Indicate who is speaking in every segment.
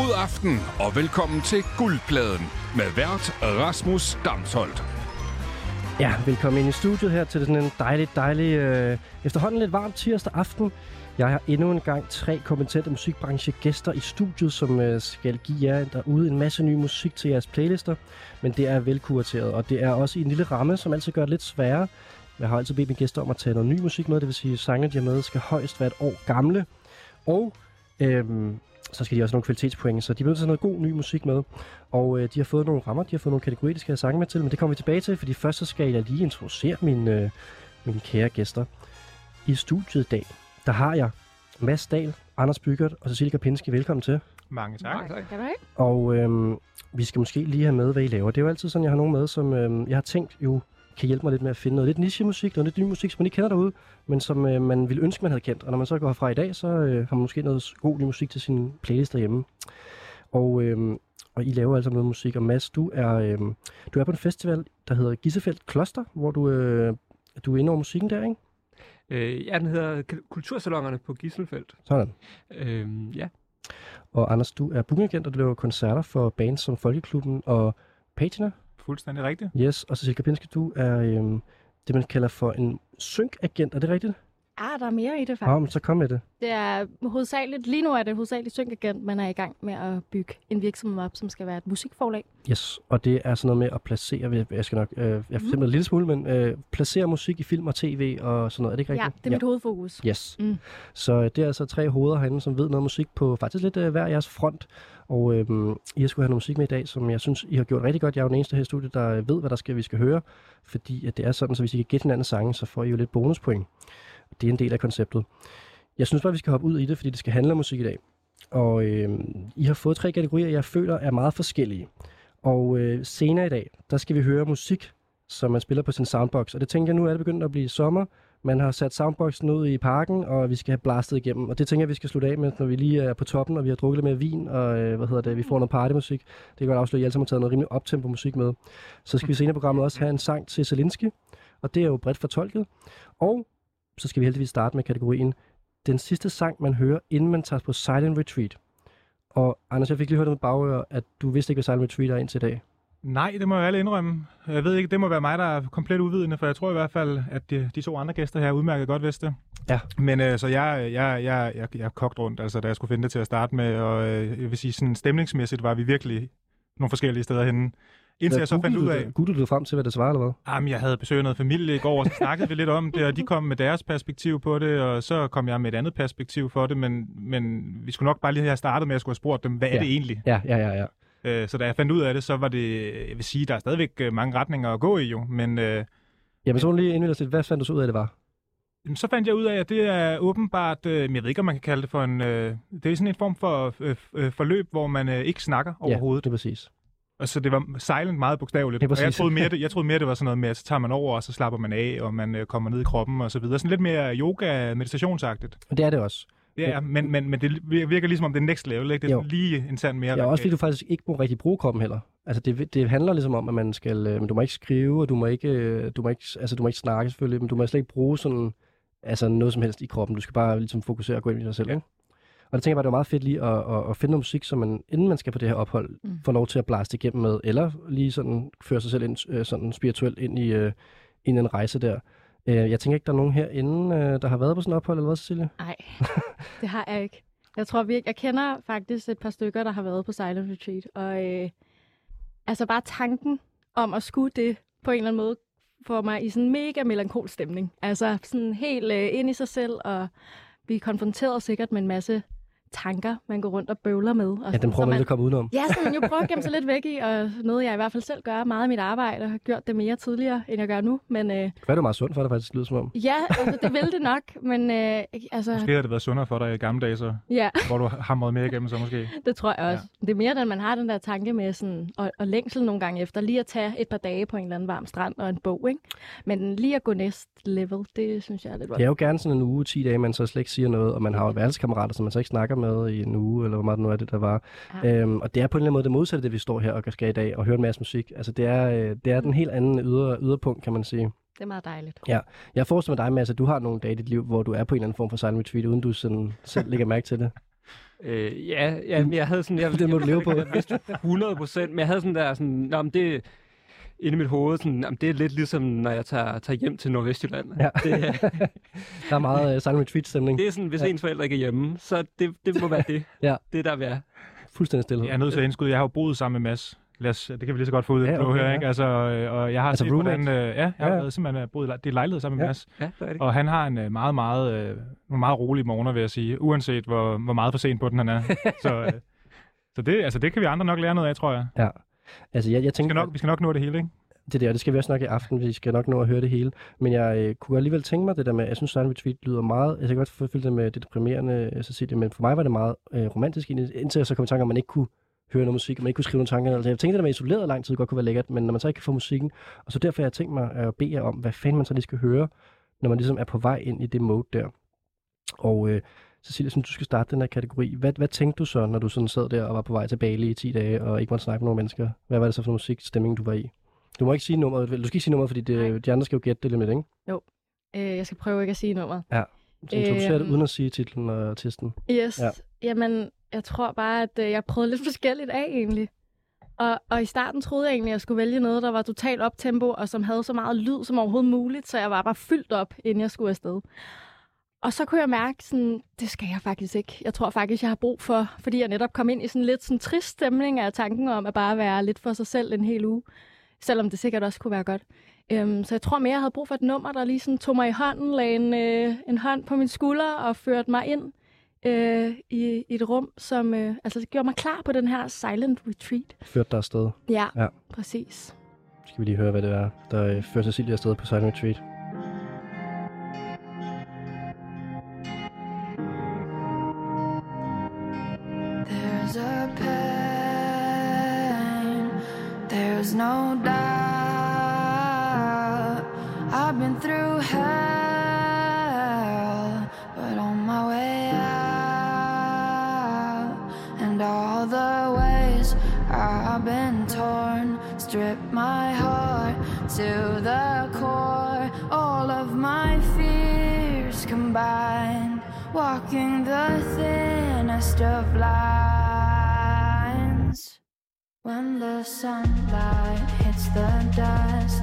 Speaker 1: God aften og velkommen til Guldpladen med vært Rasmus Damsholdt.
Speaker 2: Ja, velkommen ind i studiet her til sådan en dejlig, dejlig, øh, efterhånden lidt varm tirsdag aften. Jeg har endnu en gang tre kompetente musikbranchegæster i studiet, som øh, skal give jer derude en masse ny musik til jeres playlister. Men det er velkurateret, og det er også i en lille ramme, som altid gør det lidt sværere. Jeg har altid bedt mine gæster om at tage noget ny musik med, det vil sige, at sangene, de har med, skal højst være et år gamle. Og øhm, så skal de også have nogle kvalitetspoint, så de vil tage noget god ny musik med. Og øh, de har fået nogle rammer, de har fået nogle kategorier, de skal have sange med til, men det kommer vi tilbage til, fordi først så skal jeg lige introducere mine, øh, mine kære gæster. I studiet i dag, der har jeg Mads Dahl, Anders Bygert og Cecilie Kapinski. Velkommen til.
Speaker 3: Mange tak.
Speaker 4: Mange tak.
Speaker 5: Kan du ikke?
Speaker 2: Og øhm, vi skal måske lige have med, hvad I laver. Det er jo altid sådan, jeg har nogen med, som øhm, jeg har tænkt jo kan hjælpe mig lidt med at finde noget lidt niche-musik, noget lidt ny musik, som man ikke kender derude, men som øh, man ville ønske, man havde kendt. Og når man så går herfra i dag, så øh, har man måske noget god ny musik til sin playlist derhjemme. Og, øh, og I laver altså noget musik. Og Mads, du er, øh, du er på en festival, der hedder Gissefeldt Kloster, hvor du, øh, du er inde over musikken der, ikke?
Speaker 4: Øh, ja, den hedder Kultursalongerne på Gisselfeldt.
Speaker 2: Sådan.
Speaker 4: Øh, ja.
Speaker 2: Og Anders, du er bookingagent, og du laver koncerter for bands som Folkeklubben og Patina.
Speaker 3: Fuldstændig rigtigt.
Speaker 2: Yes, og Cecil Kapinski, du er øhm, det, man kalder for en synkagent. Er det rigtigt?
Speaker 5: Ah, der er mere i det
Speaker 2: Ja,
Speaker 5: faktisk.
Speaker 2: men så kom med det.
Speaker 5: Det er hovedsageligt, lige nu er det hovedsageligt synkagent, man er i gang med at bygge en virksomhed op, som skal være et musikforlag.
Speaker 2: Yes, og det er sådan noget med at placere, jeg- skal nok, øh, jeg har mm. en lille smule, men øh, placere musik i film og tv og sådan noget, er det ikke
Speaker 5: Ja,
Speaker 2: rigtigt?
Speaker 5: det er mit hovedfokus.
Speaker 2: Yes.
Speaker 5: Mm.
Speaker 2: Så øh, det er altså tre hoveder herinde, som ved noget musik på faktisk lidt øh, hver jeres front. Og øh, I skulle have noget musik med i dag, som jeg synes, I har gjort rigtig godt. Jeg er jo den eneste her i studiet, der øh, ved, hvad der skal, vi skal høre. Fordi at det er sådan, så hvis I kan gætte hinandens sange, så får I jo lidt bonuspoint. Det er en del af konceptet. Jeg synes bare, vi skal hoppe ud i det, fordi det skal handle om musik i dag. Og øh, I har fået tre kategorier, jeg føler er meget forskellige. Og øh, senere i dag, der skal vi høre musik, som man spiller på sin soundbox. Og det tænker jeg, nu er det begyndt at blive sommer. Man har sat soundboxen ud i parken, og vi skal have blastet igennem. Og det tænker jeg, vi skal slutte af med, når vi lige er på toppen, og vi har drukket lidt mere vin, og øh, hvad hedder det, vi får noget partymusik. Det kan godt afsløre, at I alle sammen har taget noget rimelig optempo musik med. Så skal vi senere i programmet også have en sang til Zelinski, og det er jo bredt fortolket. Og så skal vi heldigvis starte med kategorien den sidste sang, man hører, inden man tager på Silent Retreat. Og Anders, jeg fik lige hørt med bagører, at du vidste ikke, hvad Silent Retreat er indtil i dag.
Speaker 3: Nej, det må jeg alle indrømme. Jeg ved ikke, det må være mig, der er komplet uvidende, for jeg tror i hvert fald, at de, de to andre gæster her udmærket godt vidste det.
Speaker 2: Ja.
Speaker 3: Men øh, så jeg, jeg, jeg, jeg, jeg kogt rundt, altså, da jeg skulle finde det til at starte med, og øh, jeg vil sige, sådan stemningsmæssigt var vi virkelig nogle forskellige steder henne. Indtil jeg så fandt ud af,
Speaker 2: Googlede du frem til, hvad det svarer, eller hvad?
Speaker 3: Jamen, jeg havde besøgt noget familie i går, og så snakkede vi lidt om det, og de kom med deres perspektiv på det, og så kom jeg med et andet perspektiv for det, men, men vi skulle nok bare lige have startet med at skulle have spurgt dem, hvad ja. Er det egentlig?
Speaker 2: Ja, ja, ja, ja.
Speaker 3: Øh, så da jeg fandt ud af det, så var det, jeg vil sige, der er stadigvæk øh, mange retninger at gå i jo, men øh,
Speaker 2: Jamen, så lige indvilde os lidt. Hvad fandt du så ud af, det var?
Speaker 3: så fandt jeg ud af, at det er åbenbart, øh, jeg ved ikke, om man kan kalde det for en, øh, det er sådan en form for øh, forløb, hvor man øh, ikke snakker overhovedet.
Speaker 2: Ja, det er præcis.
Speaker 3: Og så det var silent meget bogstaveligt.
Speaker 2: Ja,
Speaker 3: og jeg troede, mere, det, jeg troede mere, det var sådan noget med, at så tager man over, og så slapper man af, og man øh, kommer ned i kroppen og så videre. Sådan lidt mere yoga-meditationsagtigt.
Speaker 2: Og det er det også.
Speaker 3: Ja, men, men, men det virker ligesom om det er next level, ikke? Det er
Speaker 2: Jo.
Speaker 3: lige en sand mere.
Speaker 2: Ja, også fordi du faktisk ikke må rigtig bruge kroppen heller. Altså, det, det handler ligesom om, at man skal... Øh, men du må ikke skrive, og du må ikke, øh, du må ikke, altså, du må ikke snakke selvfølgelig, men du må slet ikke bruge sådan, altså noget som helst i kroppen. Du skal bare ligesom fokusere og gå ind i dig selv,
Speaker 3: Ja.
Speaker 2: ikke? Og det tænker jeg bare, det er meget fedt lige at, at, at finde noget musik, som man, inden man skal på det her ophold, mm.
Speaker 5: Mm.
Speaker 2: får lov til at blaste igennem med, eller lige sådan føre sig selv ind, øh, sådan spirituelt ind i, øh, ind i en rejse der. Øh, jeg tænker ikke, der er nogen herinde, øh, der har været på sådan et ophold, eller hvad, Cecilie?
Speaker 5: Nej, det har jeg ikke. Jeg tror virkelig, jeg kender faktisk et par stykker, der har været på Silent Retreat, og øh, altså bare tanken om at skulle det på en eller anden måde, får mig i sådan en mega melankol stemning. Altså sådan helt øh, ind i sig selv, og blive konfronteret sikkert med en masse tanker, man går rundt og bøvler med. Og
Speaker 2: Ja, den prøver
Speaker 5: så
Speaker 2: man lidt at komme udenom.
Speaker 5: Ja, sådan man jo prøver at gemme sig lidt væk i, og noget jeg i hvert fald selv gør meget i mit arbejde, og har gjort det mere tidligere, end jeg gør nu. Men øh,
Speaker 2: Det kan være, det meget sundt for dig, faktisk, lyder som om.
Speaker 5: ja, altså, det vil det nok, men øh, altså,
Speaker 3: Måske har det været sundere for dig i gamle dage, så,
Speaker 5: ja,
Speaker 3: hvor du hamrede mere igennem, så måske.
Speaker 5: det tror jeg også. Ja. Det er mere, at man har den der tanke med sådan, og, og længsel nogle gange efter, lige at tage et par dage på en eller anden varm strand og en bog, ikke? Men lige at gå næste level, det synes jeg er lidt
Speaker 2: Det er jo gerne sådan en uge, 10 dage, man så slet ikke siger noget, og man har jo værelseskammerater, som man så ikke snakker med i en uge, eller hvor meget det nu er det, der var.
Speaker 5: Ja.
Speaker 2: Ja. Øhm, og det er på en eller anden måde det modsatte, det vi står her og skal i dag, og høre en masse musik. Altså det er, øh, det er den helt anden yder, yderpunkt, kan man sige.
Speaker 5: Det er meget dejligt.
Speaker 2: Jeg forestiller mig dig, Mads, at du har nogle dage i dit liv, hvor du er på en eller anden form for silent retreat, uden du sådan selv lægger mærke til det.
Speaker 4: Øh, ja, ja, jeg havde sådan... Jeg,
Speaker 2: Det må du leve på.
Speaker 4: Jeg vidste 100 procent, men jeg havde sådan der sådan... Nå, men det inde i mit hoved, sådan, jamen, det er lidt ligesom, når jeg tager, tager hjem til Nordvestjylland.
Speaker 2: Ja.
Speaker 4: Det, er-
Speaker 2: Der er meget uh, silent retreat stemning.
Speaker 4: det er sådan, hvis
Speaker 2: Ja.
Speaker 4: ens forældre ikke er hjemme, så det, det må være det.
Speaker 2: Ja.
Speaker 4: Det er der, vi er.
Speaker 2: Fuldstændig stille.
Speaker 3: Jeg er nødt til at indskyde, jeg har jo boet sammen med Mads. Lad os, det kan vi lige så godt få ud
Speaker 2: Ja,
Speaker 3: ja,
Speaker 2: okay,
Speaker 3: okay, her,
Speaker 2: ja.
Speaker 3: ikke? Altså, øh, og jeg har
Speaker 2: Altså
Speaker 3: set, hvordan...
Speaker 2: roommate?
Speaker 3: Øh, ja, jeg har
Speaker 2: Ja.
Speaker 3: været, simpelthen øh, boet det er lejlighed sammen med
Speaker 2: Ja.
Speaker 3: Mads.
Speaker 4: Ja, det er det.
Speaker 3: Og han har en øh, meget, meget, øh, nogle meget rolige morgener, vil jeg sige. Uanset hvor, hvor meget for sent på den han er. så øh, så det, altså, det kan vi andre nok lære noget af, tror jeg.
Speaker 2: Ja. Altså, jeg, jeg
Speaker 3: Vi
Speaker 2: tænker,
Speaker 3: skal nok, vi skal nok nå det hele, ikke?
Speaker 2: det der, det skal vi også nok i aften, vi skal nok nå at høre det hele. Men jeg øh, kunne alligevel tænke mig det der med, jeg synes, Silent Retreat lyder meget, jeg kan godt forfølge det med det deprimerende, øh, Cecilie, men for mig var det meget øh, romantisk, indtil jeg så kom i tanke om, at man ikke kunne høre noget musik, og man ikke kunne skrive nogle tanker. Altså, jeg tænkte, det der med isoleret lang tid godt kunne være lækkert, men når man så ikke kan få musikken, og så derfor har jeg tænkt mig at bede jer om, hvad fanden man så lige skal høre, når man ligesom er på vej ind i det mode der. Og øh, Cecilie, som du skal starte den her kategori, hvad, hvad tænkte du så, når du sådan sad der og var på vej til Bali i 10 dage, og ikke måtte snakke med nogen mennesker? Hvad var det så for musikstemning, du var i? Du må ikke sige nummeret, du skal ikke sige nummeret, fordi det, de andre skal jo gætte det lidt, ikke?
Speaker 5: Øh, jeg skal prøve ikke at sige nummeret.
Speaker 2: Så introducerer det
Speaker 5: Øhm.
Speaker 2: uden at sige titlen og artisten.
Speaker 5: Yes.
Speaker 2: Ja.
Speaker 5: Ja. Jamen, jeg tror bare, at øh, jeg prøvede lidt forskelligt af egentlig. Og, og i starten troede jeg egentlig, at jeg skulle vælge noget, der var totalt op tempo, og som havde så meget lyd som overhovedet muligt, så jeg var bare fyldt op, inden jeg skulle afsted. Og så kunne jeg mærke, sådan, det skal jeg faktisk ikke. Jeg tror faktisk, jeg har brug for, fordi jeg netop kom ind i sådan lidt sådan trist stemning af tanken om at bare være lidt for sig selv en hel uge. Selvom det sikkert også kunne være godt. Øhm, så jeg tror mere, jeg havde brug for et nummer, der lige sådan tog mig i hånden, lagde en, øh, en hånd på min skulder og førte mig ind øh, i, i et rum, som øh, altså gjorde mig klar på den her silent retreat.
Speaker 2: Førte dig afsted.
Speaker 5: Ja,
Speaker 2: Ja.
Speaker 5: præcis.
Speaker 2: Skal vi lige høre, hvad det er, der øh, fører Cecilie afsted på Silent Retreat.
Speaker 6: There's no doubt. I've been through hell, but on my way out, and all the ways I've been torn, strip my heart to the core. All of my fears combined, walking the thinnest of lines. When the sunlight hits the dust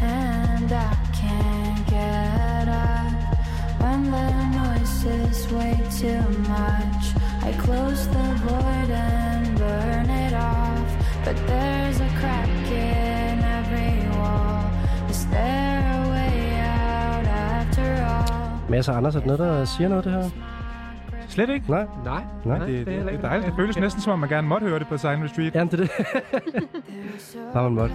Speaker 6: and I can't get up. When the noise is way too much, I close the void and burn it off. But there's a crack in every wall. Is there a way out after all?
Speaker 2: Anders, er det noget, der siger noget, det her?
Speaker 3: Slet ikke.
Speaker 2: Nej?
Speaker 4: Nej,
Speaker 2: Nej.
Speaker 3: Det, det,
Speaker 4: er
Speaker 3: det,
Speaker 4: heller
Speaker 3: er
Speaker 4: ikke.
Speaker 3: dejligt. Det føles næsten, som om man gerne måtte høre det på Silent Retreat.
Speaker 2: Jamen, det er det. Har man måtte.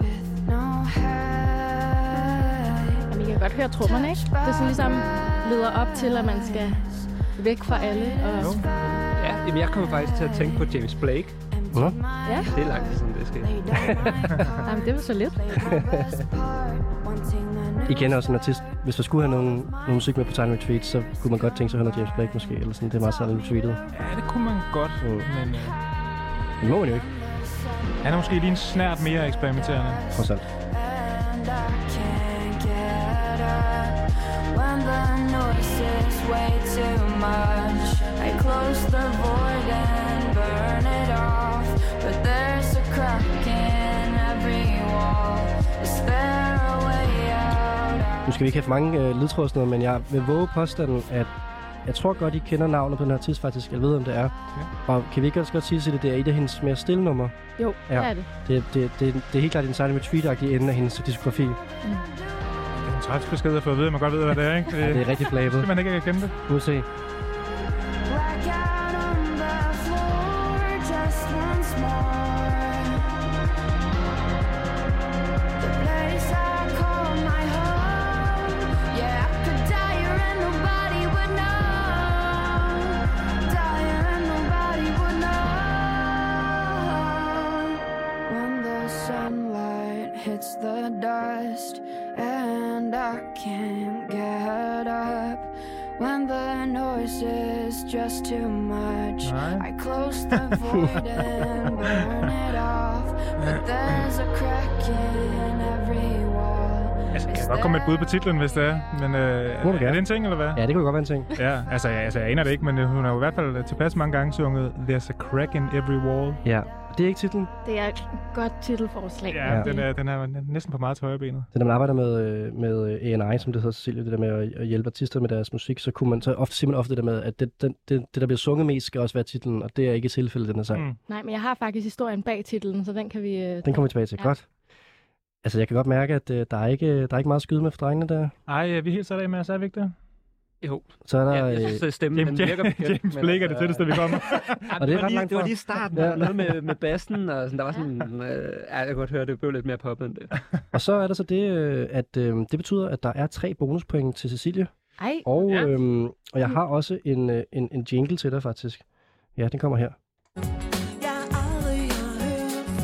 Speaker 6: With no hate.
Speaker 5: Jamen, I kan godt høre trommerne, ikke? Det er sådan ligesom leder op til, at man skal væk fra alle. Og...
Speaker 3: Jo.
Speaker 4: Ja, jamen, jeg kommer faktisk til at tænke på James Blake.
Speaker 2: Nå?
Speaker 5: Ja,
Speaker 4: Det er lang tid siden, det sker.
Speaker 5: Jamen, det var så lidt.
Speaker 2: Igen også en artist. Hvis der skulle have nogen, nogen musik med på Silent Retreat, så kunne man godt tænke sig at høre noget James Blake måske. Eller sådan, det er meget Silent Retreatet.
Speaker 3: Ja, det kunne man godt,
Speaker 2: Mm.
Speaker 3: men øh,
Speaker 2: det må man jo ikke,
Speaker 3: han er måske lige en snært mere eksperimenterende.
Speaker 2: trods alt.
Speaker 6: When the noise is way too much.
Speaker 2: Nu skal vi ikke have for mange øh, ledtråd og sådan noget, men jeg vil våge påstanden, at jeg tror godt, I kender navnet på den her artist faktisk. Jeg ved, om det er. Og kan vi ikke også godt sige til det, det er et af hendes mere stille numre?
Speaker 5: Jo,
Speaker 2: Ja.
Speaker 5: ja. det er det.
Speaker 2: Det, det, det, det er helt klart en Silent Retreat-agtig ende af hendes diskografi.
Speaker 3: Det er en træls besked at få at vide, at man godt ved, hvad det er, ikke? Det,
Speaker 2: Ja, det er rigtig flabet.
Speaker 3: skal man ikke kende det.
Speaker 2: Nu se.
Speaker 6: Black out on the floor just once more. Hits the dust and I can't get up. When the noise is just too much,
Speaker 3: Nej.
Speaker 6: I close the void and burn it off. But there's a crack in every wall.
Speaker 3: Altså, jeg kan godt komme med et bud på titlen, hvis det er. Men øh, er, er
Speaker 2: gerne.
Speaker 3: det en ting, eller hvad?
Speaker 2: Ja, det kunne godt være en ting.
Speaker 3: Ja, altså, jeg, altså, jeg aner det ikke, men hun har jo i hvert fald tilpas mange gange sunget There's a crack in every wall.
Speaker 2: Ja. Det er ikke titlen.
Speaker 5: Det er et godt titelforslag.
Speaker 3: Ja,
Speaker 2: Ja.
Speaker 3: Den, er, den er næsten på meget højre benet.
Speaker 2: Så når man arbejder med, øh, med øh, A&I, som det hedder Cecilie, det der med at, hjælpe artister med deres musik, så kunne man så ofte simpelthen ofte det der med, at det, det, det, det der bliver sunget mest, skal også være titlen, og det er ikke tilfældet den her sang. Mm.
Speaker 5: Nej, men jeg har faktisk historien bag titlen, så den kan vi... øh,
Speaker 2: Den kommer vi tilbage til.
Speaker 5: Ja.
Speaker 2: Godt. Altså, jeg kan godt mærke, at øh, der, er ikke, der er ikke meget at skyde med for drengene der.
Speaker 3: Ej, er vi helt sat af med os, er vi ikke det?
Speaker 4: Jo,
Speaker 2: Så er der...
Speaker 4: ja, jeg
Speaker 2: øh,
Speaker 4: synes, at stemmen
Speaker 3: James,
Speaker 4: virker bekendt,
Speaker 3: James
Speaker 4: men
Speaker 3: Blake er det
Speaker 4: altså-
Speaker 3: tætteste, vi kommer.
Speaker 2: Og det er
Speaker 4: var
Speaker 2: ret langt
Speaker 4: det var lige starten,
Speaker 2: Ja.
Speaker 4: noget med, med bassen, og sådan, der var sådan, øh, jeg kan godt høre, det blev lidt mere poppet end det.
Speaker 2: Og så er der så det, øh, at øh, det betyder, at der er tre bonuspoint til Cecilie.
Speaker 5: Ej,
Speaker 2: Og,
Speaker 3: Ja.
Speaker 2: ja. øhm, og jeg har også en, øh, en, en jingle til dig, faktisk. Ja, den kommer her.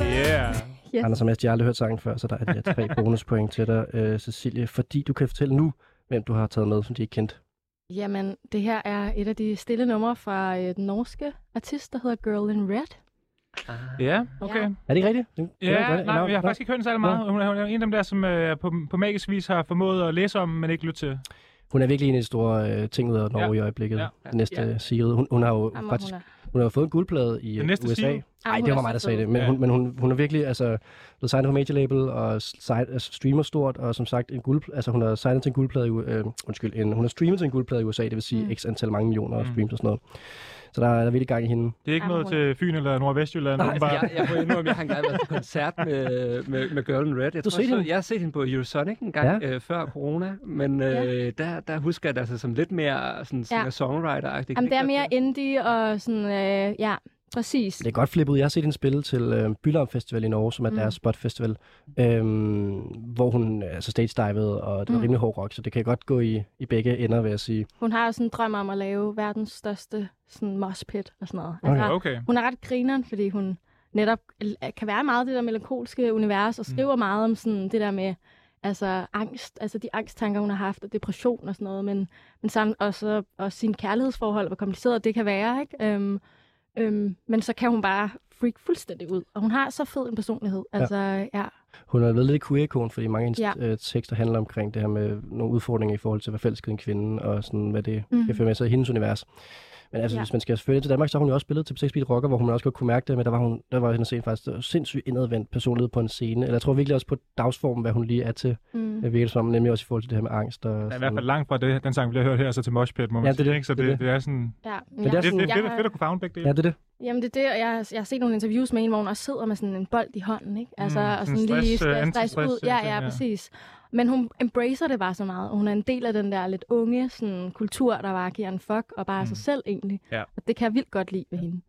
Speaker 3: Yeah.
Speaker 5: yes.
Speaker 2: Anders og Mads, jeg har aldrig hørt sangen før, så der er de her tre bonuspoint til dig, øh, Cecilie. Fordi du kan fortælle nu, hvem du har taget med, som de ikke kendte.
Speaker 5: Jamen, det her er et af de stille numre fra øh, den norske artist, der hedder Girl in Red.
Speaker 3: Ja, okay.
Speaker 5: Ja.
Speaker 2: Er det ikke rigtigt? Det-
Speaker 3: Ja,
Speaker 2: det-
Speaker 3: nej,
Speaker 2: nå,
Speaker 3: jeg har faktisk ikke hørt den særlig meget. Hun er, hun er en af dem der, som øh, på, på magisk vis har formået at læse om, men ikke lytte til.
Speaker 2: Hun er virkelig en af de store øh, ting ud af Norge
Speaker 3: Ja.
Speaker 2: i øjeblikket.
Speaker 3: Ja.
Speaker 2: Ja. Næste
Speaker 4: Ja.
Speaker 2: ja. Sigrid. Hun, hun har jo
Speaker 5: Jamen,
Speaker 2: faktisk
Speaker 5: hun er,
Speaker 2: hun har jo fået en guldplade i
Speaker 3: Den
Speaker 2: øh,
Speaker 3: næste
Speaker 2: USA.
Speaker 3: Sigrid?
Speaker 2: Nej, det var mig, der sagde det. Men,
Speaker 3: Ja.
Speaker 2: hun, men hun, hun er virkelig altså, blevet signet på major label og side, altså, streamer stort, og som sagt, en guld, altså, hun har signet til en guldplade i, øh, undskyld, en, hun har streamet til en guldplade i USA, det vil sige
Speaker 5: mm.
Speaker 2: x antal mange millioner
Speaker 3: Mm.
Speaker 2: streams og sådan noget. Så der, er- der er virkelig gang i hende.
Speaker 3: Det er ikke noget til Fyn eller Nordvestjylland.
Speaker 4: Nej, altså, jeg, jeg, jeg, jeg, jeg har engang været til koncert med, med, med Girl in Red. Jeg,
Speaker 2: Du
Speaker 4: tror,
Speaker 2: set
Speaker 4: jeg, så,
Speaker 2: hende?
Speaker 4: jeg har set hende på Eurosonic en gang
Speaker 2: Ja.
Speaker 4: øh, før corona, men øh,
Speaker 5: Ja.
Speaker 4: der, der husker jeg det altså som lidt mere sådan,
Speaker 5: Ja.
Speaker 4: ja. songwriter-agtigt.
Speaker 5: Jamen, det er mere
Speaker 4: ind.
Speaker 5: indie og sådan, øh, ja, præcis.
Speaker 2: Det er godt flippet. Jeg har set hende spille til øh, Bylarm Festival i Norge, som er
Speaker 5: Mm.
Speaker 2: mm. deres spot festival, øhm, hvor hun altså stage divede, og det var
Speaker 5: Mm.
Speaker 2: rimelig hård rock, så det kan godt gå i, i begge ender, vil jeg sige.
Speaker 5: Hun har jo sådan en drøm om at lave verdens største sådan mosh pit og sådan noget.
Speaker 2: Okay.
Speaker 3: Okay.
Speaker 5: Hun er ret grineren, fordi hun netop l- kan være meget det der melankolske univers, og skriver mm. meget om sådan det der med altså angst, altså de angsttanker, hun har haft, og depression og sådan noget, men, men sammen også, også sin kærlighedsforhold, hvor kompliceret det kan være, ikke? Øhm, øhm, men så kan hun bare freak fuldstændig ud, og hun har så fed en personlighed, altså ja,
Speaker 2: Hun har været lidt queer-ikon, fordi mange af hendes
Speaker 5: Ja.
Speaker 2: ja. øh, tekster handler omkring det her med nogle udfordringer i forhold til forelsket i en kvinde, og sådan, hvad det mm. kan føre med sig i hendes univers. Men altså,
Speaker 5: Ja.
Speaker 2: ja. hvis man skal selvfølgelig til Danmark, så har hun jo også spillet til P6 Beat Rocker, hvor hun også godt kunne mærke det, men der var, hun, der var hendes scene faktisk der var sindssygt indadvendt personlighed på en scene. Eller jeg tror virkelig også på dagsformen, hvad hun lige er til.
Speaker 5: mm.
Speaker 2: Jeg virker som om, nemlig også i forhold til det her med angst. Og
Speaker 3: er i hvert fald langt fra det, den sang, vi har hørt her, så til Mosh Pit, må man
Speaker 2: Ja, det er
Speaker 3: sige.
Speaker 2: det.
Speaker 3: Ikke? Så
Speaker 2: Det er
Speaker 3: det,
Speaker 2: det.
Speaker 3: er sådan...
Speaker 5: ja.
Speaker 2: er
Speaker 3: Det, det,
Speaker 2: sådan-
Speaker 3: det, det er fedt at kunne favne begge dele.
Speaker 2: Ja, det er det.
Speaker 5: Jamen det er det, og jeg, har- jeg har set nogle interviews med en, hvor hun også sidder med sådan en bold i hånden, ikke? Altså,
Speaker 3: Mm,
Speaker 5: og
Speaker 3: sådan
Speaker 5: sådan lige
Speaker 3: stress, øh,
Speaker 5: skal stress ud. Ja,
Speaker 3: ting,
Speaker 5: ja,
Speaker 3: ja.
Speaker 5: præcis. Men hun embracer det bare så meget, og hun er en del af den der lidt unge sådan, kultur, der bare giver en fuck, og bare er
Speaker 3: Mm.
Speaker 5: sig selv egentlig.
Speaker 3: Ja.
Speaker 5: Og det kan jeg vildt godt lide ved hende.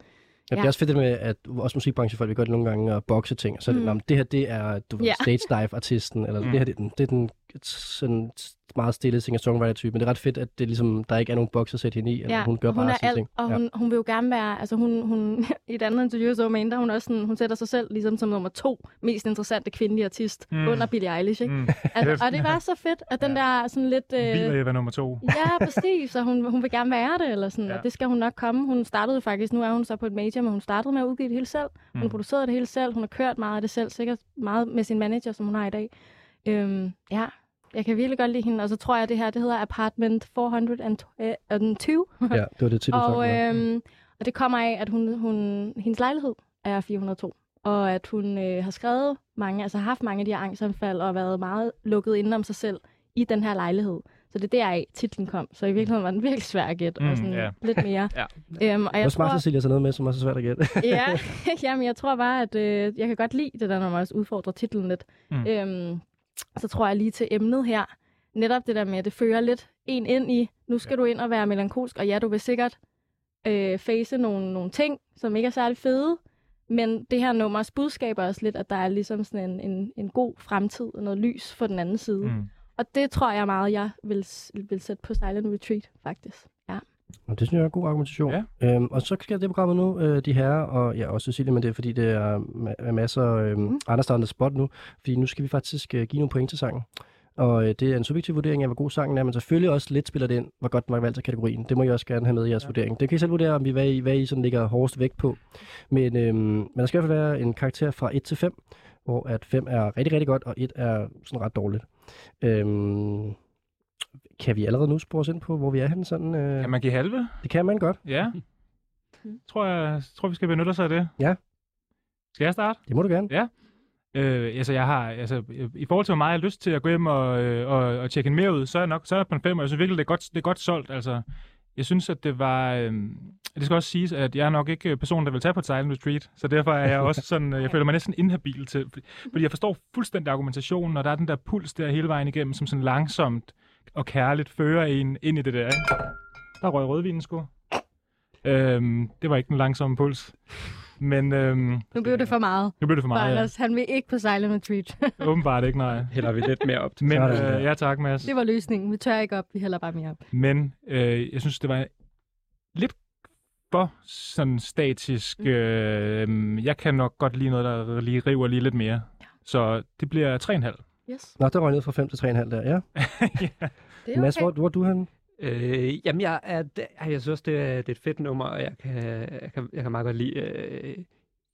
Speaker 2: Ja, det
Speaker 5: Ja.
Speaker 2: er også fedt det med, at også musikbranchefolk vil godt nogle gange at bokse ting. Så er det,
Speaker 5: Mm.
Speaker 2: mm. det her, det er du ved,
Speaker 5: Ja.
Speaker 2: stage dive artisten eller
Speaker 3: Mm.
Speaker 2: mm. det her, det er den, det er den sådan meget stille singer-songwriter-type. Men det er ret fedt, at det ligesom, der ikke er nogen boks at sætte hende i. Eller hun gør
Speaker 5: og hun
Speaker 2: bare
Speaker 5: er
Speaker 2: sine
Speaker 5: alt,
Speaker 2: ting.
Speaker 5: og
Speaker 2: Ja.
Speaker 5: hun, hun vil jo gerne være, altså hun, hun i et andet interview, så mener hun også sådan, hun sætter sig selv ligesom som nummer to mest interessante kvindelige artist
Speaker 3: Mm.
Speaker 5: under Billie Eilish, ikke?
Speaker 3: Mm.
Speaker 5: Altså, og det var så fedt, at den der sådan lidt... Øh,
Speaker 3: Biler Eva nummer to.
Speaker 5: Ja, præcis, og hun, hun vil gerne være det, eller sådan,
Speaker 3: Ja.
Speaker 5: ja. og det skal hun nok komme. Hun startede faktisk, nu er hun så på et major, men hun startede med at udgive det hele selv. Hun
Speaker 3: Mm.
Speaker 5: producerede det hele selv, hun har kørt meget af det selv, sikkert meget med sin manager, som hun har i dag. Øhm, ja, jeg kan virkelig godt lide hende, og så tror jeg, at det her, det hedder Apartment 402.
Speaker 2: ja, det var det til,
Speaker 5: og, øhm, og det kommer af, at hun, hun, hendes lejlighed er 402. Og at hun øh, har skrevet mange, altså har haft mange af de her angstanfald og været meget lukket inde om sig selv i den her lejlighed. Så det er deraf titlen kom. Så i virkeligheden var den virkelig svær at gætte.
Speaker 3: Mm,
Speaker 5: og sådan
Speaker 3: ja.
Speaker 5: lidt mere.
Speaker 4: Ja.
Speaker 5: Øhm, og
Speaker 2: Jeg smart,
Speaker 5: tror,
Speaker 2: Cecilia, så noget med, som også er svært at gætte.
Speaker 5: ja, jamen, jeg tror bare, at øh, jeg kan godt lide det der, når man også udfordrer titlen lidt.
Speaker 3: Mm.
Speaker 5: Øhm, så tror jeg lige til emnet her, netop det der med, at det fører lidt en ind i, nu skal ja. du ind og være melankolsk, og ja, du vil sikkert øh, face nogle, nogle ting, som ikke er særlig fede, men det her nummers budskab er også lidt, at der er ligesom sådan en, en, en god fremtid og noget lys for den anden side. Mm.
Speaker 3: Mm.
Speaker 5: Og det tror jeg meget, jeg vil, vil sætte på Silent Retreat, faktisk.
Speaker 2: Og det synes jeg er en god argumentation.
Speaker 3: Ja.
Speaker 2: Øhm, og så skal det programmet nu, øh, de herrer, og ja, også Cecilie, men det er fordi, det er ma- er masser øh, mm. andre der er on the spot nu. Fordi nu skal vi faktisk øh, give nogle point til sangen. Og øh, det er en subjektiv vurdering af, hvor god sangen er, men selvfølgelig også lidt spiller det ind, hvor godt den var valgt til kategorien. Det må I også gerne have med i jeres ja. vurdering. Det kan I selv vurdere, om vi, hvad, I, hvad I sådan ligger hårdest vægt på. Men, øh, men der skal i hvert fald være en karakter fra 1 til 5, hvor at 5 er rigtig, rigtig godt, og 1 er sådan ret dårligt. Øhm, kan vi allerede nu spore os ind på, hvor vi er henne? Sådan, øh,
Speaker 3: Kan man give halve?
Speaker 2: Det kan man godt.
Speaker 3: Ja.
Speaker 5: Mm.
Speaker 3: tror jeg, tror vi skal benytte os af det.
Speaker 2: Ja.
Speaker 3: Skal jeg starte?
Speaker 2: Det må du gerne.
Speaker 3: Øh, altså, jeg har, altså, i forhold til, hvor meget jeg har lyst til at gå hjem og, øh, og, og tjekke en mere ud, så er jeg nok så er jeg på en fem, og jeg synes virkelig, det er godt, det er godt solgt. Altså, jeg synes, at det var... Øh, det skal også siges, at jeg er nok ikke personen, der vil tage på silent retreat, så derfor er jeg også sådan, øh, jeg føler mig næsten inhabil til, fordi jeg forstår fuldstændig argumentationen, og der er den der puls der hele vejen igennem, som sådan langsomt og kærligt fører en ind i det der. Ikke? Der røg rødvinen sgu. Øhm, det var ikke den langsomme puls. Men øhm,
Speaker 5: Nu blev det for meget.
Speaker 3: nu blev det for
Speaker 5: For
Speaker 3: meget,
Speaker 5: Anders, han vil ikke på Silent Retreat.
Speaker 3: ja. Åbenbart ikke, nej.
Speaker 4: Hælder vi lidt mere op til.
Speaker 3: Men øh, ja tak, Mads.
Speaker 5: det var løsningen. Vi tør ikke op, vi hælder bare mere op.
Speaker 3: Men øh, jeg synes, det var lidt for sådan statisk.
Speaker 5: Mm.
Speaker 3: Øh, jeg kan nok godt lide noget, der lige river lige lidt mere. Så det bliver 3,5.
Speaker 5: Yes,
Speaker 2: Nå, der røg ned fra 5 til 3,5 der, ja.
Speaker 3: ja.
Speaker 5: det er okay.
Speaker 2: Mads, hvor, hvor er du henne?
Speaker 4: Øh, jamen, jeg, er, jeg synes, det er, det er et fedt nummer, og jeg kan, jeg kan, jeg kan meget godt lide øh,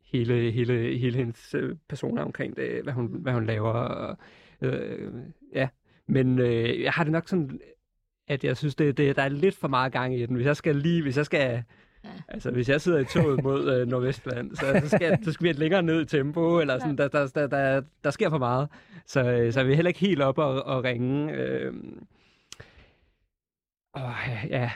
Speaker 4: hele, hele, hele hendes øh, personer omkring det, hvad hun, hvad hun laver. Og, øh, ja, men øh, jeg har det nok sådan, at jeg synes, det, det, der er lidt for meget gang i den. Hvis jeg skal lige, hvis jeg skal... Altså, hvis jeg sidder i toget mod øh, Nordvestland, så, så, skal, så skal vi længere ned i tempo, eller sådan, der, der, der, der, der sker for meget. Så, øh, så jeg vil heller ikke helt op og, og ringe. Øh, Åh, ja.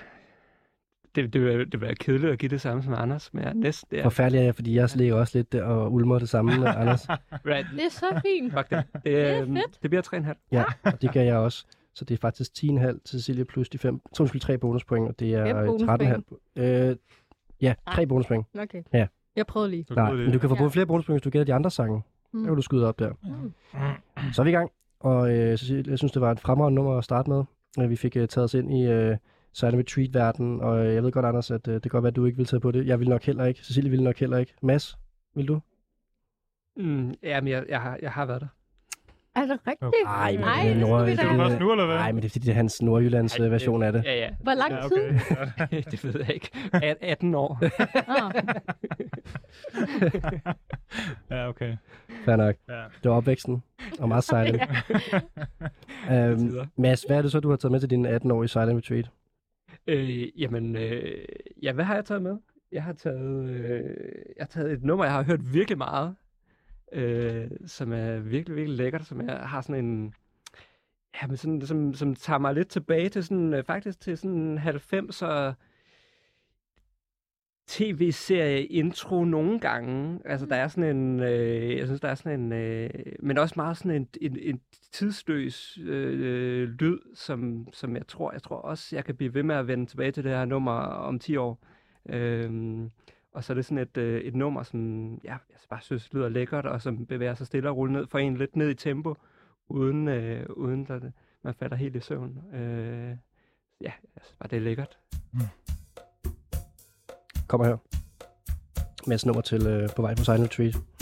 Speaker 4: Det, det, vil, det vil være kedeligt at give det samme som Anders, men jeg er næsten der.
Speaker 2: Forfærdelig er jeg, fordi jeg ligger også lidt der og ulmer det samme med Anders.
Speaker 4: Right.
Speaker 5: Det er så fint.
Speaker 4: Fuck det. Det,
Speaker 5: Det er
Speaker 4: øhm,
Speaker 5: fedt.
Speaker 4: det bliver 3,5.
Speaker 2: Ja, og det gør jeg også. Så det er faktisk 10,5 til Cecilie plus de 5, så undskyld, 3 bonuspoint, og det er
Speaker 5: Fem
Speaker 2: øh,
Speaker 5: bonuspoint.
Speaker 2: 13,5. Øh, ja, 3 bonuspoint.
Speaker 5: Okay.
Speaker 2: Ja.
Speaker 5: Jeg prøvede lige.
Speaker 2: Nej, men du kan få
Speaker 5: Ja.
Speaker 2: både flere bonuspoint, hvis du gætter de andre sange.
Speaker 5: Mm.
Speaker 2: Så kan du skyde op der.
Speaker 5: Mm.
Speaker 2: Så er vi i gang, og øh, Cecilie, jeg synes, det var et fremragende nummer at starte med. Vi fik øh, taget os ind i øh, Silent Retreat-verdenen, og øh, jeg ved godt, Anders, at øh, det kan godt være, at du ikke vil tage på det. Jeg vil nok heller ikke. Cecilie vil nok heller ikke. Mads, vil du?
Speaker 4: Mm, ja, men jeg, jeg, har, jeg har været der.
Speaker 5: Er det rigtigt?
Speaker 3: Okay.
Speaker 2: Ej, men
Speaker 5: Nej,
Speaker 2: det er
Speaker 5: det
Speaker 2: Nord-
Speaker 3: Det først nu, eller hvad?
Speaker 2: Nej, men det er fordi, det er hans Nordjyllands øh, version af det.
Speaker 4: Ja, ja.
Speaker 5: Hvor lang
Speaker 3: Ja,
Speaker 5: tid?
Speaker 3: okay.
Speaker 4: det ved jeg ikke. At- 18 år.
Speaker 3: Ja, okay.
Speaker 2: Fair nok.
Speaker 3: Ja.
Speaker 2: Det var opvæksten, og meget silent. øhm,
Speaker 4: Tider.
Speaker 2: Mads, hvad er det så, du har taget med til din 18-årige Silent Retreat?
Speaker 4: Øh, jamen, øh, ja, hvad har jeg taget med? Jeg har taget, øh, jeg har taget et nummer, jeg har hørt virkelig meget, øh, som er virkelig, virkelig lækkert, som jeg har sådan en, ja, men sådan, som, som tager mig lidt tilbage til sådan, øh, faktisk til sådan 90'er tv-serie intro nogle gange. Altså, der er sådan en, øh, jeg synes, der er sådan en, øh, men også meget sådan en, en, en tidsløs øh, lyd, som, som jeg tror, jeg tror også, jeg kan blive ved med at vende tilbage til det her nummer om 10 år. Øhm, og så er det sådan et, øh, et nummer, som ja, jeg bare synes lyder lækkert, og som bevæger sig stille og roligt ned, for en lidt ned i tempo, uden, øh, uden at man falder helt i søvn. Øh, ja, jeg synes bare, det er lækkert. Mm.
Speaker 2: Kommer her. Mads nummer til øh, på vej på Silent Retreat.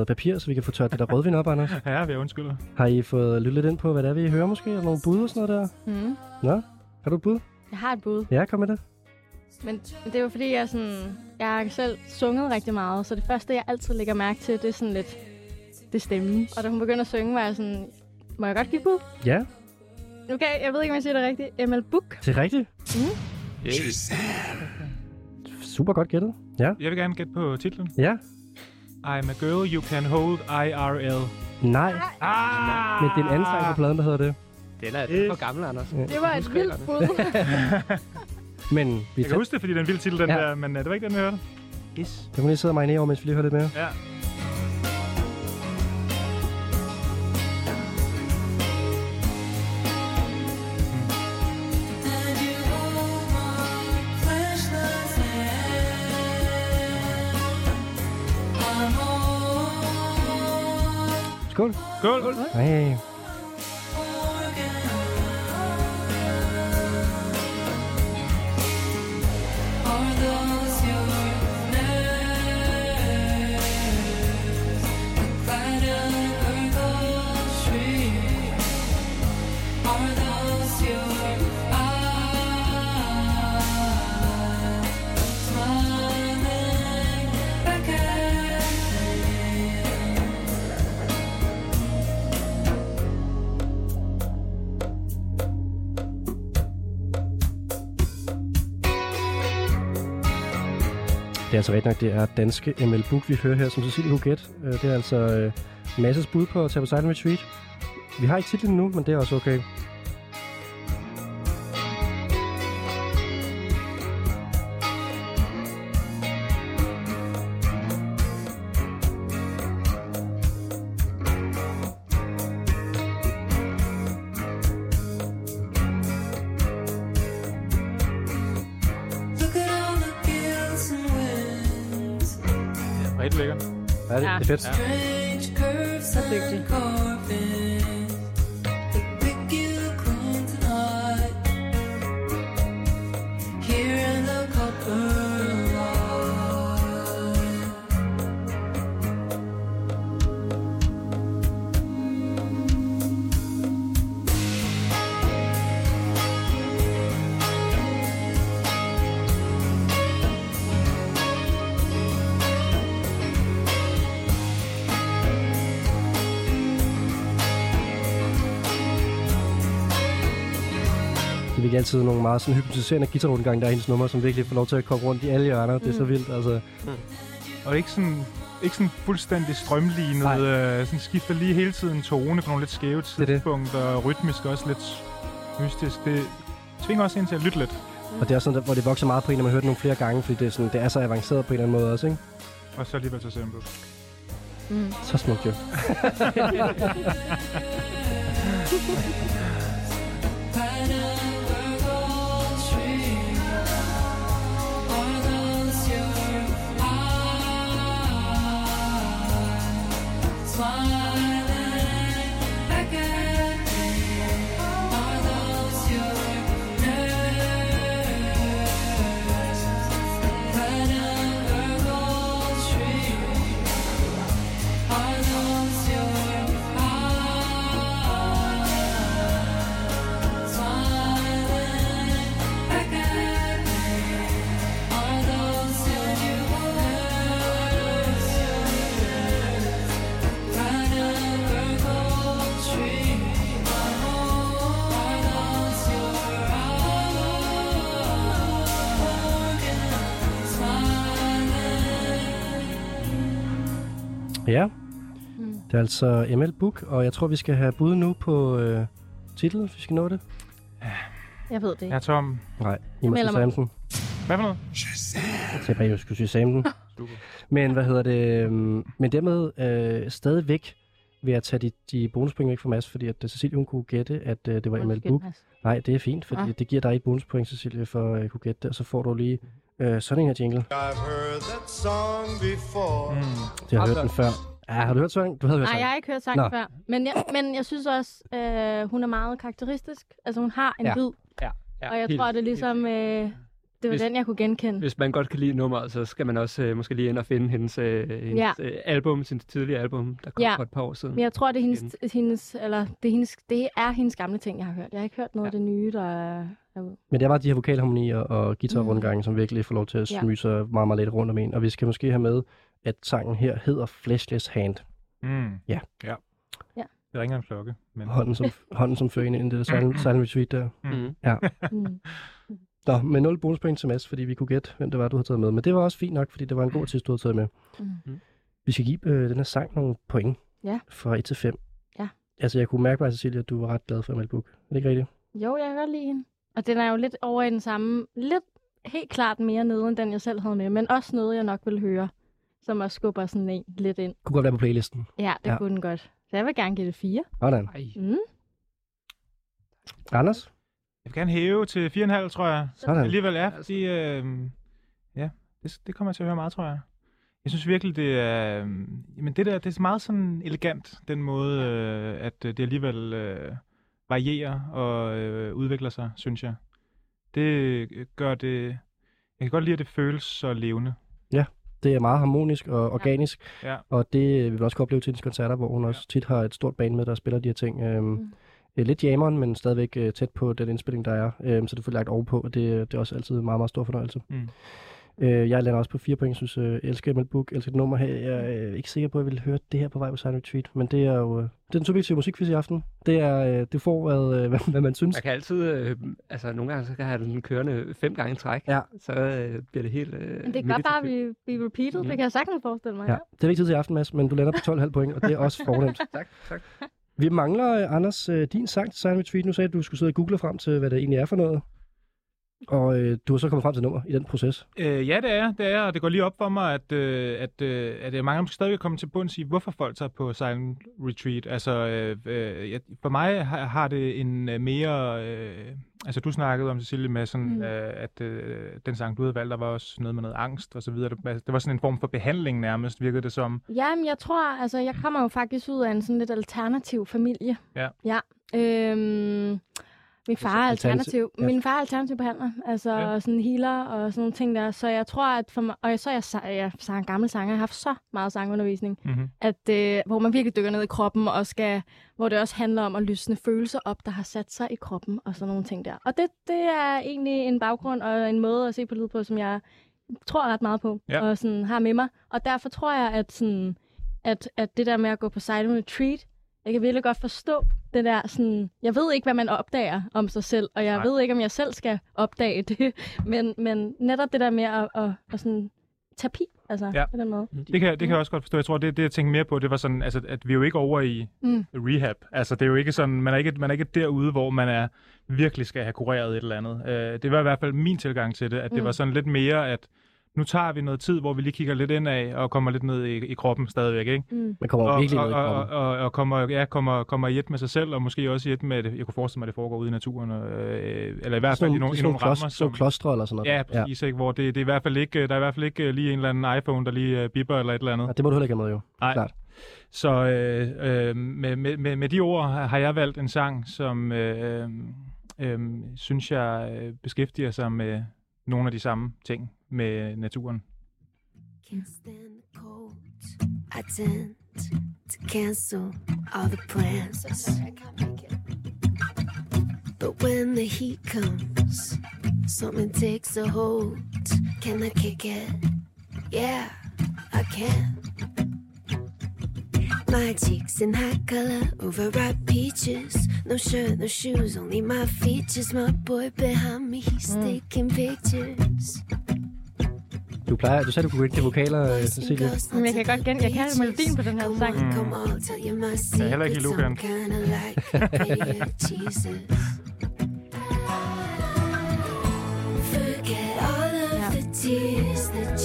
Speaker 2: Noget papir, så vi kan få tørt det der rødvin op, Anders.
Speaker 3: Ja, vi undskylder.
Speaker 2: Har I fået lyttet lidt ind på, hvad det er, vi hører måske? Er der nogle bud og sådan noget der?
Speaker 5: Mm.
Speaker 2: Nå, har du et bud?
Speaker 5: Jeg har et bud.
Speaker 2: Ja, kom med det.
Speaker 5: Men det er jo fordi, jeg, sådan, jeg har selv sunget rigtig meget, så det første, jeg altid lægger mærke til, det er sådan lidt det er stemmen. Og da hun begynder at synge, var jeg sådan, må jeg godt give bud?
Speaker 2: Ja,
Speaker 5: Okay, jeg ved ikke, om jeg siger det rigtigt. ML Book.
Speaker 2: det er rigtigt. Super godt gættet. Ja,
Speaker 3: Jeg vil gerne gætte på titlen.
Speaker 2: ja.
Speaker 3: I'm a girl you can hold IRL.
Speaker 2: Nej,
Speaker 3: Ah!
Speaker 2: men det er en anden sang på pladen, der hedder det.
Speaker 4: Den er, den er for gammel, Anders.
Speaker 2: Ja.
Speaker 5: Det var et vildt bud.
Speaker 2: Men vi
Speaker 3: Jeg kan huske det, fordi det er en vild titel, den
Speaker 2: Ja.
Speaker 3: der, men uh, det var ikke den, vi hørte. Is.
Speaker 2: Det må lige sidde og marinere over, mens vi lige hører lidt mere.
Speaker 3: Ja.
Speaker 2: Skål. Det er altså rigtigt nok, det er danske ML Book, vi hører her, som Cecilie Huguet. Øh, det er altså øh, Masses bud på at tage på Silent Retreat. Vi har ikke titlen nu, men det er også okay. Ja, det,
Speaker 5: Ja.
Speaker 2: det er fedt.
Speaker 3: Ja.
Speaker 2: Altid nogle meget sådan hypnotiserende guitarrundgang, der er hendes nummer, som virkelig får lov til at komme rundt i alle hjørner. Mm. Det er så vildt, altså.
Speaker 3: Og ikke sådan, ikke sådan fuldstændig strømlignet.
Speaker 2: Nej.
Speaker 3: Øh, sådan skifter lige hele tiden tone på nogle lidt skæve
Speaker 2: det.
Speaker 3: tidspunkter. Og rytmisk også lidt mystisk. Det tvinger også ind til at lytte lidt.
Speaker 2: Og det er sådan, der, hvor det vokser meget på en, når man hører det nogle flere gange, fordi det er, sådan, det er så avanceret på en eller anden måde også, ikke?
Speaker 3: Og så alligevel så simpelt.
Speaker 5: Mm.
Speaker 2: Så smukt jo. det er altså ML Book, og jeg tror, vi skal have bud nu på øh, titlen, hvis vi skal nå det.
Speaker 5: Jeg ved det ikke.
Speaker 3: Ja, Tom.
Speaker 2: Nej, I må sige
Speaker 5: melder mig.
Speaker 2: Samson.
Speaker 3: Hvad for noget?
Speaker 2: Jeg tænker bare, jeg skulle sige Samson. Men hvad hedder det? øhm, Men dermed øh, stadigvæk vil jeg tage de, de bonuspoint væk fra Mads, fordi at øh, Cecilie hun kunne gætte, at øh, det var ML Book. Nej, det er fint, fordi
Speaker 5: Ah.
Speaker 2: det giver dig et bonuspoint, Cecilie, for at øh, kunne gætte det, og så får du lige øh, sådan en her jingle.
Speaker 7: I've heard that song before.
Speaker 3: Mm.
Speaker 2: Det har jeg hørt den før. Ja, har du hørt sangen? Du havde hørt
Speaker 5: Nej, jeg
Speaker 2: sangen.
Speaker 5: har ikke hørt sangen
Speaker 2: Nå.
Speaker 5: før. Men jeg, men jeg synes også, øh, hun er meget karakteristisk. Altså, hun har en
Speaker 4: Ja.
Speaker 5: lyd.
Speaker 4: Ja, ja,
Speaker 5: Og jeg
Speaker 4: helt-
Speaker 5: tror, det er ligesom... Øh, det var
Speaker 4: Hvis-
Speaker 5: den, jeg kunne genkende.
Speaker 4: Hvis man godt kan lide nummeret, så skal man også øh, måske lige ind og finde hendes, øh, hendes
Speaker 5: Ja.
Speaker 4: øh, album, sin tidlige album, der kom
Speaker 5: Ja.
Speaker 4: for et par år siden.
Speaker 5: Men jeg tror, det er hendes, hendes, eller det er hendes, det er hendes gamle ting, jeg har hørt. Jeg har ikke hørt noget af det nye, der er, ude.
Speaker 2: Men det er bare de her vokalharmonier og guitarrundgange, som virkelig får lov til at
Speaker 5: Ja.
Speaker 2: smyge sig meget, meget lidt rundt om en. Og vi skal måske have med, at sangen her hedder Fleshless Hand.
Speaker 3: Mm.
Speaker 2: Ja.
Speaker 3: ja.
Speaker 5: Ja.
Speaker 3: Det ringer en klokke. Men...
Speaker 2: Hånden som, hånden som fører ind i det der silent, silent retreat der.
Speaker 4: Mm.
Speaker 5: Mm.
Speaker 2: Nå, med 0 bonuspoint til Mads, fordi vi kunne gætte, hvem det var, du havde taget med. Men det var også fint nok, fordi det var en god artist, du havde taget med.
Speaker 5: Mm.
Speaker 2: Vi skal give øh, den her sang nogle point.
Speaker 5: Ja.
Speaker 2: Fra 1 til 5.
Speaker 5: Ja.
Speaker 2: Altså, jeg kunne mærke på dig, Cecilia, at du var ret glad for Mel Book. Er det ikke rigtigt?
Speaker 5: Jo, jeg kan godt lide hende. Og den er jo lidt over i den samme, lidt helt klart mere nede, end den jeg selv havde med, men også noget, jeg nok vil høre, som også skubber sådan en lidt ind.
Speaker 2: Kunne godt være på playlisten.
Speaker 5: Ja, det
Speaker 2: Ja.
Speaker 5: kunne den godt. Så jeg vil gerne give det fire.
Speaker 4: Ej,
Speaker 5: Mm.
Speaker 2: Anders?
Speaker 3: Jeg vil gerne hæve til 4,5, tror jeg.
Speaker 2: Sådan.
Speaker 3: Alligevel er, fordi... Øh, ja, det, det kommer jeg til at høre meget, tror jeg. Jeg synes virkelig, det er... Øh, jamen det der, det er meget sådan elegant, den måde, øh, at øh, det alligevel øh, varierer og øh, udvikler sig, synes jeg. Det øh, gør det... Jeg kan godt lide, at det føles så levende.
Speaker 2: Det er meget harmonisk og organisk,
Speaker 3: Ja.
Speaker 2: og det vil vi også kunne opleve til hendes koncerter, hvor hun også tit har et stort band med, der spiller de her ting. Øhm,
Speaker 5: Mm.
Speaker 2: øh, lidt jammeren, men stadigvæk øh, tæt på den indspilling, der er. Øhm, så det får lagt ovenpå, og det, det er også altid en meget, meget stor fornøjelse.
Speaker 3: Mm.
Speaker 2: Øh, jeg lander også på fire point. Jeg synes, øh, jeg elsker Emil Book, elsker det nummer her. Jeg er øh, ikke sikker på, at jeg vil høre det her på vej på Silent Retreat, men det er jo øh, det er den subjektive musikquiz i aften. Det er øh, det får, hvad, øh, hvad, hvad man synes.
Speaker 4: man kan altid, øh, altså nogle gange så kan jeg have den kørende fem gange i træk,
Speaker 2: Ja.
Speaker 4: så øh, bliver det helt... Øh,
Speaker 5: Men det kan godt bare blive, blive repeated.
Speaker 4: Mm.
Speaker 5: Det kan jeg sagtens forestille mig.
Speaker 2: Ja, det er ikke tid til i aften, Mads, men du lander på 12,5 point, og det er også fornemt.
Speaker 4: Tak, tak.
Speaker 2: Vi mangler, øh, Anders, øh, din sang til Silent Retreat. Nu sagde du, at du skulle sidde og google frem til, hvad det egentlig er for noget. Og øh, du har så kommet frem til nummer i den proces.
Speaker 3: Øh, ja, det er, det er, og det går lige op for mig, at, øh, at, øh, at øh, mange skal stadig komme til bunds i, hvorfor folk tager på silent retreat. Altså, øh, øh, jeg, for mig har, har det en øh, mere... Øh, altså, du snakkede om, Cecilie, med sådan, mm. Øh, at øh, den sang, du havde valgt, der var også noget med noget angst og så videre. Det, altså, det var sådan en form for behandling nærmest, virkede det som.
Speaker 5: Ja, men jeg tror, altså, jeg kommer jo faktisk ud af en sådan lidt alternativ familie.
Speaker 3: Ja.
Speaker 5: Ja. Øhm, min far er
Speaker 2: alternativ- ja.
Speaker 5: Min far er alternativ behandler, altså
Speaker 3: Ja.
Speaker 5: sådan healer og sådan nogle ting der. Så jeg tror, at for mig, og så er jeg, jeg er en gammel sanger, jeg har haft så meget sangundervisning,
Speaker 3: Mm-hmm.
Speaker 5: at, øh, hvor man virkelig dykker ned i kroppen, og skal, hvor det også handler om at lysne følelser op, der har sat sig i kroppen, og sådan nogle ting der. Og det, det er egentlig en baggrund og en måde at se på lyd på, som jeg tror ret meget på,
Speaker 3: Ja.
Speaker 5: og sådan har med mig. Og derfor tror jeg, at, sådan, at, at det der med at gå på silent retreat, jeg kan virkelig godt forstå det der sådan, jeg ved ikke, hvad man opdager om sig selv, og jeg
Speaker 3: Nej.
Speaker 5: Ved ikke, om jeg selv skal opdage det, men, men netop det der med at, at, at sådan, terapi, altså
Speaker 3: Ja.
Speaker 5: på den måde.
Speaker 3: Det kan, det kan jeg også godt forstå. Jeg tror, det, det jeg tænkte mere på, det var sådan, altså, at vi er jo ikke over i
Speaker 5: Mm.
Speaker 3: rehab. Altså, det er jo ikke sådan, man er ikke, man er ikke derude, hvor man er virkelig skal have kureret et eller andet. Øh, det var i hvert fald min tilgang til det, at det
Speaker 5: Mm.
Speaker 3: var sådan lidt mere, at nu tager vi noget tid, hvor vi lige kigger lidt indad og kommer lidt ned i, i kroppen stadigvæk, ikke?
Speaker 5: Mm.
Speaker 2: Man kommer
Speaker 3: Og,
Speaker 2: virkelig
Speaker 3: og,
Speaker 2: ned i
Speaker 3: og,
Speaker 2: kroppen.
Speaker 3: og, og kommer, ja, kommer, kommer i et med sig selv, og måske også i et med det. Jeg kunne forestille mig, at det foregår ude i naturen, øh, eller i hvert fald i nogle, i nogle rammer,
Speaker 2: som... klostre eller sådan noget.
Speaker 3: Ja, præcis, Ikke? hvor det, det er i hvert fald ikke, der er i hvert fald ikke øh, lige en eller anden iPhone, der lige uh, bipper eller et eller andet.
Speaker 2: Ja, det må du heller ikke have med, jo.
Speaker 3: Nej.
Speaker 2: Klart.
Speaker 3: Så øh, øh, med, med, med, med de ord har jeg valgt en sang, som øh, øh, synes jeg øh, beskæftiger sig med nogle af de samme ting med øh, naturen.
Speaker 8: Can't stand the cold. I tend to cancel all the plans. But when the heat comes, something takes a hold. Can I kick it? Yeah, I can. My cheeks in high color, overripe peaches. No shirt, no shoes, only my features. My boy behind me, he's hmm. taking pictures.
Speaker 2: Du plejer, du sagde, du kunne genkende vokaler, øh, Cecilie.
Speaker 5: Men jeg kan godt gen- jeg kan melodien på den her sang.
Speaker 3: Mm.
Speaker 8: Come on, tell you my
Speaker 3: Jeg er heller ikke i Lukan.
Speaker 5: Ja.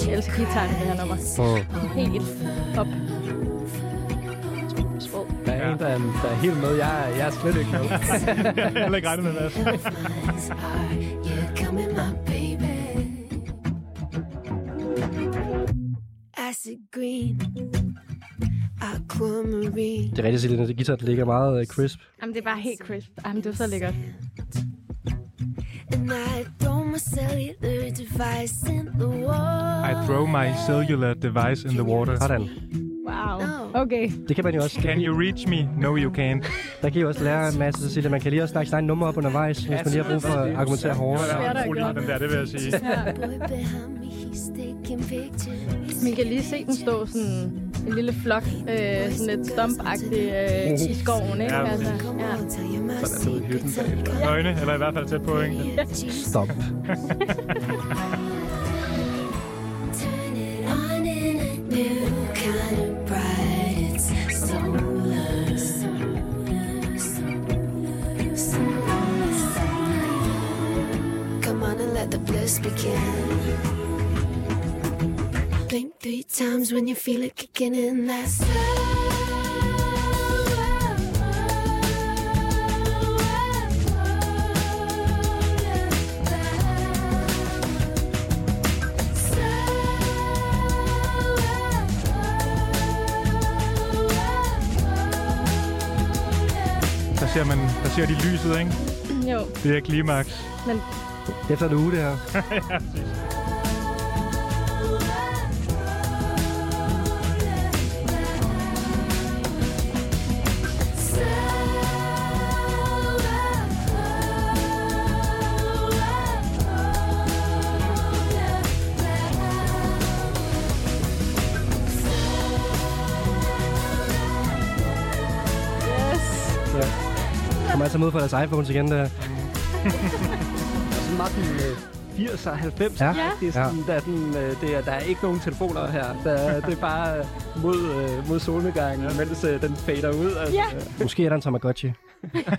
Speaker 5: Jeg elsker guitaren i det her nummer.
Speaker 2: Mm.
Speaker 5: Helt op. Sprog.
Speaker 9: Der er en, der er, der er helt med. Jeg, jeg er slet ikke med.
Speaker 3: jeg har heller ikke regnet med det.
Speaker 8: Acid green, aquamarine.
Speaker 2: Det er rigtigt, Cecilie. Det guitar ligger meget øh, crisp.
Speaker 5: Jamen, det er bare helt crisp. Jamen, det er så lækkert.
Speaker 8: And I throw my cellular device in the water.
Speaker 3: I throw my cellular device in the water.
Speaker 2: Sådan.
Speaker 5: Wow. Okay.
Speaker 2: Det kan man jo også.
Speaker 3: Can you reach me? No, you can't.
Speaker 2: Der kan I også lære en masse, Cecilie. Man kan lige også snakke sin nummer op undervejs, hvis man lige har brug for at argumentere hårdere.
Speaker 3: Det
Speaker 5: svært
Speaker 3: var
Speaker 5: at gøre.
Speaker 3: den der, det vil jeg sige.
Speaker 5: Man kan lige se den stå sådan en lille flok, øh, sådan lidt stumpagtigt øh, i skoven, ikke?
Speaker 3: Ja,
Speaker 5: altså, ja.
Speaker 9: Sådan er det i hytten bagefter.
Speaker 3: Nøgne, eller i hvert fald tæt på, ikke?
Speaker 2: Stop.
Speaker 8: Turn it on in a new kind of bright. It's solar, solar, solar, solar. Come on and let the bliss begin. Blink three times when you feel it kicking in. That's
Speaker 3: Der ser man, der ser de lyset, ikke?
Speaker 5: Jo,
Speaker 3: Det er klimaks.
Speaker 5: men
Speaker 2: Efter en uge, det her.
Speaker 3: ja, præcis.
Speaker 2: Kommer altså ud fra deres iPhones igen, der.
Speaker 4: Sådan meget sådan øh, 80'er og 90'er.
Speaker 2: Ja.
Speaker 5: Ja.
Speaker 4: Det er sådan, der, er den, øh, det er, der er ikke nogen telefoner her. Der, det er bare øh, mod, øh, mod solnedgangen, ja. mens øh, den fader ud. Altså,
Speaker 5: Ja.
Speaker 2: Måske er der en Tamagotchi.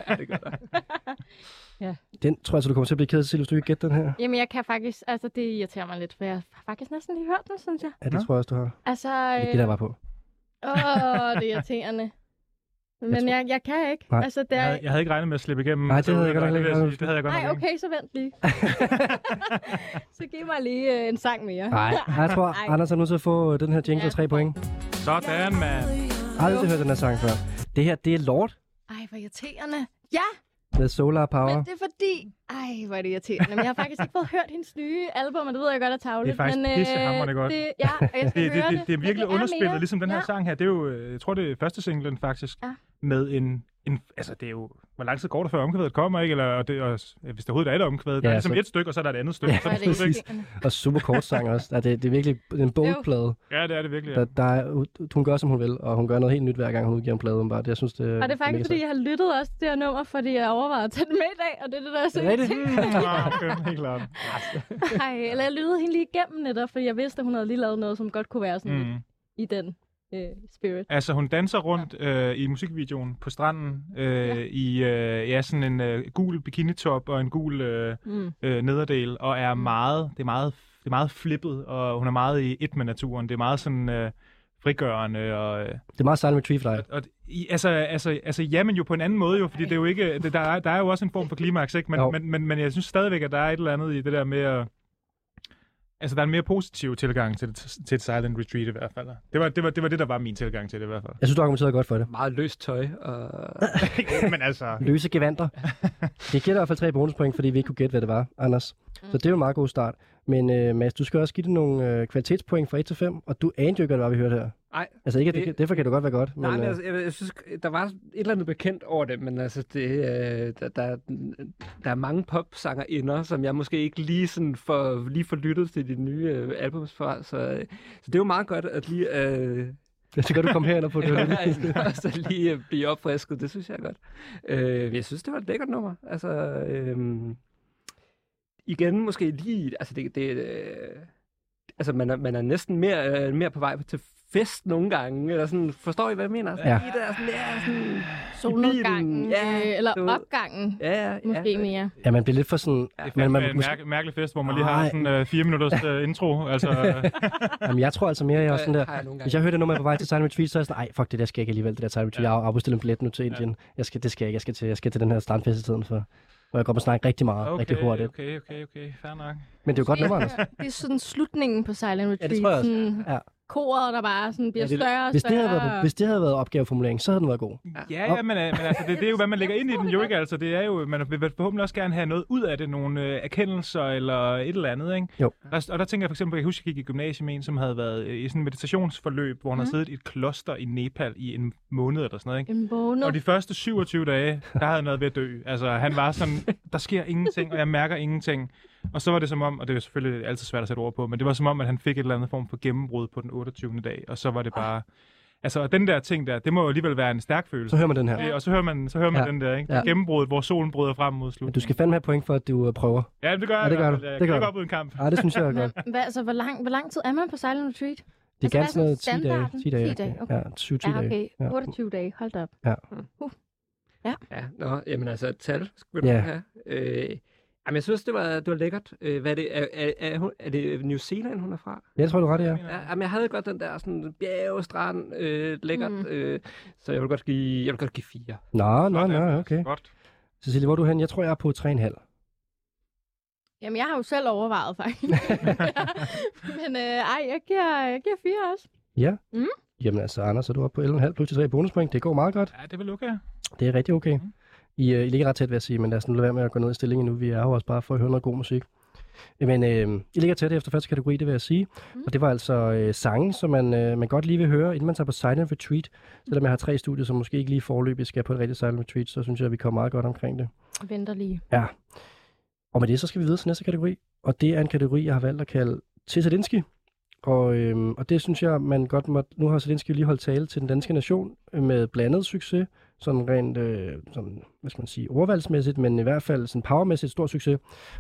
Speaker 4: ja, det gør der.
Speaker 2: Den tror jeg, så du kommer til at blive ked af, Cecilie, hvis du ikke gætter den her.
Speaker 5: Jamen, jeg kan faktisk... Altså, det irriterer mig lidt, for jeg har faktisk næsten lige hørt den, synes jeg.
Speaker 2: Ja, det
Speaker 3: Nå.
Speaker 2: tror jeg også, du har.
Speaker 5: Altså...
Speaker 2: Det gætter jeg bare på.
Speaker 5: Åh, det er irriterende. Men
Speaker 2: tror-
Speaker 5: jeg, jeg kan ikke.
Speaker 2: Nej.
Speaker 5: Altså, det
Speaker 3: Jeg havde, jeg havde ikke regnet med at slippe igennem.
Speaker 2: Nej, det havde jeg godt nok
Speaker 3: det,
Speaker 2: ikke
Speaker 3: jeg sige. det havde jeg godt
Speaker 5: Nej, okay, så vent lige. så giv mig lige øh, en sang mere.
Speaker 2: Nej, jeg tror,
Speaker 5: Ej.
Speaker 2: Anders er nødt til at få øh, den her jingle
Speaker 5: Ja.
Speaker 2: 3 point.
Speaker 3: Sådan, mand.
Speaker 2: Aldrig hørt den her sang før. Det her, det er Lord
Speaker 5: Ej, hvor irriterende. Ja,
Speaker 2: med Solar Power.
Speaker 5: men det er fordi... Ej, hvor er det irriterende. Men jeg har faktisk ikke fået hørt hendes nye album, og det ved jeg godt er tavligt.
Speaker 3: Det er faktisk
Speaker 5: men,
Speaker 3: pissehamrende godt.
Speaker 5: Det, ja, og jeg skal
Speaker 3: Det, det,
Speaker 5: høre
Speaker 3: det, det er virkelig
Speaker 5: men
Speaker 3: underspillet,
Speaker 5: mere.
Speaker 3: ligesom den her
Speaker 5: ja.
Speaker 3: sang her. Det er jo, øh, jeg tror, det er første singlen faktisk,
Speaker 5: Ja.
Speaker 3: med en, en, altså det er jo, hvor lang tid går der før omkvædet kommer, ikke? Eller og det, og, hvis der overhovedet er et omkvæd, ja, der er ligesom
Speaker 2: så-
Speaker 3: et stykke, og så er der et andet stykke.
Speaker 2: Ja,
Speaker 3: så er
Speaker 5: er det
Speaker 3: det ikke?
Speaker 2: Og super kort sang også. Ja, det, det er virkelig en boldplade.
Speaker 3: Ja, det er det virkelig.
Speaker 2: Der,
Speaker 3: Ja.
Speaker 2: der er, hun gør, som hun vil, og hun gør noget helt nyt, hver gang hun udgiver en plade. Bare. Det, jeg synes, det,
Speaker 5: Og det er faktisk, fordi jeg har lyttet også til det her nummer, fordi jeg overvejede at tage den med i dag, og det er det, der er så
Speaker 2: Er det
Speaker 3: okay, helt klart.
Speaker 5: Ej, eller jeg lyttede hende lige igennem netop, fordi jeg vidste, at hun havde lige lavet noget, som godt kunne være sådan mm.
Speaker 3: Mm.
Speaker 5: i den øh, spirit.
Speaker 3: Altså, hun danser rundt øh, i musikvideoen på stranden øh,
Speaker 5: Ja.
Speaker 3: i øh, ja, sådan en øh, gul bikinitop og en gul øh,
Speaker 5: Mm.
Speaker 3: øh, nederdel, og er meget, det er meget, det er meget flippet, og hun er meget i et med naturen. Det er meget sådan øh, frigørende, og, øh,
Speaker 2: Det er meget silent retrieve for dig.
Speaker 3: og i, altså, altså, altså, ja, men jo på en anden måde jo, fordi det er jo ikke, det, der, er, der er jo også en form for klimaks, ikke? Men,
Speaker 2: Jo.
Speaker 3: men, men, men jeg synes stadigvæk, at der er et eller andet i det der med at, altså der er en mere positiv tilgang til, til et silent retreat i hvert fald. Det var det, var, det var det, der var min tilgang til det i hvert fald.
Speaker 2: Jeg synes, du argumenterede godt for det.
Speaker 4: Meget løst tøj. Og...
Speaker 3: men altså,
Speaker 2: Løse gevanter. Det giver i hvert fald tre bonuspoint, fordi vi ikke kunne gætte, hvad det var, Anders. Så det er jo en meget god start. Men uh, Mads, du skal også give det nogle øh, kvalitetspoint fra 1 til 5, og du anede jo ikke, hvad vi hørte her.
Speaker 4: Nej,
Speaker 2: Altså ikke, at det,
Speaker 4: Det-
Speaker 2: derfor kan det godt være godt.
Speaker 4: Nej, men
Speaker 2: øh,
Speaker 4: altså, jeg, jeg synes, der var et eller andet bekendt over det, men altså, det, øh, der, der, der er mange popsanger inder, som jeg måske ikke lige sådan får, lige får lyttet til de nye øh, albums fra, så, øh, så det er jo meget godt at lige, øh,
Speaker 2: det kan du komme herind og få det.
Speaker 4: altså lige øh, blive opfrisket, det synes jeg er godt. Øh, jeg synes, det var et lækkert nummer, altså, øh, igen måske lige, altså det, det øh, altså man er, man er næsten mere, øh, mere på vej til fest nogle gange, eller sådan, forstår I, hvad jeg mener? Sådan,
Speaker 2: Ja.
Speaker 4: lige der, sådan, ja, sådan,
Speaker 5: Solnedgangen,
Speaker 4: Ja,
Speaker 5: øh, eller
Speaker 4: du
Speaker 5: opgangen,
Speaker 4: ja, ja,
Speaker 5: måske
Speaker 4: ja.
Speaker 5: mere.
Speaker 2: Ja, man bliver lidt for sådan...
Speaker 3: er fandme
Speaker 2: man,
Speaker 3: en
Speaker 2: måske,
Speaker 3: mærke, mærkelig fest, hvor man lige har
Speaker 2: Nej.
Speaker 3: sådan øh, fire minutters øh, intro. Altså, øh,
Speaker 2: jamen, jeg tror altså mere, jeg er sådan der...
Speaker 4: Jeg
Speaker 2: Hvis jeg hørte det nummer på vej til Silent Retreat, så er jeg sådan, ej, fuck det der skal jeg ikke alligevel, det der Silent Retreat. Jeg har afbestilt en billet nu til Indien. Jeg skal, det skal jeg ikke. Jeg skal til, jeg skal til den her strandfest i stedet for. Hvor jeg går på snakke rigtig meget,
Speaker 3: okay,
Speaker 2: rigtig hurtigt.
Speaker 3: okay, okay, okay, fair nok.
Speaker 2: Men det er jo godt nummer, Anders.
Speaker 5: Det er sådan slutningen på Silent Retreat.
Speaker 2: det tror jeg også. Ja.
Speaker 5: Koret, der bare sådan bliver
Speaker 2: Ja, det-
Speaker 5: større og
Speaker 2: Hvis det,
Speaker 5: større.
Speaker 2: havde været, hvis det havde været opgaveformulering, så havde den været god.
Speaker 3: Ja, ja, men, øh, men altså, det, det er jo, hvad man lægger ind i den jo ikke. Altså, det er jo, man vil forhåbentlig også gerne have noget ud af det, nogle øh, erkendelser eller et eller andet, ikke?
Speaker 2: Jo.
Speaker 3: Der, og der tænker jeg for eksempel, jeg kan huske, jeg gik i gymnasiet med en, som havde været øh, i sådan et meditationsforløb, hvor han mm. havde siddet i et kloster i Nepal i en måned eller sådan noget, ikke?
Speaker 5: En måned.
Speaker 3: Og de første 27 dage, der havde han været ved at dø. Altså, han var sådan, der sker ingenting, og jeg mærker ingenting. Og så var det som om, og det er jo selvfølgelig altid svært at sætte ord på, men det var som om, at han fik et eller andet form for gennembrud på den 28. dag, og så var det bare... Altså, og den der ting der, det må jo alligevel være en stærk følelse.
Speaker 2: Så hører man den her.
Speaker 3: Det, og så hører man, så hører man
Speaker 2: Ja.
Speaker 3: ja. den der, ikke?
Speaker 2: Ja.
Speaker 3: Ja. Gennembruddet, hvor solen bryder frem mod
Speaker 2: Men
Speaker 3: slut.
Speaker 2: du skal fandme have point for, at du øh, prøver.
Speaker 3: Ja, det gør
Speaker 2: Ja,
Speaker 3: jeg.
Speaker 2: det gør.
Speaker 3: Jeg
Speaker 2: Det gør
Speaker 3: kan
Speaker 2: du.
Speaker 3: godt ud en kamp.
Speaker 2: Nej, det synes jeg er godt.
Speaker 5: Hvad, altså, hvor lang, hvor lang tid er man på Silent Retreat?
Speaker 2: Det er
Speaker 5: Altså,
Speaker 2: ganske noget 10 dage. 10 dage.
Speaker 5: 10 dage, okay.
Speaker 2: Ja, 7-10
Speaker 5: Ja,
Speaker 2: dage.
Speaker 5: okay.
Speaker 2: Ja.
Speaker 5: 28 dage. Hold da op.
Speaker 4: Ja, nå, jamen altså et tal, skal du
Speaker 2: Ja.
Speaker 4: have. Øh, Jamen, jeg synes, det var, det var lækkert. Øh, hvad er, det, er, er, er, hun, er det New Zealand, hun er fra?
Speaker 2: Jeg tror, du er ret, ja.
Speaker 4: Ja, jamen, jeg havde godt den der sådan bjergestrand, øh, lækkert. Mm. Øh, så jeg vil godt give, jeg vil godt give fire.
Speaker 2: Nå, nå, nå, okay.
Speaker 3: Godt.
Speaker 2: Cecilie, hvor er du hen? Jeg tror, jeg er på 3,5.
Speaker 5: Jamen, jeg har jo selv overvejet, faktisk. Men øh, ej, jeg giver, jeg giver fire også.
Speaker 2: Ja.
Speaker 5: Mm.
Speaker 2: Jamen altså, Anders, er du oppe på 11,5 plus de 3 bonuspoint. Det går meget godt.
Speaker 3: Ja, det er vel okay.
Speaker 2: Det er rigtig okay. I, øh, I ligger ret tæt, vil jeg sige, men lad os nu lade være med at gå ned i stillingen nu. Vi er jo også bare for at høre noget god musik. Men øh, I ligger tæt efter første kategori, det vil jeg sige. Mm. Og det var altså øh, sange, som man, øh, man godt lige vil høre, inden man tager på Silent Retreat. Selvom jeg har tre studier, som måske ikke lige forløbig skal på et rigtigt Silent Retreat, så synes jeg, at vi kommer meget godt omkring det.
Speaker 5: Venter lige.
Speaker 2: Ja. Og med det, så skal vi videre til næste kategori. Og det er en kategori, jeg har valgt at kalde Zelensky. Og, øhm, og det synes jeg, man godt må... Nu har Zelensky lige holdt tale til den danske nation med blandet succes. Sådan rent, øh, sådan, hvad skal man sige, ordvalgsmæssigt, men i hvert fald sådan powermæssigt stor succes.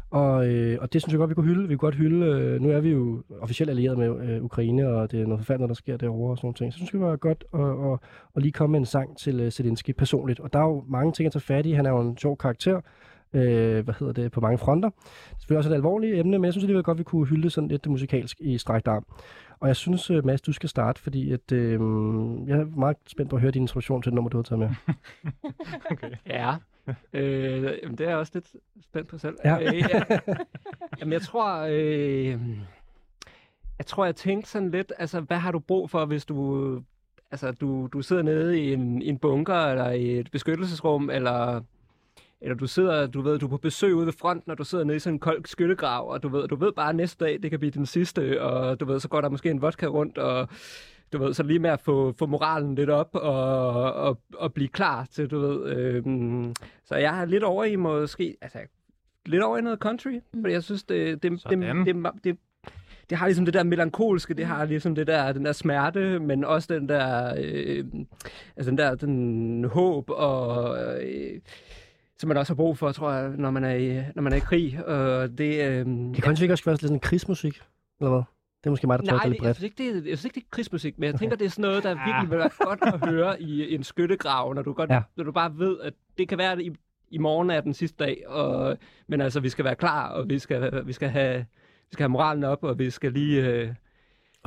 Speaker 2: Og, øh, og det synes jeg godt, vi kunne hylde. Vi kunne godt hylde... Øh, nu er vi jo officielt allieret med øh, Ukraine, og det er noget forfærdeligt, der sker derovre og sådan nogle ting. Så synes jeg, det var godt at, at, at lige komme med en sang til øh, Zelensky personligt. Og der er jo mange ting at tage fat i. Han er jo en sjov karakter øh, hvad hedder det, på mange fronter. Det er selvfølgelig også et alvorligt emne, men jeg synes alligevel godt, vi kunne hylde sådan lidt musikalsk i strækt arm. Og jeg synes, øh, Mads, du skal starte, fordi at, øh, jeg er meget spændt på at høre din introduktion til det nummer, du har taget med.
Speaker 4: Ja. øh, jamen, det er jeg også lidt spændt på selv.
Speaker 2: Ja.
Speaker 4: Øh, ja. Jamen, jeg tror... Øh, jeg tror, jeg tænkte sådan lidt, altså, hvad har du brug for, hvis du... Altså, du, du sidder nede i en, i en bunker, eller i et beskyttelsesrum, eller eller du sidder, du ved, du er på besøg ude ved fronten, og du sidder nede i sådan en kold skyttegrav, og du ved, du ved bare, at næste dag, det kan blive den sidste, og du ved, så går der måske en vodka rundt, og du ved, så lige med at få, få moralen lidt op, og, og, og blive klar til, du ved, øhm, så jeg er lidt over i måske, altså, lidt over i noget country, fordi jeg synes, det, det, det, det, det, det, det har ligesom det der melankolske, det har ligesom det der, den der smerte, men også den der, øh, altså den der, den håb og, øh, som man også har brug for, tror jeg, når man er i, når man er i krig. Og det, øh,
Speaker 2: Kan country ikke også være sådan lidt en krigsmusik, eller hvad? Det er måske mig, der tolker
Speaker 4: det,
Speaker 2: lidt
Speaker 4: jeg,
Speaker 2: bredt.
Speaker 4: synes ikke, det, er- jeg synes ikke, det er krigsmusik, men jeg tænker, det er sådan noget, der virkelig vil være godt at høre i en skyttegrav, når du, godt,
Speaker 2: Ja.
Speaker 4: ja. når du bare ved, at det kan være, at i, i morgen er den sidste dag, og, men altså, vi skal være klar, og vi skal, vi skal, have, vi skal have moralen op, og vi skal lige... Øh,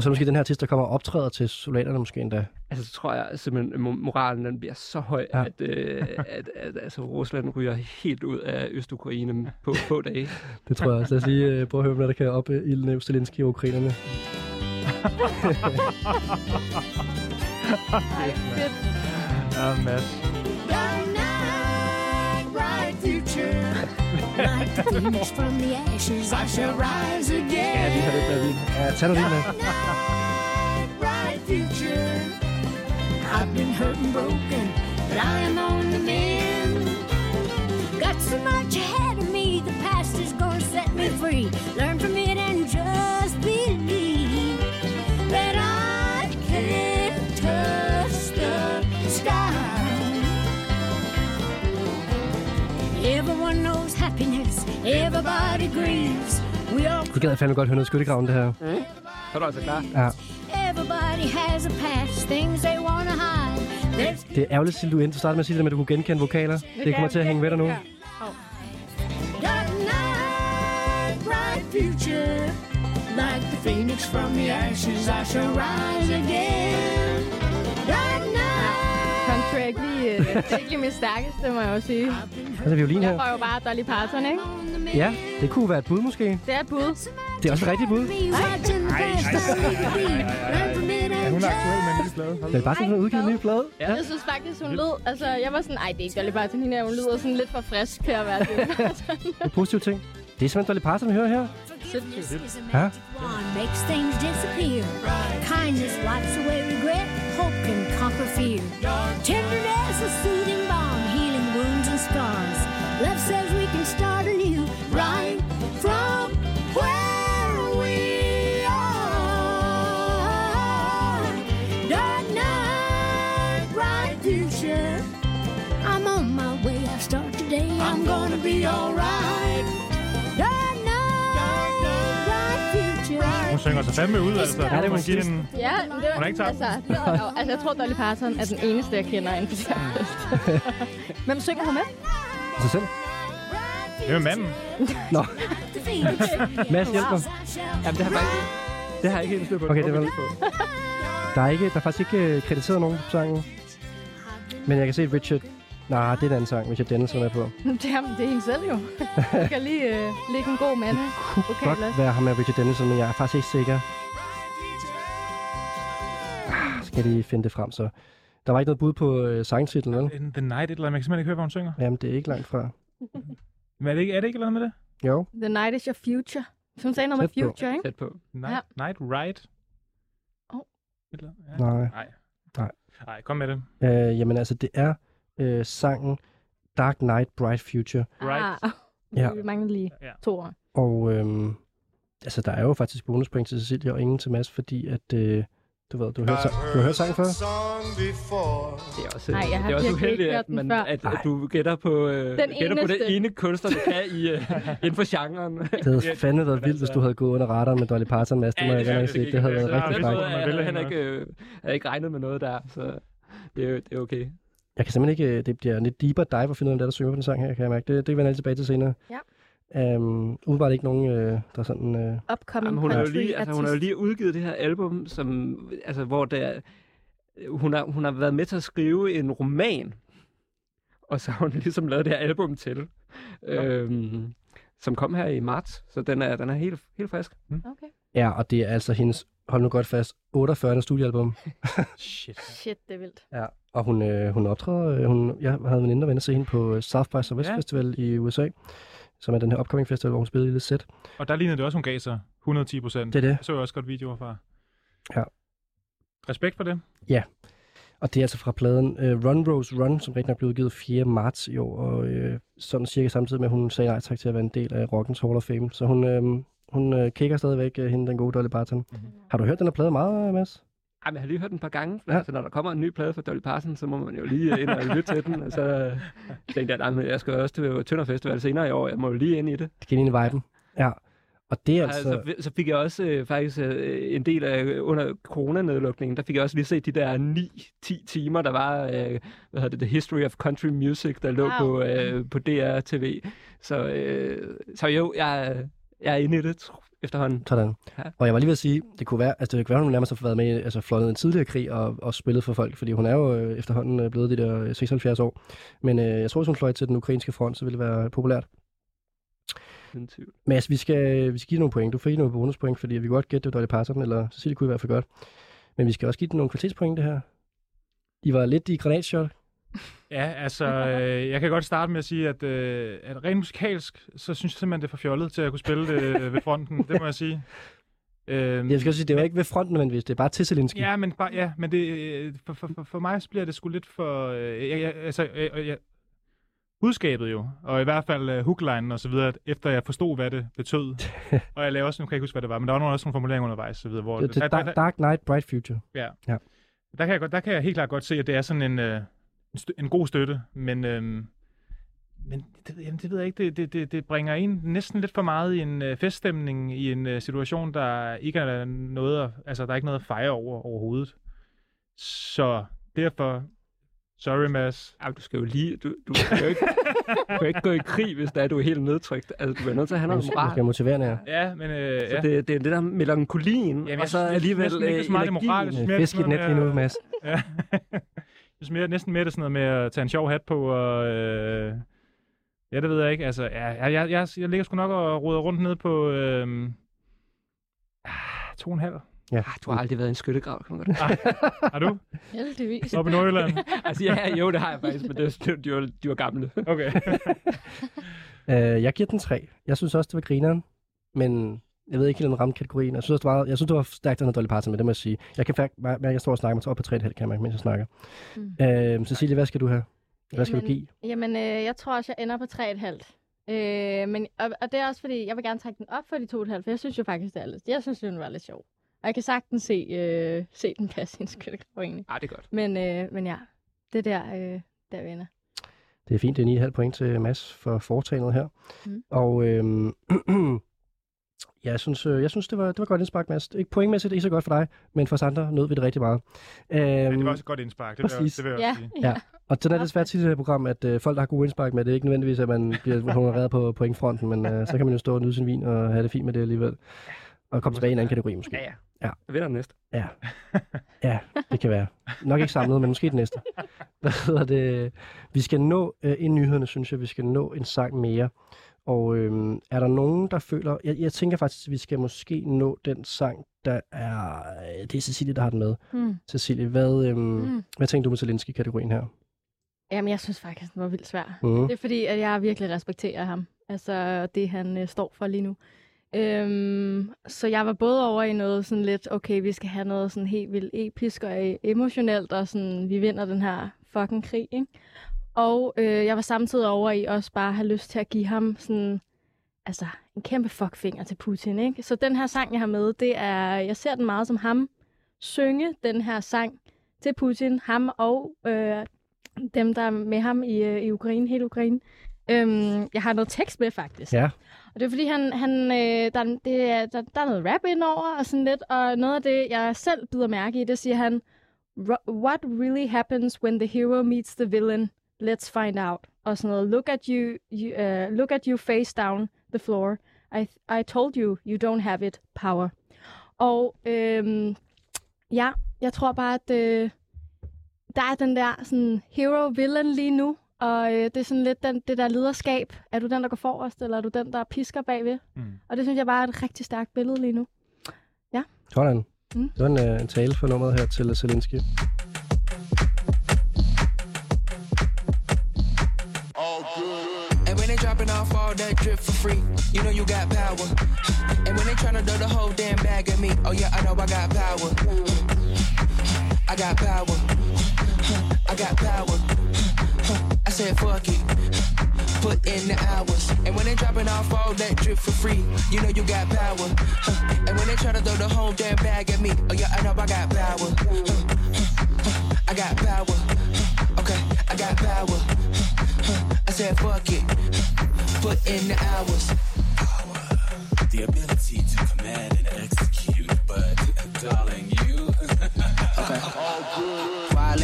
Speaker 2: Og så måske den her artist, der kommer og optræder til soldaterne måske endda.
Speaker 4: altså, så tror jeg simpelthen, at mo- moralen den bliver så høj,
Speaker 2: Ja.
Speaker 4: at, øh, at, at altså, Rusland ryger helt ud af Øst-Ukraine på få dage.
Speaker 2: Det tror jeg også. Lad os lige øh, prøve at høre, hvad der kan op i ilden Zelensky og ukrainerne.
Speaker 5: Ej, fedt.
Speaker 3: Ja, Mads.
Speaker 10: Like the phoenix from the ashes, I shall rise again.
Speaker 2: lige have lidt mere vin. Ja, tag noget vin med.
Speaker 10: Bright future. I've been hurt and broken, but I am on the mend. Got so much ahead of me, the past is gonna set me free. Learn from it everybody grieves. We all
Speaker 2: Det gad fandme godt høre noget skyttegraven, det her.
Speaker 4: Så er du altså klar.
Speaker 2: Ja.
Speaker 10: Everybody has a past, things they wanna hide.
Speaker 2: Det er ærgerligt, Silje, du endte. Du startede med at sige det med, at du kunne genkende vokaler. Det kommer til at hænge ved dig nu.
Speaker 10: night, bright future. Like the phoenix from the ashes, I shall rise again. Dark night.
Speaker 5: Country er ikke lige, det er ikke lige mit stærkeste, må jeg jo sige.
Speaker 2: Altså violin
Speaker 5: Jeg
Speaker 2: her.
Speaker 5: får jo bare Dolly Parton, ikke?
Speaker 2: Ja, det kunne være et bud måske.
Speaker 5: Det er et bud.
Speaker 2: Det er også et rigtigt bud.
Speaker 10: From it
Speaker 3: Er hun aktuel med en ny plade?
Speaker 2: Det er bare sådan, at hun udgivet en ny plade. Ja.
Speaker 5: Jeg synes faktisk, hun lød... Altså, jeg var sådan, ej, det er ikke Dolly Parton, hende her, hun lyder sådan lidt for frisk til at være det.
Speaker 2: Det er positive ting. Det er simpelthen Dolly Parton, vi hører her.
Speaker 10: Is a
Speaker 2: Ja.
Speaker 10: makes things disappear. Kindness wipes away regret, hope can conquer fear. Tenderness a soothing Love says we can start anew, right from where we are. Dark night, bright future. I'm on my way, I start today, I'm gonna be alright. Dark night, bright future.
Speaker 3: Hun synger sig fandme ud, altså.
Speaker 2: Ja, det må
Speaker 3: man hende.
Speaker 5: ja, men det var...
Speaker 3: Hun er ikke tabt.
Speaker 5: altså, altså, jeg tror, Dolly Parton er den eneste, jeg kender inden for det her. Hvem synger hun med?
Speaker 2: Sig selv.
Speaker 3: Det er manden.
Speaker 2: Nå. Mads, hjælp mig.
Speaker 4: Jamen, det har jeg faktisk det har jeg ikke helt styr på.
Speaker 2: Okay, det var-. Der er, ikke, der er faktisk ikke øh, krediteret nogen på sangen. Men jeg kan se, at Richard... Nej, det er en anden sang, Richard Dennison er på.
Speaker 5: Det er, det er hende selv jo. Jeg skal lige øh, lægge en god mand.
Speaker 2: Kunne
Speaker 5: Okay,
Speaker 2: godt være ham med Richard Dennison, men jeg er faktisk ikke sikker. Ah, Skal jeg lige finde det frem, så. Der var ikke noget bud på øh, sangtitlen, vel?
Speaker 3: In the night, et eller andet. Man kan simpelthen ikke høre, hvad hun synger.
Speaker 2: Jamen, det er ikke langt fra.
Speaker 3: Men er det ikke, er det ikke et eller andet med det?
Speaker 2: Jo,
Speaker 5: The night is your future. Så hun sagde noget med
Speaker 2: Tæt på.
Speaker 5: future, ikke?
Speaker 4: Tæt på.
Speaker 3: Night,
Speaker 5: Ja.
Speaker 3: night Ride?
Speaker 5: Åh.
Speaker 3: Et Eller, ja.
Speaker 2: nej.
Speaker 3: Nej.
Speaker 2: Nej.
Speaker 3: Nej, kom med det.
Speaker 2: Øh, jamen altså, det er øh, sangen Dark Knight, Bright Future.
Speaker 3: Right.
Speaker 5: Ah,
Speaker 2: Ja.
Speaker 5: Vi mangler lige
Speaker 3: Ja.
Speaker 5: to år.
Speaker 2: Og øhm, altså, der er jo faktisk bonuspoint til Cecilia og ingen til Mads, fordi at, øh, du ved, du har hørt, sang- du har hørt sangen før?
Speaker 4: Det er også,
Speaker 5: Nej, jeg har
Speaker 4: det er også uheldigt,
Speaker 5: hørt
Speaker 4: at,
Speaker 5: den
Speaker 4: man, at, at du gætter på, øh,
Speaker 5: Den
Speaker 4: gætter på det
Speaker 5: eneste.
Speaker 4: ene kunstner, du kan i, uh, inden for genren.
Speaker 2: Det havde fandme været vildt, hvis du havde gået under radaren med Dolly Parton, Mads. Det må
Speaker 4: Ja,
Speaker 2: jeg
Speaker 4: det
Speaker 2: gerne se. Det havde været rigtig
Speaker 3: er det
Speaker 2: frækt.
Speaker 3: sådan- man
Speaker 4: jeg,
Speaker 3: hende
Speaker 4: ikke, øh, ikke regnet med noget der, så det er, det er okay.
Speaker 2: Jeg kan simpelthen ikke... øh, Det bliver en lidt deeper dive at finde ud af, hvem der, er, der synger på den sang her, kan jeg mærke. Det, det vender jeg lige tilbage til senere.
Speaker 5: Ja.
Speaker 2: Um, udebart ikke nogen, øh, der er sådan... Øh,
Speaker 5: Upcoming
Speaker 4: Jamen, hun, har jo lige, altså, hun har jo lige udgivet det her album, som, altså, hvor der, hun, har, hun har været med til at skrive en roman, og så har hun ligesom lavet det her album til, øhm, som kom her i marts, så den er, den er helt, helt frisk.
Speaker 5: Okay.
Speaker 2: ja, og det er altså hendes, hold nu godt fast, 48. studiealbum.
Speaker 3: Shit.
Speaker 5: Shit, det er vildt.
Speaker 2: Ja, og hun, øh, hun optræder... Øh, hun, jeg havde en veninde, der se hende på øh, South by Southwest
Speaker 3: Ja.
Speaker 2: ja. Festival i USA, som er den her upcoming festival, hvor hun spillede i lille sæt.
Speaker 3: Og der lignede det også, hun gav sig 110 procent.
Speaker 2: Det er det.
Speaker 3: Jeg så også godt videoer fra.
Speaker 2: Ja.
Speaker 3: Respekt for det.
Speaker 2: Og det er altså fra pladen uh, Run Rose Run, som rigtig nok blev udgivet 4. marts i år, og øh, sådan cirka samtidig med, at hun sagde nej tak til at være en del af Rockens Hall of Fame. Så hun, øh, hun øh, kigger stadigvæk øh, hende, den gode Dolly Parton.
Speaker 3: Mhm.
Speaker 2: Har du hørt den her plade meget, Mads?
Speaker 4: Ej, men jeg har lige hørt den et par gange,
Speaker 2: Ja.
Speaker 4: altså, når der kommer en ny plade fra Dolly Parton, så må man jo lige ind og lytte til den, og så øh, tænkte jeg, men jeg skal også til Tønder Festival senere i år, jeg må jo lige ind i det.
Speaker 2: Det giver ind i viben. Ja. Og det er altså...
Speaker 4: Altså, så fik jeg også øh, faktisk øh, en del af, under coronanedlukningen, der fik jeg også lige set de der 9-10 timer, der var, øh, hvad hedder det, The History of Country Music, der lå
Speaker 5: Wow.
Speaker 4: på, øh, på DR TV. Så, øh, så jo, jeg, jeg er inde i det efterhånden.
Speaker 2: Sådan.
Speaker 4: Ja.
Speaker 2: Og jeg var lige ved at sige, det kunne være, altså det kunne være, hun nærmest har været med, i- altså fløjet en tidligere krig og, og spillet for folk, fordi hun er jo øh, efterhånden øh, blevet de der øh, 76 år. Men øh, jeg tror, hvis hun fløj til den ukrainske front, så ville det være populært.
Speaker 4: Tvivl.
Speaker 2: Mads, vi skal, vi skal give nogle point. Du får nogle bonuspoint, fordi vi kan godt gætte, det var Dolly Parton, eller Cecilie kunne i hvert fald godt. Men vi skal også give dig nogle kvalitetspoint, det her. I var lidt i granatshot.
Speaker 3: Ja, altså, øh, jeg kan godt starte med at sige, at, øh, at rent musikalsk, så synes jeg simpelthen, det er for fjollet til at kunne spille det øh, ved fronten. Det må jeg sige. Øhm,
Speaker 2: Jeg skal også sige, det var ikke ved fronten nødvendigvis, det er bare til Zelensky.
Speaker 3: Ja, men, bare, ja, men det, øh, for, for, for, for mig så bliver det sgu lidt for... Øh, jeg, jeg, altså, jeg, jeg, budskabet jo, og i hvert fald uh, hooklinen og så videre, efter jeg forstod, hvad det betød. og jeg lavede også, nu kan jeg ikke huske, hvad det var, men der var nogle, også nogle formuleringer undervejs, så videre, hvor...
Speaker 2: Det, det,
Speaker 3: der, der,
Speaker 2: dark, Knight, Bright Future.
Speaker 3: Ja.
Speaker 2: Ja.
Speaker 3: Der kan, jeg godt, der kan jeg helt klart godt se, at det er sådan en, øh, en, god støtte, men, øh, men det, jamen, det ved jeg ikke, det, det, det, det bringer en næsten lidt for meget i en øh, feststemning, i en øh, situation, der ikke er noget, at, altså der er ikke noget at fejre over overhovedet. Så derfor, sorry Mads.
Speaker 4: Ej, du skal jo lige... Du, du kan jo ikke, du kan ikke gå i krig, hvis der er, du er helt nedtrykt. Altså, du er nødt til at have noget moral.
Speaker 2: skal motivere jer.
Speaker 3: Ja, men øh,
Speaker 4: Så
Speaker 3: ja.
Speaker 4: det, det er det der melankolien,
Speaker 3: Jamen, jeg
Speaker 4: og så alligevel
Speaker 3: det det
Speaker 4: øh, energien.
Speaker 2: Fisk i net lige nu, Mads.
Speaker 3: Ja. Synes mere, næsten mere det er sådan noget med at tage en sjov hat på, og øh, ja, det ved jeg ikke. Altså, ja, jeg, jeg, jeg, jeg ligger sgu nok og roder rundt ned på øh, to og en halv.
Speaker 2: Ja.
Speaker 4: Ah, du har aldrig været i en skyttegrav, kan man godt.
Speaker 3: Har du?
Speaker 5: Heldigvis.
Speaker 3: Oppe i Nordjylland?
Speaker 4: altså, ja, jo, det har jeg faktisk, men det, det, de, var, de var gamle.
Speaker 3: Okay.
Speaker 2: Uh, jeg giver den tre. Jeg synes også, det var grineren, men jeg ved ikke helt, om den ramte kategorien. Jeg synes, også, det var, jeg synes, det var stærkt, den her Dolly Parton med, det må jeg sige. Jeg kan faktisk mærke, at jeg står og snakker mig op på 3,5, kan jeg mærke, mens jeg snakker.
Speaker 5: Mm.
Speaker 2: Uh, Cecilie, hvad skal du have? Hvad skal du give?
Speaker 5: Jamen, øh, jeg tror også, jeg ender på 3,5. Øh, men, og, og det er også fordi, jeg vil gerne trække den op for de 2,5, for jeg synes jo faktisk, det er lidt, jeg synes, den var lidt sjov. Og jeg kan sagtens se, øh, se den passe i en skyttegrav egentlig.
Speaker 4: Ah, det er godt.
Speaker 5: Men, øh, men ja, det der, øh, der vinder.
Speaker 2: Det er fint, det er 9,5 point til Mads for foretagendet her.
Speaker 5: Mm.
Speaker 2: Og øhm, Ja, jeg synes, øh, jeg synes det, var, det var godt indspark, Mads. Ikke pointmæssigt, ikke så godt for dig, men for os andre nød vi det rigtig meget. Øhm,
Speaker 3: Ja, det var også et godt indspark, det vil, jeg,
Speaker 2: præcis.
Speaker 3: det vil jeg
Speaker 5: Ja,
Speaker 3: sige.
Speaker 2: Ja, og sådan er det svært tit i det her program, at øh, folk, der har gode indspark med, det er ikke nødvendigvis, at man bliver honoreret på pointfronten, men øh, så kan man jo stå og nyde sin vin og have det fint med det alligevel. Og komme tilbage i en anden kategori måske.
Speaker 4: Ja, ja.
Speaker 2: Ja.
Speaker 4: Jeg vinder den næste.
Speaker 2: Ja. ja, det kan være. Nok ikke samlet, men måske det næste. Hvad hedder det? Vi skal nå, øh, i nyhederne synes jeg, vi skal nå en sang mere. Og øh, er der nogen, der føler... Jeg, jeg tænker faktisk, at vi skal måske nå den sang, der er... øh, Det er Cecilie, der har den med.
Speaker 5: Hmm.
Speaker 2: Cecilie, hvad, øh,
Speaker 5: Mm.
Speaker 2: hvad tænker du med Zelensky-kategorien her?
Speaker 5: Jamen, jeg synes faktisk, den var vildt svær.
Speaker 2: Mhm.
Speaker 5: Det er fordi, at jeg virkelig respekterer ham. Altså, det han øh, står for lige nu. Øhm, så jeg var både over i noget sådan lidt, okay, vi skal have noget sådan helt vildt episk og emotionelt, og sådan, vi vinder den her fucking krig, ikke? Og øh, jeg var samtidig over i også bare have lyst til at give ham sådan, altså, en kæmpe fuckfinger til Putin, ikke? Så den her sang, jeg har med, det er, jeg ser den meget som ham synge den her sang til Putin, ham og øh, dem, der er med ham i, øh, i Ukraine, hele Ukraine. Øhm, jeg har noget tekst med, faktisk.
Speaker 2: Ja.
Speaker 5: Og det er fordi, han, han, øh, der, det, er- der, der er noget rap indover og sådan lidt, og noget af det, jeg selv bider mærke i, det siger han, "Ro- What really happens when the hero meets the villain? Let's find out. Og sådan noget, look at you, you uh, look at you face down the floor. I, I told you, you don't have it, power. Og øhm, ja, jeg tror bare, at øh, der er den der sådan hero-villain lige nu, og øh, det er sådan lidt den, det der lederskab. Er du den, der går forrest, eller er du den, der pisker bagved?
Speaker 3: Mm.
Speaker 5: Og det synes jeg bare er et rigtig stærkt billede lige nu.
Speaker 2: Sådan.
Speaker 5: Mm.
Speaker 2: Det var en, øh, en tale for nummeret her til Zelensky.
Speaker 11: Drip for free, you know you got power. And when they tryna throw the whole damn bag at me, oh yeah, I know I got power. I got power. I got power. I said fuck it. Put in the hours. And when they dropping off all that drip for free, you know you got power. And when they tryna throw the whole damn bag at me, oh yeah, I know I got power. I got power. Okay, I got power. I said fuck it. Put in the hours.
Speaker 12: the ability to command and execute, but darling, you.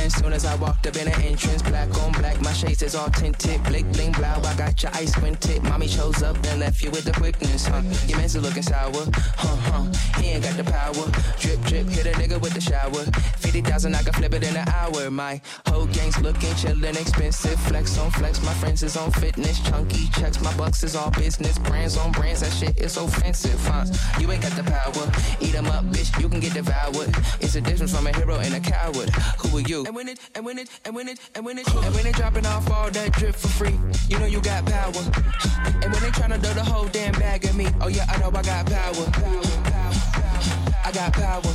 Speaker 11: Violent soon as I walked up in the entrance, black on black, my shades is all tinted, blick bling blow. I got your ice squinted. Mommy chose up and left you with the quickness, huh? Your man's looking sour, huh? Huh? He ain't got the power. Drip drip, hit a nigga with the shower. Fifty thousand, I can flip it in an hour. My whole gang's looking chillin', expensive. Flex on flex, my friends is on fitness. Chunky checks, my bucks is all business. Brands on brands, that shit is offensive, huh? You ain't got the power. Eat 'em up, bitch, you can get devoured. It's a difference from a hero and a coward. Who are you? When it, and when it, and when it, and when it, and when they dropping off all that drip for free, you know you got power. And when they tryna do the whole damn bag at me, oh yeah, I know I got power. I got power.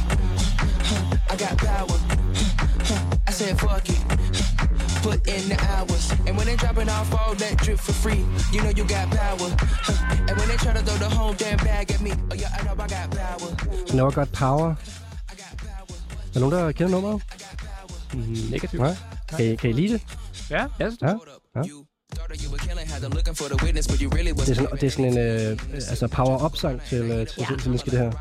Speaker 11: I got power. I said fuck it. Put in the hours. And when they dropping off all that drip for free, you know you got power. And when they try to throw the whole damn bag at me, oh yeah, I know I got power.
Speaker 2: Never Got Power. Er nogen, der kender nummeret?
Speaker 4: Negativt.
Speaker 2: Nej? Kan I, kan I lide det?
Speaker 3: Ja.
Speaker 2: Ja? ja.
Speaker 11: Thought you were killing, had them looking for the witness, but you really was
Speaker 2: Det er sådan, det er sådan en øh, altså power-up-sang til, øh, til ja. Zelensky, det her.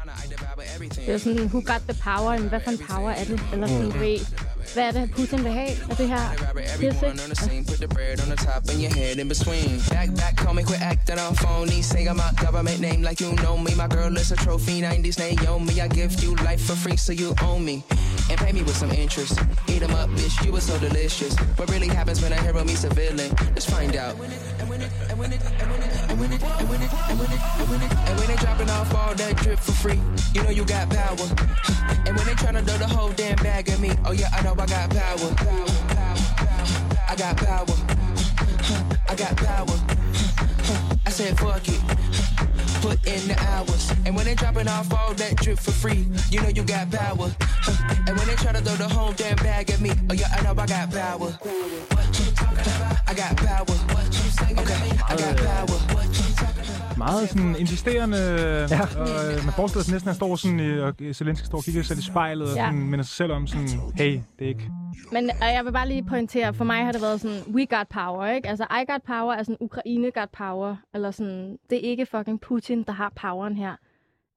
Speaker 5: Det er sådan, who got the power, men hvad for en power er det? Eller sådan,
Speaker 2: Mm.
Speaker 5: ved, hvad er det, Putin vil have af det her? Pisse,
Speaker 11: Everyone and your head in between. Back, back, call me, quit acting on phony. Say I'm my government name like you know me. My girl is a trophy, 90s Naomi. I give you life for free, so you own me. And pay me with some interest. Eat 'em up, bitch, you were so delicious. What really happens when a hero meets a villain? Let's find out. And when it, and it, it, it, it, and when they dropping off all that drip for free, you know you got power. And when they tryna throw the whole damn bag at me, oh yeah, I know I got power. I got power. I got power. I said fuck it. Put in the hours. And when they dropping off all that drip for free, you know you got power. And when they try to throw the whole damn bag at me, oh yeah, I know I got power. What you talking about? I got power. What you Okay, I got power.
Speaker 3: Meget sådan insisterende, ja. og øh, man forestiller sig næsten, at han står sådan, i, og Zelensky står og kigger sig selv i spejlet, og
Speaker 5: Ja.
Speaker 3: sådan, minder sig selv om sådan, hey, det er ikke...
Speaker 5: Men og jeg vil bare lige pointere, for mig har det været sådan, we got power, ikke? Altså, I got power er sådan, Ukraine got power, eller sådan, det er ikke fucking Putin, der har poweren her.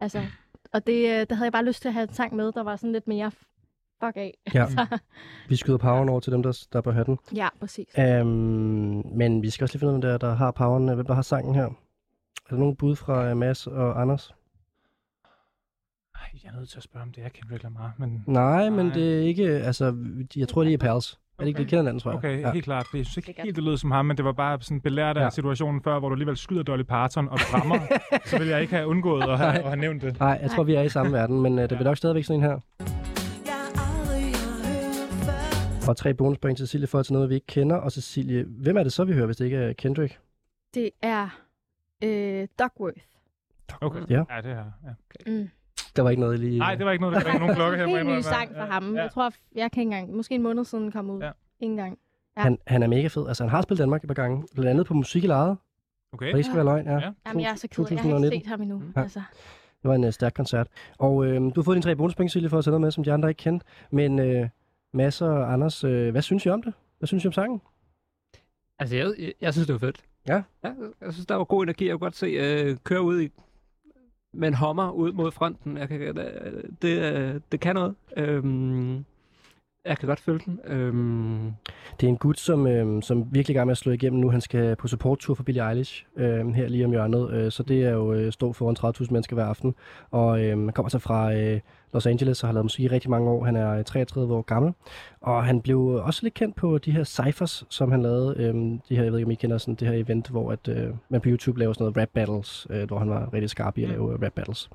Speaker 5: Altså, og det, øh, der havde jeg bare lyst til at have en sang med, der var sådan lidt mere fuck af.
Speaker 2: Ja. Vi skyder poweren over til dem, der, der bør have den.
Speaker 5: ja, præcis.
Speaker 2: Øhm, men vi skal også lige finde ud af, der, der har poweren. Hvem der har sangen her? Er der nogen bud fra uh, Mads og Anders?
Speaker 3: Jeg er nødt til at spørge, om det er Kendrick Lamar, men...
Speaker 2: Nej, men det er ikke... Altså, jeg tror, det er pals. Er det ikke, det kender hinanden, tror jeg?
Speaker 3: Okay,
Speaker 2: ja.
Speaker 3: ja. helt klart. Jeg synes ikke helt, det lød som ham, men det var bare sådan belært af
Speaker 2: Ja.
Speaker 3: ja. situationen før, hvor du alligevel skyder Dolly Parton og rammer. så ville jeg ikke have undgået at have,
Speaker 2: Nej.
Speaker 3: at have nævnt det.
Speaker 2: Nej, jeg tror, vi er i samme verden, men uh, det bliver nok stadigvæk sådan en her. Og tre bonuspoint til Cecilie for at tage noget, vi ikke kender. Og Cecilie, hvem er det så, vi hører, hvis det ikke er Kendrick?
Speaker 5: Det er øh, Duckworth.
Speaker 3: Okay.
Speaker 2: Ja.
Speaker 3: Ja, det er ja.
Speaker 5: Mm.
Speaker 2: Der var ikke noget lige...
Speaker 3: Nej, det var ikke noget, der var nogen klokke her. må jeg
Speaker 5: Helt ny sang for ham. Jeg tror, jeg kan ikke engang, måske en måned siden kom ud.
Speaker 3: Ja.
Speaker 5: Ikke engang. Ja.
Speaker 2: Han, han er mega fed. Altså, han har spillet Danmark et par gange. Blandt andet på musik i lejet.
Speaker 3: Okay.
Speaker 2: Og det ikke skal være løgn, ja.
Speaker 3: Ja.
Speaker 5: Jamen, jeg er så ked. af- Jeg har ikke
Speaker 2: 2019.
Speaker 5: set ham endnu.
Speaker 2: Ja.
Speaker 5: Altså.
Speaker 2: Det var en uh, stærk koncert. Og øh, du har fået dine tre bonuspoint, Cecilie, for at tage noget med, som de andre ikke kendte. Men øh, Mads og Anders, øh, hvad synes I om det? Hvad synes I om sangen?
Speaker 4: Altså, jeg, jeg, jeg synes, det var fedt.
Speaker 2: Ja.
Speaker 4: ja jeg synes, der var god energi. Jeg kunne godt se øh, køre ud i med en hommer ud mod fronten. Jeg kan, øh, det, det, det kan noget. Øhm, jeg kan godt følge den. Øhm,
Speaker 2: Det er en gut, som, øh, som virkelig er gang med at slå igennem nu. Han skal på support-tour for Billie Eilish øh, her lige om hjørnet. Øh, så det er jo øh, stå foran 30.000 mennesker hver aften. Og øh, han kommer så fra øh, Los Angeles og har lavet musik i rigtig mange år. Han er øh, 33 år gammel. Og han blev også lidt kendt på de her cyphers, som han lavede. Øh, de her, jeg ved ikke, om I kender sådan det her event, hvor at, øh, man på YouTube laver sådan noget rap battles, øh, hvor han var rigtig skarp i at lave øh, rap battles.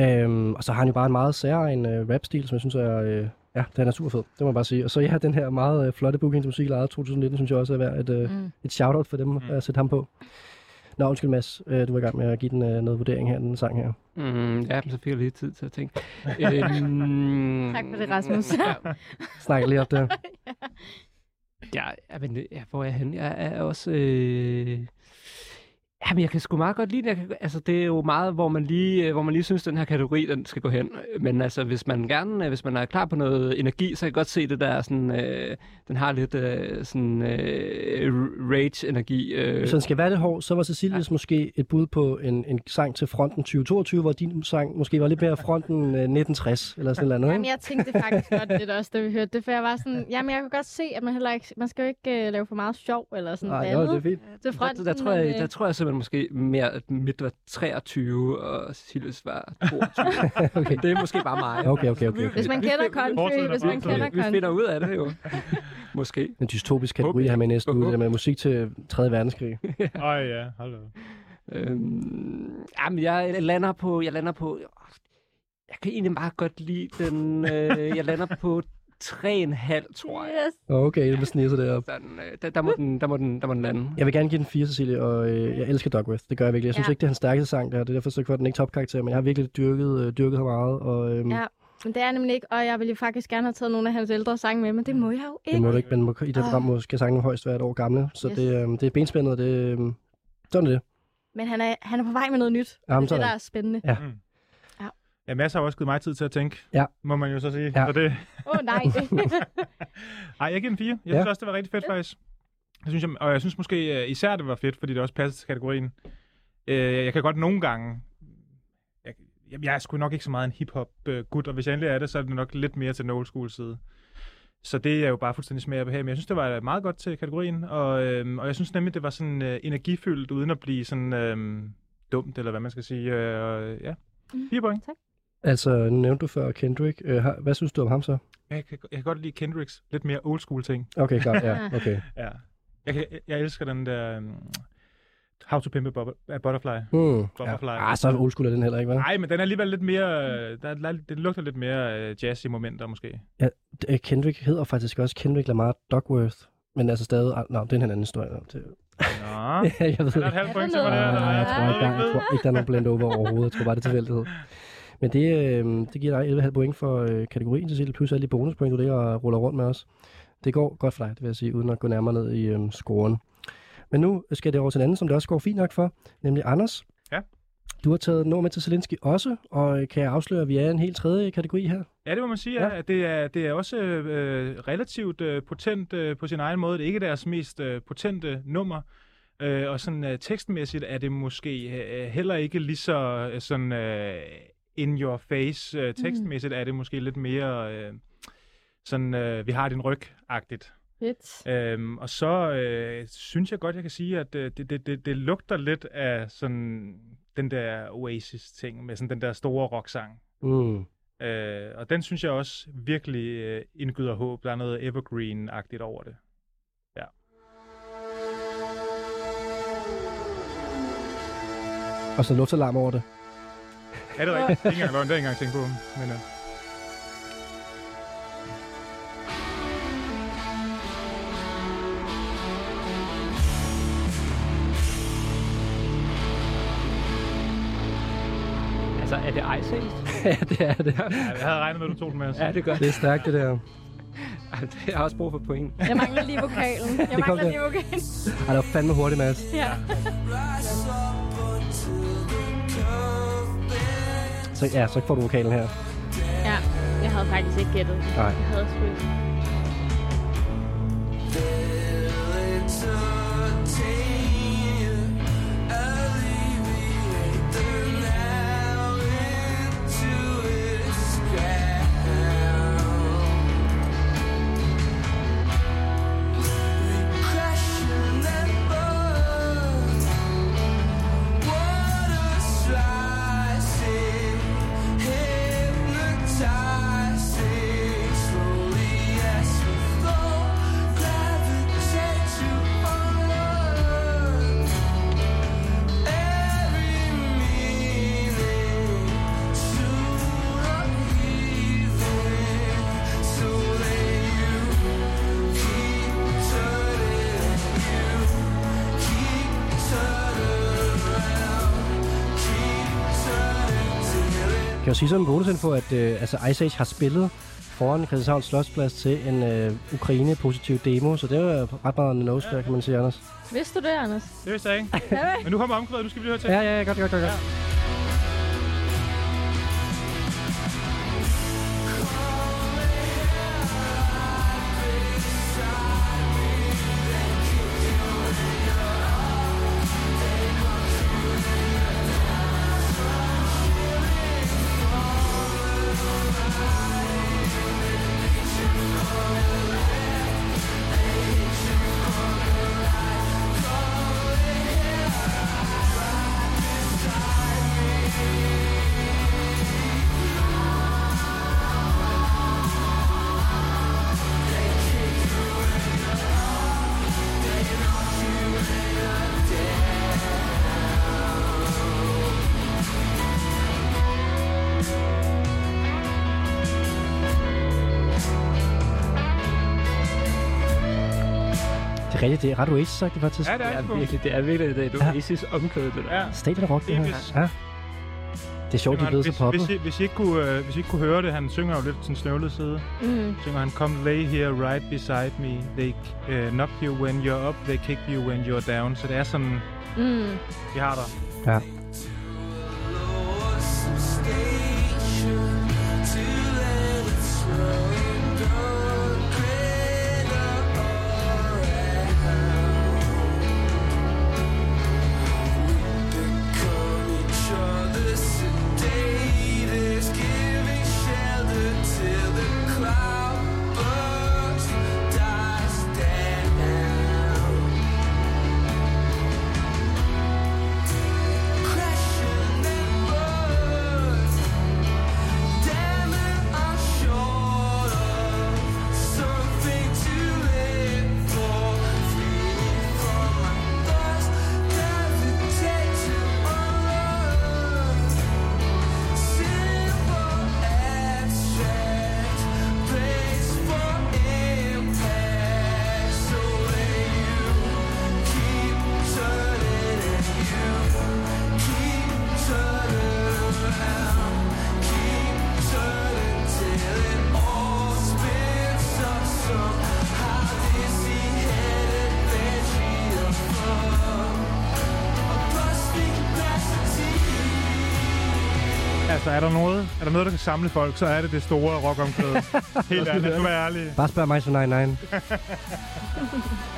Speaker 2: Øh, og så har han jo bare en meget særlig øh, rap-stil, som jeg synes er... Øh, Ja, den er super fed, det må jeg bare sige. Og så ja, den her meget øh, flotte booking til musik i lejet 2019, synes jeg også er værd et, øh,
Speaker 5: Mm.
Speaker 2: et shout-out for dem mm. at sætte ham på. Nå, undskyld Mads, øh, du var i gang med at give den øh, noget vurdering her, den sang her.
Speaker 4: mm, ja, så fik jeg lige tid til at tænke. øhm,
Speaker 5: Tak for det, Rasmus.
Speaker 4: ja,
Speaker 2: Snak lige op der.
Speaker 4: ja, ja, men, ja, hvor er jeg henne? Jeg er også... Øh... Jamen, jeg kan sgu meget godt lide det. Kan, altså, det er jo meget, hvor man lige, øh, hvor man lige synes, den her kategori, den skal gå hen. Men altså, hvis man gerne, øh, hvis man er klar på noget energi, så kan jeg godt se det der, sådan, øh, den har lidt øh, sådan øh, rage-energi. Øh.
Speaker 2: Hvis den skal være lidt hård, så var Cecilies ja. måske et bud på en, en sang til fronten 2022, hvor din sang måske var lidt mere fronten øh, 1960, eller sådan noget,
Speaker 5: Jamen, jeg tænkte faktisk godt lidt også, da vi hørte det, for jeg var sådan, jamen, jeg kunne godt se, at man heller ikke, man skal jo ikke uh, lave for meget sjov, eller sådan
Speaker 2: Nej,
Speaker 5: noget
Speaker 2: jo, det er fint.
Speaker 5: Til
Speaker 4: Der,
Speaker 5: fronten,
Speaker 4: der, tror jeg,
Speaker 5: men, øh,
Speaker 4: der tror jeg simpelthen måske mere, at mit var 23, og Cecilies var 22.
Speaker 2: okay.
Speaker 4: Det er måske bare mig.
Speaker 2: Okay, okay, okay. okay.
Speaker 5: Hvis man kender country, hvis man kender
Speaker 4: Vi
Speaker 5: country.
Speaker 4: finder ud af det jo. Måske.
Speaker 2: En dystopisk kategori her med næste uge, det der med musik til 3. verdenskrig.
Speaker 3: Øj, ja, da.
Speaker 4: Øhm, jamen, jeg lander på, jeg lander på, jeg kan egentlig meget godt lide den, øh, jeg lander på 3,5, tror jeg.
Speaker 5: Yes.
Speaker 2: Okay, det sniger sig derop.
Speaker 4: Den, øh, der, der, må den, der, må den, der må den lande.
Speaker 2: Jeg vil gerne give den 4, Cecilie, og øh, jeg elsker Dogworth. Det gør jeg virkelig. Jeg synes
Speaker 5: Ja.
Speaker 2: ikke, det er hans stærkeste sang der. Det er derfor, så den ikke topkarakter, men jeg har virkelig dyrket, øh, dyrket ham meget. Og, øhm,
Speaker 5: Ja, men det er nemlig ikke, og jeg ville faktisk gerne have taget nogle af hans ældre sange med, men det må jeg jo ikke.
Speaker 2: Det må du ikke, men må, i det program må, skal sangene højst være et år gamle. Så
Speaker 5: Yes.
Speaker 2: det, øhm, det er benspændet, og det, øhm, sådan er det.
Speaker 5: Men han er, han er på vej med noget nyt.
Speaker 2: Jamen,
Speaker 5: det er det,
Speaker 2: sådan.
Speaker 5: der er spændende.
Speaker 2: Ja.
Speaker 3: Mm. Ja, masser har også givet mig tid til at tænke,
Speaker 2: Ja.
Speaker 3: må man jo så sige.
Speaker 2: Ja.
Speaker 3: Så det...
Speaker 5: Åh, oh, nej.
Speaker 3: Ej, jeg giver den 4. Jeg
Speaker 2: Ja.
Speaker 3: synes også, det var rigtig fedt faktisk. Jeg synes, jeg, og jeg synes måske øh, især, det var fedt, fordi det også passer til kategorien. Øh, jeg kan godt nogle gange... Jeg, jeg, er sgu nok ikke så meget en hip-hop-gut, og hvis jeg endelig er det, så er det nok lidt mere til den old school side. Så det er jo bare fuldstændig smag og behag. Men jeg synes, det var meget godt til kategorien, og, øhm, og jeg synes nemlig, det var sådan øh, energifyldt, uden at blive sådan øhm, dumt, eller hvad man skal sige. Øh, og, ja,
Speaker 5: Mm.
Speaker 3: 4 point.
Speaker 2: Altså, nu nævnte du før Kendrick. Øh, hvad synes du om ham så?
Speaker 3: Jeg kan, jeg kan godt lide Kendricks lidt mere old school ting.
Speaker 2: Okay, godt. Ja, okay.
Speaker 3: Ja. Jeg, kan, jeg, jeg elsker den der... Um, How to Pimp a, Butterfly.
Speaker 2: Hmm.
Speaker 3: Butterfly.
Speaker 2: Ja. Ah, så old school er den heller ikke, hva'?
Speaker 3: Nej, men den er alligevel lidt mere... Der, er- der, det lugter lidt mere uh, jazz i momenter, måske.
Speaker 2: Ja, øh, Kendrick hedder faktisk også Kendrick Lamar Dogworth. Men altså stadig... ah, Nå, det er en anden historie. Nå, Det,
Speaker 3: Nå.
Speaker 2: ja, jeg ved
Speaker 3: Er der et halvt point til mig der?
Speaker 2: Nej, jeg tror ikke, der, jeg tror ikke, der er nogen blend over overhovedet. Jeg tror bare, det er tilfældighed. Men det, øh, det giver dig 11,5 point for øh, kategorien, Cecilie, plus alle de bonuspoint, du ligger og ruller rundt med os. Det går godt for dig, det vil jeg sige, uden at gå nærmere ned i øh, scoren. Men nu skal det over til en anden, som det også går fint nok for, nemlig Anders.
Speaker 3: Ja.
Speaker 2: Du har taget nummer med til Zelensky også, og øh, kan jeg afsløre, at vi er i en helt tredje kategori her?
Speaker 3: Ja, det må man sige.
Speaker 2: Ja.
Speaker 3: At det, er, det er også øh, relativt øh, potent øh, på sin egen måde. Det er ikke deres mest øh, potente nummer. Øh, og sådan øh, tekstmæssigt er det måske øh, heller ikke lige så øh, sådan, øh, in your face. Øh, tekstmæssigt er det måske lidt mere øh, sådan, øh, vi har din ryg-agtigt.
Speaker 5: Fedt.
Speaker 3: Øhm, og så øh, synes jeg godt, jeg kan sige, at øh, det, det, det, det lugter lidt af sådan den der Oasis-ting, med sådan den der store rocksang.
Speaker 2: Mm.
Speaker 3: Øh, og den synes jeg også virkelig øh, indgyder håb. Der er noget evergreen-agtigt over det. Ja.
Speaker 2: Og så luftalarm over det.
Speaker 3: Er det rigtigt? Det er ikke engang løgn, det er jeg ikke engang tænkt på. Men, øh.
Speaker 9: Altså, er det Ice Age?
Speaker 2: ja, det er det.
Speaker 3: Ja, jeg havde regnet med, at du tog den med os.
Speaker 9: Ja, det er godt.
Speaker 2: Det er stærkt, det der.
Speaker 9: Ej, det har jeg også brug for point.
Speaker 5: Jeg mangler lige vokalen. Jeg
Speaker 2: kom
Speaker 5: mangler
Speaker 2: der.
Speaker 5: lige vokalen.
Speaker 2: Ej, det var fandme hurtigt, Mads.
Speaker 5: Ja.
Speaker 2: Så, ja, så får du vokalen her.
Speaker 5: ja. Jeg havde faktisk ikke gættet.
Speaker 2: Nej.
Speaker 5: Jeg havde sgu
Speaker 2: sige sådan en bonusinfo, at øh, altså Ice Age har spillet foran Christianshavns Slotsplads til en øh, Ukraine-positiv demo, så det var ret meget the nose, kan man sige, Anders.
Speaker 5: Vidste du det, Anders?
Speaker 3: Det vidste jeg ikke.
Speaker 5: Ja?
Speaker 3: Men nu kommer omkvædet, nu skal vi lige høre til.
Speaker 2: Ja, ja, ja, godt, godt, godt. godt. Det er det er ret oasis sagt det faktisk.
Speaker 3: Ja, det er
Speaker 9: Det
Speaker 3: det
Speaker 9: er virkelig, det er virkelig det, du
Speaker 2: Ja.
Speaker 9: Oasis omkvædet, det der.
Speaker 3: Ja.
Speaker 2: Stadion rock, det her.
Speaker 3: Delvis.
Speaker 2: Ja. Det er sjovt, de er blevet så
Speaker 3: hvis,
Speaker 2: poppet.
Speaker 3: hvis, I, hvis, I ikke kunne, øh, hvis I ikke kunne høre det, han synger jo lidt sådan snøvlet side.
Speaker 5: Mm.
Speaker 3: Synger han, come lay here right beside me. They uh, knock you when you're up, they kick you when you're down. Så det er sådan,
Speaker 5: Mm.
Speaker 3: vi har der.
Speaker 2: Ja.
Speaker 3: Kan samle folk, så er det det store rockomklæde. Helt ærligt, nu er jeg ærlig.
Speaker 2: Bare spørg mig så 99.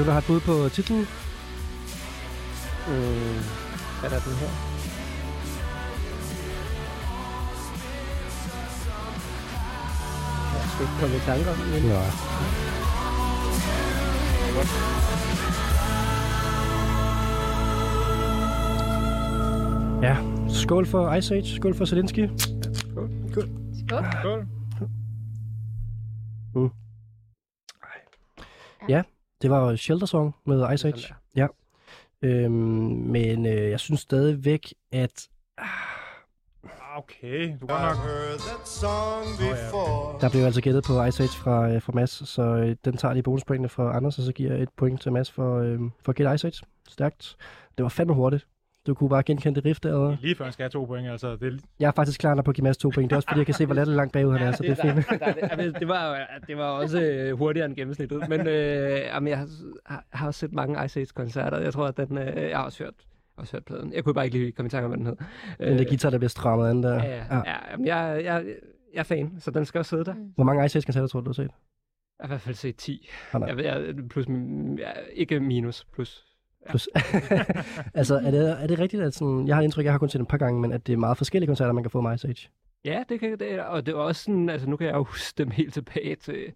Speaker 2: Du, der har et bud på titlen?
Speaker 4: Hvad er den her? Jeg skal ikke komme i tanker om den.
Speaker 2: Ja. Ja, skål for Ice Age, skål for Zelensky. Det var Shelter Song med Ice Age. Ja. Øhm, men øh, jeg synes stadigvæk, at
Speaker 3: Okay, du
Speaker 7: I've
Speaker 3: nok.
Speaker 2: der blev altså gættet på Ice Age fra, øh, fra Mads, så øh, den tager de bonuspointene fra Anders, og så giver jeg et point til Mads for, øh, for at gætte Ice Age. Stærkt. Det var fandme hurtigt. Du kunne bare genkende det riff der.
Speaker 3: Lige før han skal have to point, altså. Det
Speaker 2: Jeg er faktisk klar på at give Mads to point. Det er også fordi, jeg kan se, hvor latterligt langt bagud han er, så det er fint.
Speaker 4: Der, der, der, det, var, det var også øh, hurtigere end gennemsnittet. Men øh, jamen, jeg har, også set mange Ice Age-koncerter. Jeg tror, at den, øh, jeg har også hørt, også hørt pladen. Jeg kunne bare ikke lige komme i tanke om, hvad den hed.
Speaker 2: Den der guitar, der bliver strammet an der.
Speaker 4: Ja, ja, ja. jamen, jeg, jeg, jeg er fan, så den skal også sidde der.
Speaker 2: Hvor mange Ice Age-koncerter tror du, du har set?
Speaker 4: Jeg har i hvert fald set 10.
Speaker 2: Ah, nej.
Speaker 4: Jeg, jeg, plus, jeg, ikke minus, plus. Ja.
Speaker 2: Plus. altså, er det, er det rigtigt, at sådan, jeg har indtryk, jeg har kun set et par gange, men at det er meget forskellige koncerter, man kan få med Ice Age?
Speaker 4: Ja, det kan det, og det var også sådan, altså nu kan jeg jo huske dem helt tilbage til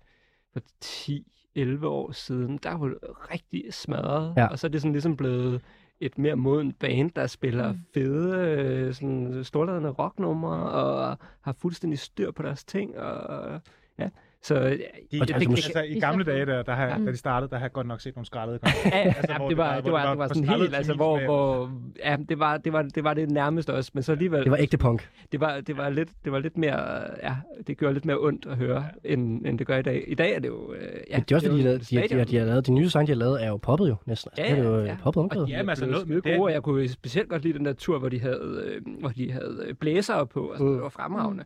Speaker 4: for 10-11 år siden. Der var det rigtig smadret,
Speaker 2: Ja.
Speaker 4: og så er det sådan ligesom blevet et mere modent band, der spiller
Speaker 5: Mm.
Speaker 4: fede, øh, sådan storladende rocknumre, og har fuldstændig styr på deres ting, og ja, så ja,
Speaker 3: de,
Speaker 2: Og
Speaker 3: og
Speaker 2: det-
Speaker 3: det,
Speaker 2: altså,
Speaker 3: altså, i gamle dage, der, der
Speaker 4: Ja.
Speaker 3: da de startede, der har jeg godt nok set nogle skrællede
Speaker 4: Ja,
Speaker 3: koncerter.
Speaker 4: altså,
Speaker 3: hvor
Speaker 4: det, var, det, var, det var sådan helt, altså, hvor, hvor, ja, det var, det var, det var det nærmeste også, men så alligevel,
Speaker 2: Det var ægte punk.
Speaker 4: det var, det var lidt, det var lidt mere, ja, det gjorde lidt mere ondt at høre, end, end det gør i dag. I dag er det jo, øh, ja,
Speaker 2: Ja, det er også fordi, de, de, de, de, har lavet, de nye sange, de har lavet, er jo poppet jo næsten. Altså,
Speaker 4: Ja,
Speaker 2: det er jo
Speaker 4: ja,
Speaker 2: ja,
Speaker 4: ja.
Speaker 2: poppet
Speaker 4: de
Speaker 3: Jamen,
Speaker 4: er
Speaker 3: altså, noget- det-
Speaker 4: gode, og jeg kunne specielt godt lide den der tur, hvor de havde, øh, hvor de havde øh, blæsere på, og sådan,
Speaker 2: Mm.
Speaker 4: det var fremragende.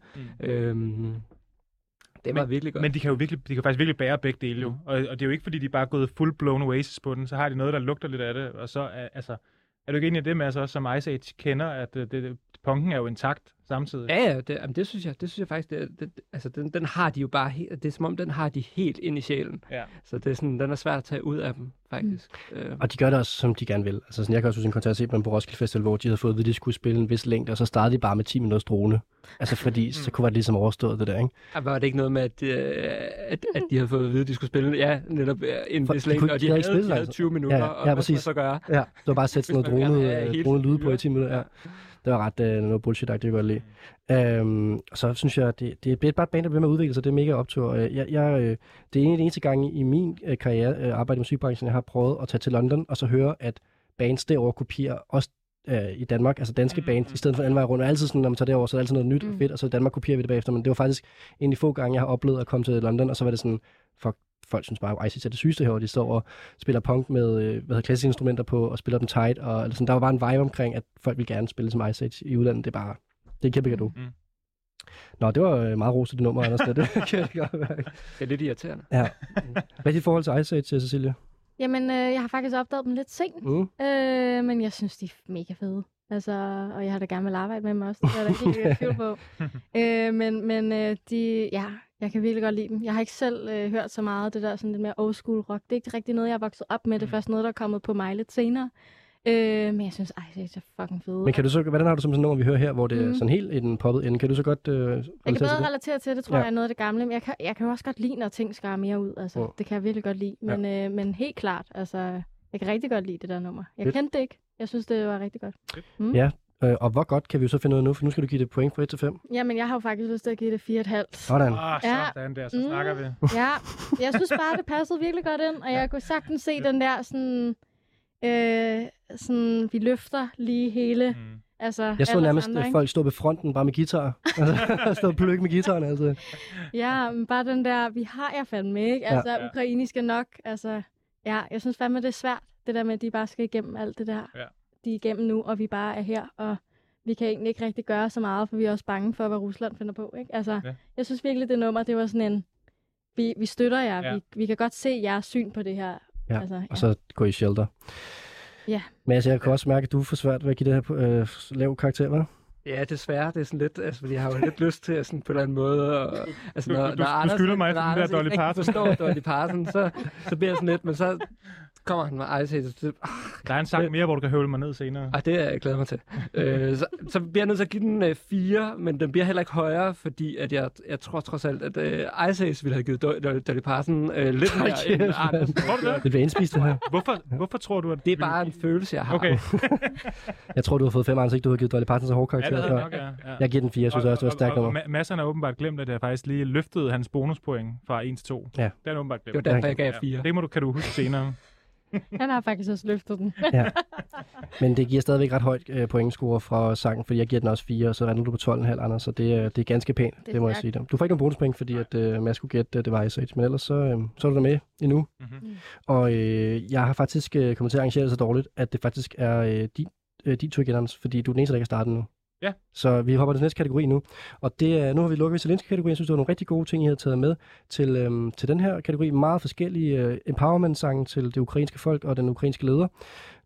Speaker 3: Mm.
Speaker 4: Det var
Speaker 3: Men-
Speaker 4: virkelig godt.
Speaker 3: Men de kan jo virkelig, de kan faktisk virkelig bære begge dele jo. Og, og det er jo ikke, fordi de bare er gået full blown Oasis på den, så har de noget, der lugter lidt af det. Og så er, altså, er du ikke enig i det med, altså, som Ice Age kender, at det, det, punken er jo intakt samtidig?
Speaker 4: Ja, ja, det, jamen, det synes jeg, det synes jeg faktisk, det, det, altså, den, den har de jo bare helt, det er som om, den har de helt ind i sjælen.
Speaker 3: Ja.
Speaker 4: Så det er sådan, den er svært at tage ud af dem, faktisk. Mm. Øh,
Speaker 2: Og de gør det også, som de gerne vil. Altså, sådan, jeg kan også huske en koncert, set dem på Roskilde Festival, hvor de havde fået at vide, at de skulle spille en vis længde, og så startede de bare med 10 minutters drone. Altså, fordi så kunne det ligesom overstået det der, ikke?
Speaker 4: og var det ikke noget med, at, øh, at, at de havde fået at vide, at de skulle spille, ja, netop en
Speaker 2: For-
Speaker 4: vis
Speaker 2: de
Speaker 4: længde,
Speaker 2: kunne-
Speaker 4: og
Speaker 2: de
Speaker 4: de,
Speaker 2: havde spillet,
Speaker 4: de havde
Speaker 2: altså.
Speaker 4: 20 minutter,
Speaker 2: Ja, ja,
Speaker 4: og hvad
Speaker 2: præcis.
Speaker 4: så gøre?
Speaker 2: Ja, det var bare at sætte sådan noget drone, øh, drone lyde på i
Speaker 4: lyde,
Speaker 2: 10 minutter. Ja. Det var ret øh, noget bullshit jeg godt lide. Øhm, og så synes jeg, det, det er bare et band, der bliver med at udvikle sig. Det er mega optur. Øh, Jeg, jeg, øh, det er en af de eneste gange i min øh, karriere, øh, arbejde i musikbranchen, jeg har prøvet at tage til London, og så høre, at bands derovre kopierer øh, i Danmark, altså danske bands, i stedet for anden vej rundt. Og altid sådan, når man tager derover, så er det altid noget nyt og
Speaker 5: Mm.
Speaker 2: fedt, og så i Danmark kopierer vi det bagefter. Men det var faktisk en af de få gange, jeg har oplevet at komme til London, og så var det sådan, fuck, folk synes bare, at Age er det sygeste herovre. De står og spiller punk med øh, hvad hedder, klassiske instrumenter på, og spiller dem tight, og eller sådan, der var bare en vibe omkring, at folk vil gerne spille som Age i udlandet. Det er bare, det er en kæmpe gave.
Speaker 3: Mm.
Speaker 2: Nå, det var øh, meget roset det nummer, Anders. Det kan jeg godt mærke.
Speaker 4: Det er lidt irriterende.
Speaker 2: Ja. Hvad er dit forhold til Ice Age, Cecilia?
Speaker 5: Jamen, øh, jeg har faktisk opdaget dem lidt sent,
Speaker 2: Mm.
Speaker 5: øh, men jeg synes, de er mega fede. Altså, og jeg har da gerne vil arbejde med dem også. Det er der helt ikke tvivl på. øh, men men øh, de, ja, jeg kan virkelig godt lide dem. Jeg har ikke selv øh, hørt så meget af det der sådan lidt mere old school rock. Det er ikke rigtig noget, jeg er vokset op med. Det er først noget, der er kommet på mig lidt senere. Øh, men jeg synes, Ice Age er fucking fede.
Speaker 2: Men kan du så, hvordan har du som sådan nummer, vi hører her, hvor det er
Speaker 5: Mm.
Speaker 2: sådan helt i den poppet ende? Kan du så godt øh,
Speaker 5: Jeg kan
Speaker 2: relatere
Speaker 5: bedre
Speaker 2: det?
Speaker 5: relatere til det, tror
Speaker 2: Ja.
Speaker 5: ja. jeg, er noget af det gamle. Men jeg kan, jeg kan også godt lide, når ting skærer mere ud. Altså,
Speaker 2: Mm.
Speaker 5: Det kan jeg virkelig godt lide. Men, øh, men helt klart, altså, jeg kan rigtig godt lide det der nummer. Jeg
Speaker 2: Fedt.
Speaker 5: kendte det ikke. Jeg synes, det var rigtig godt. Mm.
Speaker 2: Ja, øh, og hvor godt kan vi jo så finde ud af nu, for nu skal du give det point fra 1 til 5.
Speaker 5: Jamen, jeg har jo faktisk lyst til at give det 4,5.
Speaker 2: Sådan.
Speaker 3: Ah,
Speaker 5: Ja.
Speaker 3: sådan der, så
Speaker 5: Mm.
Speaker 3: snakker vi.
Speaker 5: Ja, jeg synes bare, det passede virkelig godt ind, og jeg kunne sagtens se den der sådan, øh, sådan, vi løfter lige hele,
Speaker 3: Mm.
Speaker 5: altså
Speaker 2: Jeg så nærmest
Speaker 5: andre,
Speaker 2: øh, folk stå ved fronten bare med guitar. Altså, stå og pløkke med gitaren, altså.
Speaker 5: Ja, men bare den der, vi har jer fandme, ikke?
Speaker 2: Ja.
Speaker 5: Altså, Ukraine skal nok, altså, ja, jeg synes fandme, det er svært, det der med, at de bare skal igennem alt det der.
Speaker 3: Ja.
Speaker 5: De er igennem nu, og vi bare er her, og vi kan egentlig ikke rigtig gøre så meget, for vi er også bange for, hvad Rusland finder på, ikke? Altså,
Speaker 3: Ja.
Speaker 5: jeg synes virkelig, det nummer, det var sådan en, vi, vi støtter jer,
Speaker 3: Ja.
Speaker 5: vi, vi kan godt se jeres syn på det her.
Speaker 2: Ja,
Speaker 5: altså,
Speaker 2: Og så gå i shelter.
Speaker 5: Ja.
Speaker 2: Men altså, jeg kan også mærke, at du er for svært ved at give det her øh, lav karakter, hva'?
Speaker 4: Ja, desværre. Det er sådan lidt, altså, fordi jeg har jo lidt lyst til at sådan på en eller anden måde. Og, altså, når,
Speaker 3: du-
Speaker 4: når
Speaker 3: du
Speaker 4: Anders,
Speaker 3: skylder mig
Speaker 4: når
Speaker 3: den der Dolly Parton.
Speaker 4: forstår Dolly Parton, så, så bliver jeg sådan lidt, men så kommer han med Ice Age. Så, ah,
Speaker 3: Der er en sang mere, hvor du kan høvle mig ned senere.
Speaker 4: ah, det er jeg glæder mig til. øh, så, så bliver jeg nødt til at give den øh, 4, men den bliver heller ikke højere, fordi at jeg, jeg tror trods alt, at øh, Ice Age ville have givet Do- Do- Dolly Parton øh, lidt mere
Speaker 2: kæft,
Speaker 4: end Anders.
Speaker 3: Tror du det?
Speaker 2: Det bliver indspist, det her.
Speaker 3: Hvorfor, hvorfor tror du, at...
Speaker 4: Det er bare en følelse, jeg har.
Speaker 3: Okay.
Speaker 2: Jeg tror, du har fået fem ansigt, du har givet Dolly Parton så hård
Speaker 3: Ja,
Speaker 2: karakter.
Speaker 3: det
Speaker 2: før.
Speaker 3: er nok, ja. ja.
Speaker 2: Jeg giver den fire, jeg synes også, det var stærkt
Speaker 3: og, og, og, Masserne har åbenbart glemt, at jeg faktisk lige løftede hans bonuspoint fra 1 til 2.
Speaker 2: Ja.
Speaker 3: Det er åbenbart
Speaker 4: Det var
Speaker 3: glemt.
Speaker 4: derfor, jeg gav
Speaker 3: Ja.
Speaker 4: 4.
Speaker 3: Det må du, kan du huske senere.
Speaker 5: Han har faktisk også løftet den.
Speaker 2: Men det giver stadigvæk ret højt øh, pointscore fra sangen, fordi jeg giver den også 4, og så lander du på 12,5 andre, så det, er- det er ganske pænt, det, det må jeg sige. dig. Du får ikke nogen bonuspoint, fordi at, øh, Mads skulle gætte, at det var Ice Age, men ellers så, øh, så er du der med endnu.
Speaker 3: Mhm.
Speaker 2: Og øh, jeg har faktisk øh, kommet til at arrangere det så dårligt, at det faktisk er øh, din, øh, din tur igen, Anders, fordi du er den eneste, der ikke har startet nu.
Speaker 3: Ja.
Speaker 2: Så vi hopper til næste kategori nu. Og det er, nu har vi lukket italienske kategori. Jeg synes, det var nogle rigtig gode ting, I havde taget med til, øhm, til den her kategori. Meget forskellige øh, empowerment-sange til det ukrainske folk og den ukrainske leder.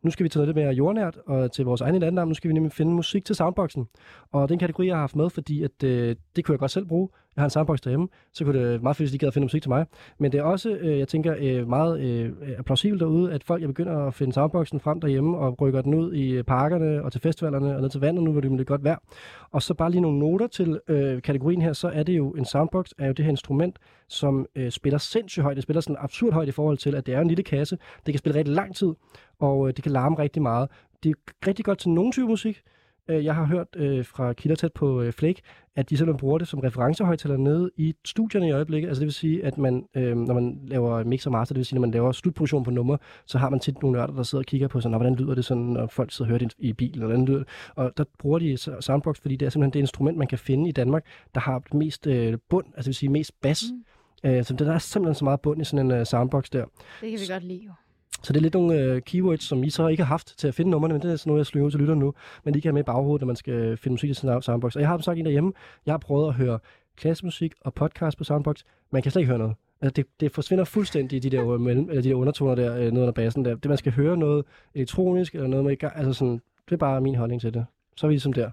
Speaker 2: Nu skal vi tage noget lidt mere jordnært og til vores egen landnavn. Nu skal vi nemlig finde musik til soundboxen. Og den kategori, jeg har haft med, fordi at, øh, det kunne jeg godt selv bruge. Jeg har en soundbox derhjemme, så kunne det være meget fedt, hvis de gad at finde musik til mig. Men det er også, øh, jeg tænker, øh, meget øh, plausibelt derude, at folk er begynder at finde soundboxen frem derhjemme og rykker den ud i parkerne og til festivalerne og ned til vandet, nu hvor det er godt vejr. Og så bare lige nogle noter til øh, kategorien her, så er det jo, en soundbox er jo det her instrument, som øh, spiller sindssygt højt. Det spiller sådan absurd højt i forhold til, at det er en lille kasse. Det kan spille rigtig lang tid, og øh, det kan larme rigtig meget. Det er rigtig godt til nogle typer musik. Øh, Jeg har hørt øh, fra kilder tæt på øh, Flake, at de simpelthen bruger det som referencehøjtaler nede i studierne i øjeblikket. Altså det vil sige, at man, øh, når man laver mix og master, det vil sige, når man laver slutproduktion på nummer, så har man tit nogle nørder, der sidder og kigger på sådan, "Nå, hvordan lyder det sådan, når folk sidder og hører det i bilen, eller hvordan lyder det. Og der bruger de Soundbox, fordi det er simpelthen det instrument, man kan finde i Danmark, der har mest øh, bund, altså det vil sige mest bas. Mm. Øh, så der er simpelthen så meget bund i sådan en øh, soundbox der.
Speaker 5: Det kan vi godt lide jo.
Speaker 2: Så det er lidt nogle øh, keywords, som I så ikke har haft til at finde numrene, men det er sådan noget, jeg slynger ud til lytterne nu. Men de kan have med i baghovedet, når man skal finde musik til sin soundbox. Og jeg har som sagt en derhjemme. Jeg har prøvet at høre klassisk musik og podcast på soundbox. Man kan slet ikke høre noget. Altså, det, det forsvinder fuldstændig, de der, øh, mellem, eller de der undertoner der, øh, nede under bassen der. Det, man skal høre noget elektronisk, eller noget med, gang- altså sådan, det er bare min holdning til det. Så er vi ligesom der.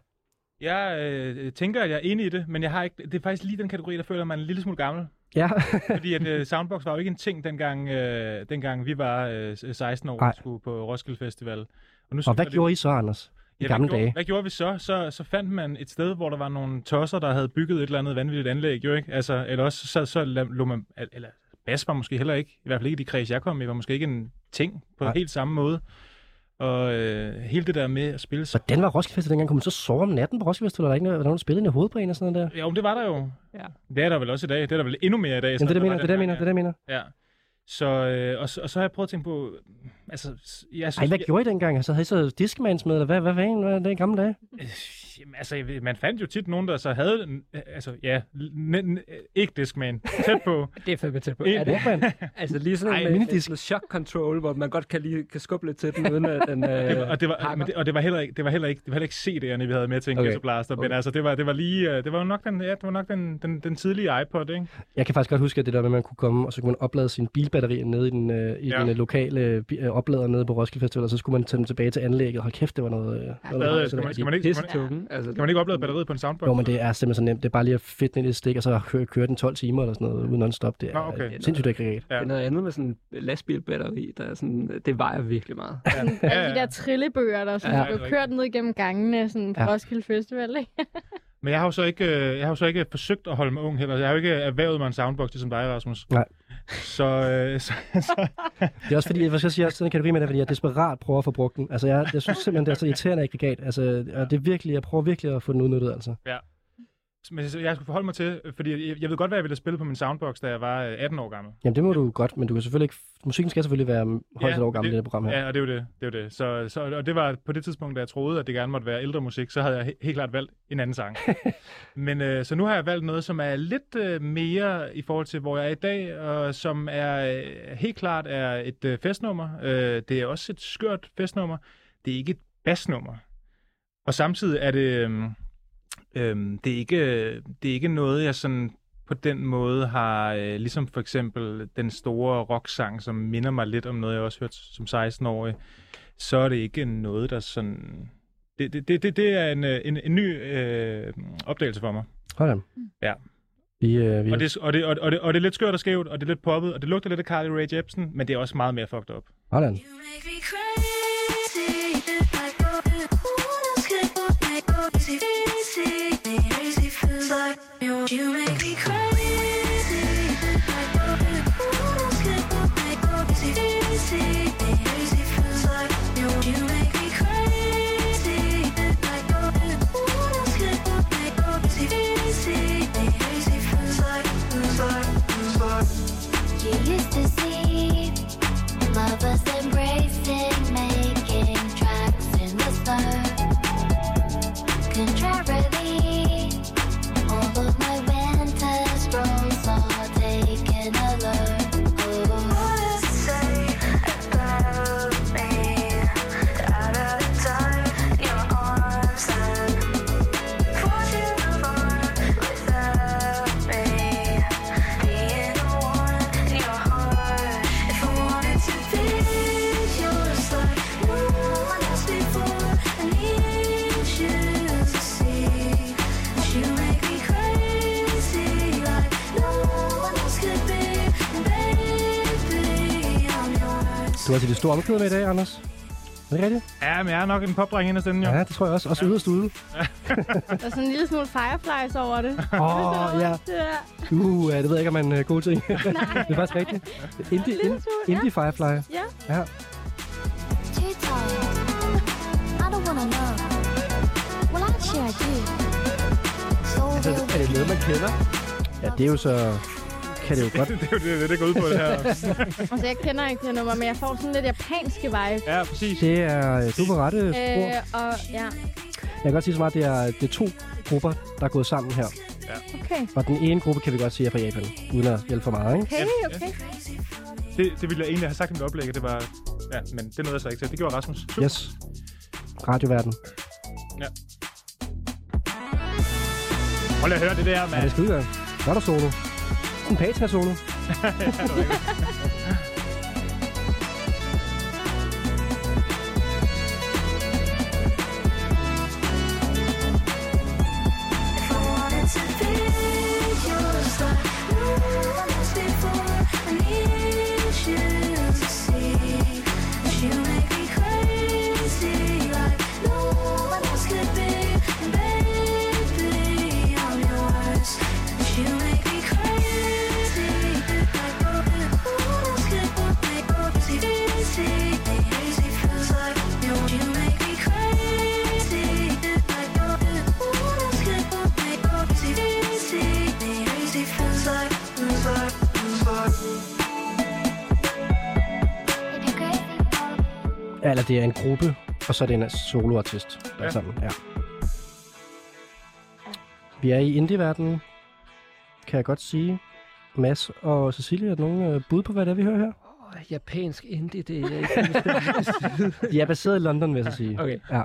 Speaker 3: Jeg øh, tænker, at jeg er enig i det, men jeg har ikke, det er faktisk lige den kategori, der føler man en lille smule gammel.
Speaker 2: Ja,
Speaker 3: Fordi at øh, Soundbox var jo ikke en ting, dengang, øh, dengang vi var øh, 16 år og skulle på Roskilde Festival. Og, nu
Speaker 2: og hvad
Speaker 3: det,
Speaker 2: gjorde I så, Anders? I gamle
Speaker 3: hvad
Speaker 2: dage?
Speaker 3: Gjorde, hvad gjorde vi så? så? Så fandt man et sted, hvor der var nogle tosser, der havde bygget et eller andet vanvittigt anlæg, jo ikke? Altså, eller også så, så lå man, eller bas var måske heller ikke, i hvert fald ikke de kreds, jeg kom i, var måske ikke en ting på
Speaker 2: Nej.
Speaker 3: helt samme måde. Og øh, hele det der med at spille så...
Speaker 2: Hvordan var Roskilde Festival dengang? Kunne man så sove om natten på Roskilde Festival? Var der ikke noget, var der nogen, der spillede ind i hovedet på en og sådan noget der?
Speaker 3: Jo, men det var der jo.
Speaker 4: Ja.
Speaker 3: Det er der vel også i dag. Det er der vel endnu mere i dag.
Speaker 2: Jamen,
Speaker 3: så
Speaker 2: det er det,
Speaker 3: der
Speaker 2: jeg mener, det er det, jeg mener, det er det, jeg mener.
Speaker 3: Ja. Så, øh, og, så, og så har jeg prøvet at tænke på, altså, jeg synes,
Speaker 2: Ej, hvad gjorde I dengang? Altså, havde I så Discmans med, eller hvad, hvad, hvad, hvad, hvad det i gamle dage?
Speaker 3: Øh, Jamen, altså, man fandt jo tit nogen, der så havde, øh, altså, ja, n- n- ikke Discman, tæt på.
Speaker 4: Det er fandme tæt på. Er det,
Speaker 2: Walkman?
Speaker 4: altså lige sådan
Speaker 3: Ej,
Speaker 4: med
Speaker 2: minidisk.
Speaker 4: med shock control, hvor man godt kan, lige, kan skubbe lidt til den, uden at den øh,
Speaker 3: Det var, og, det var, men det, og det var heller ikke, det var heller ikke, det var heller ikke CD'erne, vi havde med til en
Speaker 2: Okay.
Speaker 3: okay. Blaster, men
Speaker 2: Okay.
Speaker 3: altså, det var, det var lige, øh, det var nok den, ja, det var nok den, den, den tidlige iPod, ikke?
Speaker 2: Jeg kan faktisk godt huske, at det der med, at man kunne komme, og så kunne man oplade sine bilbatterier nede i den, øh, i
Speaker 3: Ja.
Speaker 2: den øh, lokale øh, oplader nede på Roskilde Festival, og så skulle man tage dem tilbage til anlægget. Hold kæft, det var noget... Øh, noget
Speaker 3: Hvad,
Speaker 2: noget-
Speaker 3: skal, man, skal, man ikke, skal, man,
Speaker 4: Pissetunge. Altså,
Speaker 3: skal man ikke oplade batteriet på en soundbox?
Speaker 2: Jo, men det er simpelthen så nemt. Det er bare lige at fedt ned i et stik, og så køre, køre den 12 timer eller sådan noget, uden non-stop. Det er
Speaker 3: Nå, okay.
Speaker 2: okay. sindssygt aggregat.
Speaker 3: Ja.
Speaker 4: Det er noget andet med sådan en lastbilbatteri, der er sådan, det vejer virkelig meget.
Speaker 5: Sådan, alle de der trillebøger, der sådan,
Speaker 3: Ja.
Speaker 5: ja. blev kørt ned igennem gangene sådan på
Speaker 2: Ja.
Speaker 5: Roskilde Festival, ikke?
Speaker 3: Men jeg har jo så ikke, øh, jeg har jo så ikke forsøgt at holde mig ung heller. Jeg har jo ikke erhvervet mig en soundbox, ligesom dig, Rasmus.
Speaker 2: Nej.
Speaker 3: Så, øh, så, så
Speaker 2: Det er også fordi, hvad skal jeg sige, sådan en kategori med det, fordi jeg desperat prøver at få brugt den. Altså, jeg, jeg synes simpelthen, det er så irriterende aggregat. Altså, og det er virkelig, jeg prøver virkelig at få den udnyttet, altså.
Speaker 3: Men jeg skulle forholde mig til, fordi jeg, jeg ved godt, hvad jeg ville spille på min soundbox, da jeg var øh, 18 år gammel.
Speaker 2: Jamen, det må du godt, men du kan selvfølgelig ikke... Musikken skal selvfølgelig være højst et år gammel, det, det program her.
Speaker 3: Ja, og det er jo det. det, er jo det. Så, så, og det var på det tidspunkt, da jeg troede, at det gerne måtte være ældre musik, så havde jeg he- helt klart valgt en anden sang. Men øh, så nu har jeg valgt noget, som er lidt øh, mere i forhold til, hvor jeg er i dag, og som er øh, helt klart er et øh, festnummer. Øh, det er også et skørt festnummer. Det er ikke et basnummer. Og samtidig er det, øh, øh, det, er ikke, det er ikke noget, jeg sådan på den måde har, øh, ligesom for eksempel den store rocksang, som minder mig lidt om noget, jeg også hørte som 16-årig, så er det ikke noget, der sådan... Det, det, det, det, er en, øh, en, en ny øh, opdagelse for mig.
Speaker 2: Hold da. Vi, øh, vi
Speaker 3: Og det, og, det, og, det, og, det, og det er lidt skørt og skævt, og det er lidt poppet, og det lugter lidt af Carly Rae Jepsen, men det er også meget mere fucked up.
Speaker 2: Sådan.
Speaker 13: make me feels like you. You make me crazy. Yours.
Speaker 2: Du omklæde med i dag, Anders. Er det rigtigt?
Speaker 3: Ja, men jeg er nok en popdreng inderst inde, jo.
Speaker 2: Ja, det tror jeg også. Også yderst ude.
Speaker 5: Der er sådan en lille smule fireflies over det.
Speaker 2: Åh, oh, ja.
Speaker 5: Ja.
Speaker 2: Uh, ja, det ved jeg ikke, om man er god ting. det er faktisk rigtigt. Indie,
Speaker 5: lille
Speaker 2: in,
Speaker 5: smule, ja.
Speaker 2: indie Firefly.
Speaker 5: Ja.
Speaker 2: Ja. Altså, er det noget, man kender? Ja, det er jo så... Kan det jo godt.
Speaker 3: det er jo det, det, det går ud på det her.
Speaker 5: Altså, jeg kender ikke det nummer, men jeg får sådan lidt japanske vibe.
Speaker 3: Ja, præcis.
Speaker 2: Det er... øh, Du på rette spor.
Speaker 5: Øh, og ja,
Speaker 2: Jeg kan godt sige så meget, det er, det er to grupper, der er gået sammen her.
Speaker 5: okay.
Speaker 2: Og den ene gruppe kan vi godt sige er fra Japan, uden at hjælpe for meget, ikke?
Speaker 5: Okay, okay.
Speaker 3: Det, det ville jeg egentlig have sagt i mit oplæg, at det var... Ja, men det nåede jeg så ikke til. Det gjorde Rasmus. Super.
Speaker 2: Yes. Radioverden.
Speaker 3: Prøv lige at høre det der,
Speaker 2: Ja,
Speaker 3: mand.
Speaker 2: det skal udgøre. Så er der solo. En Patra-solo.
Speaker 13: If
Speaker 2: eller det er en gruppe, og så er det en soloartist, der ja. er
Speaker 3: Ja.
Speaker 2: sammen. Ja. Vi er i indie-verdenen, kan jeg godt sige. Mads og Cecilie, er der nogen øh, bud på, hvad det er, vi hører her?
Speaker 4: Åh, japansk indie, det er ikke
Speaker 2: De er baseret i London, vil jeg så sige.
Speaker 4: Okay.
Speaker 2: Ja.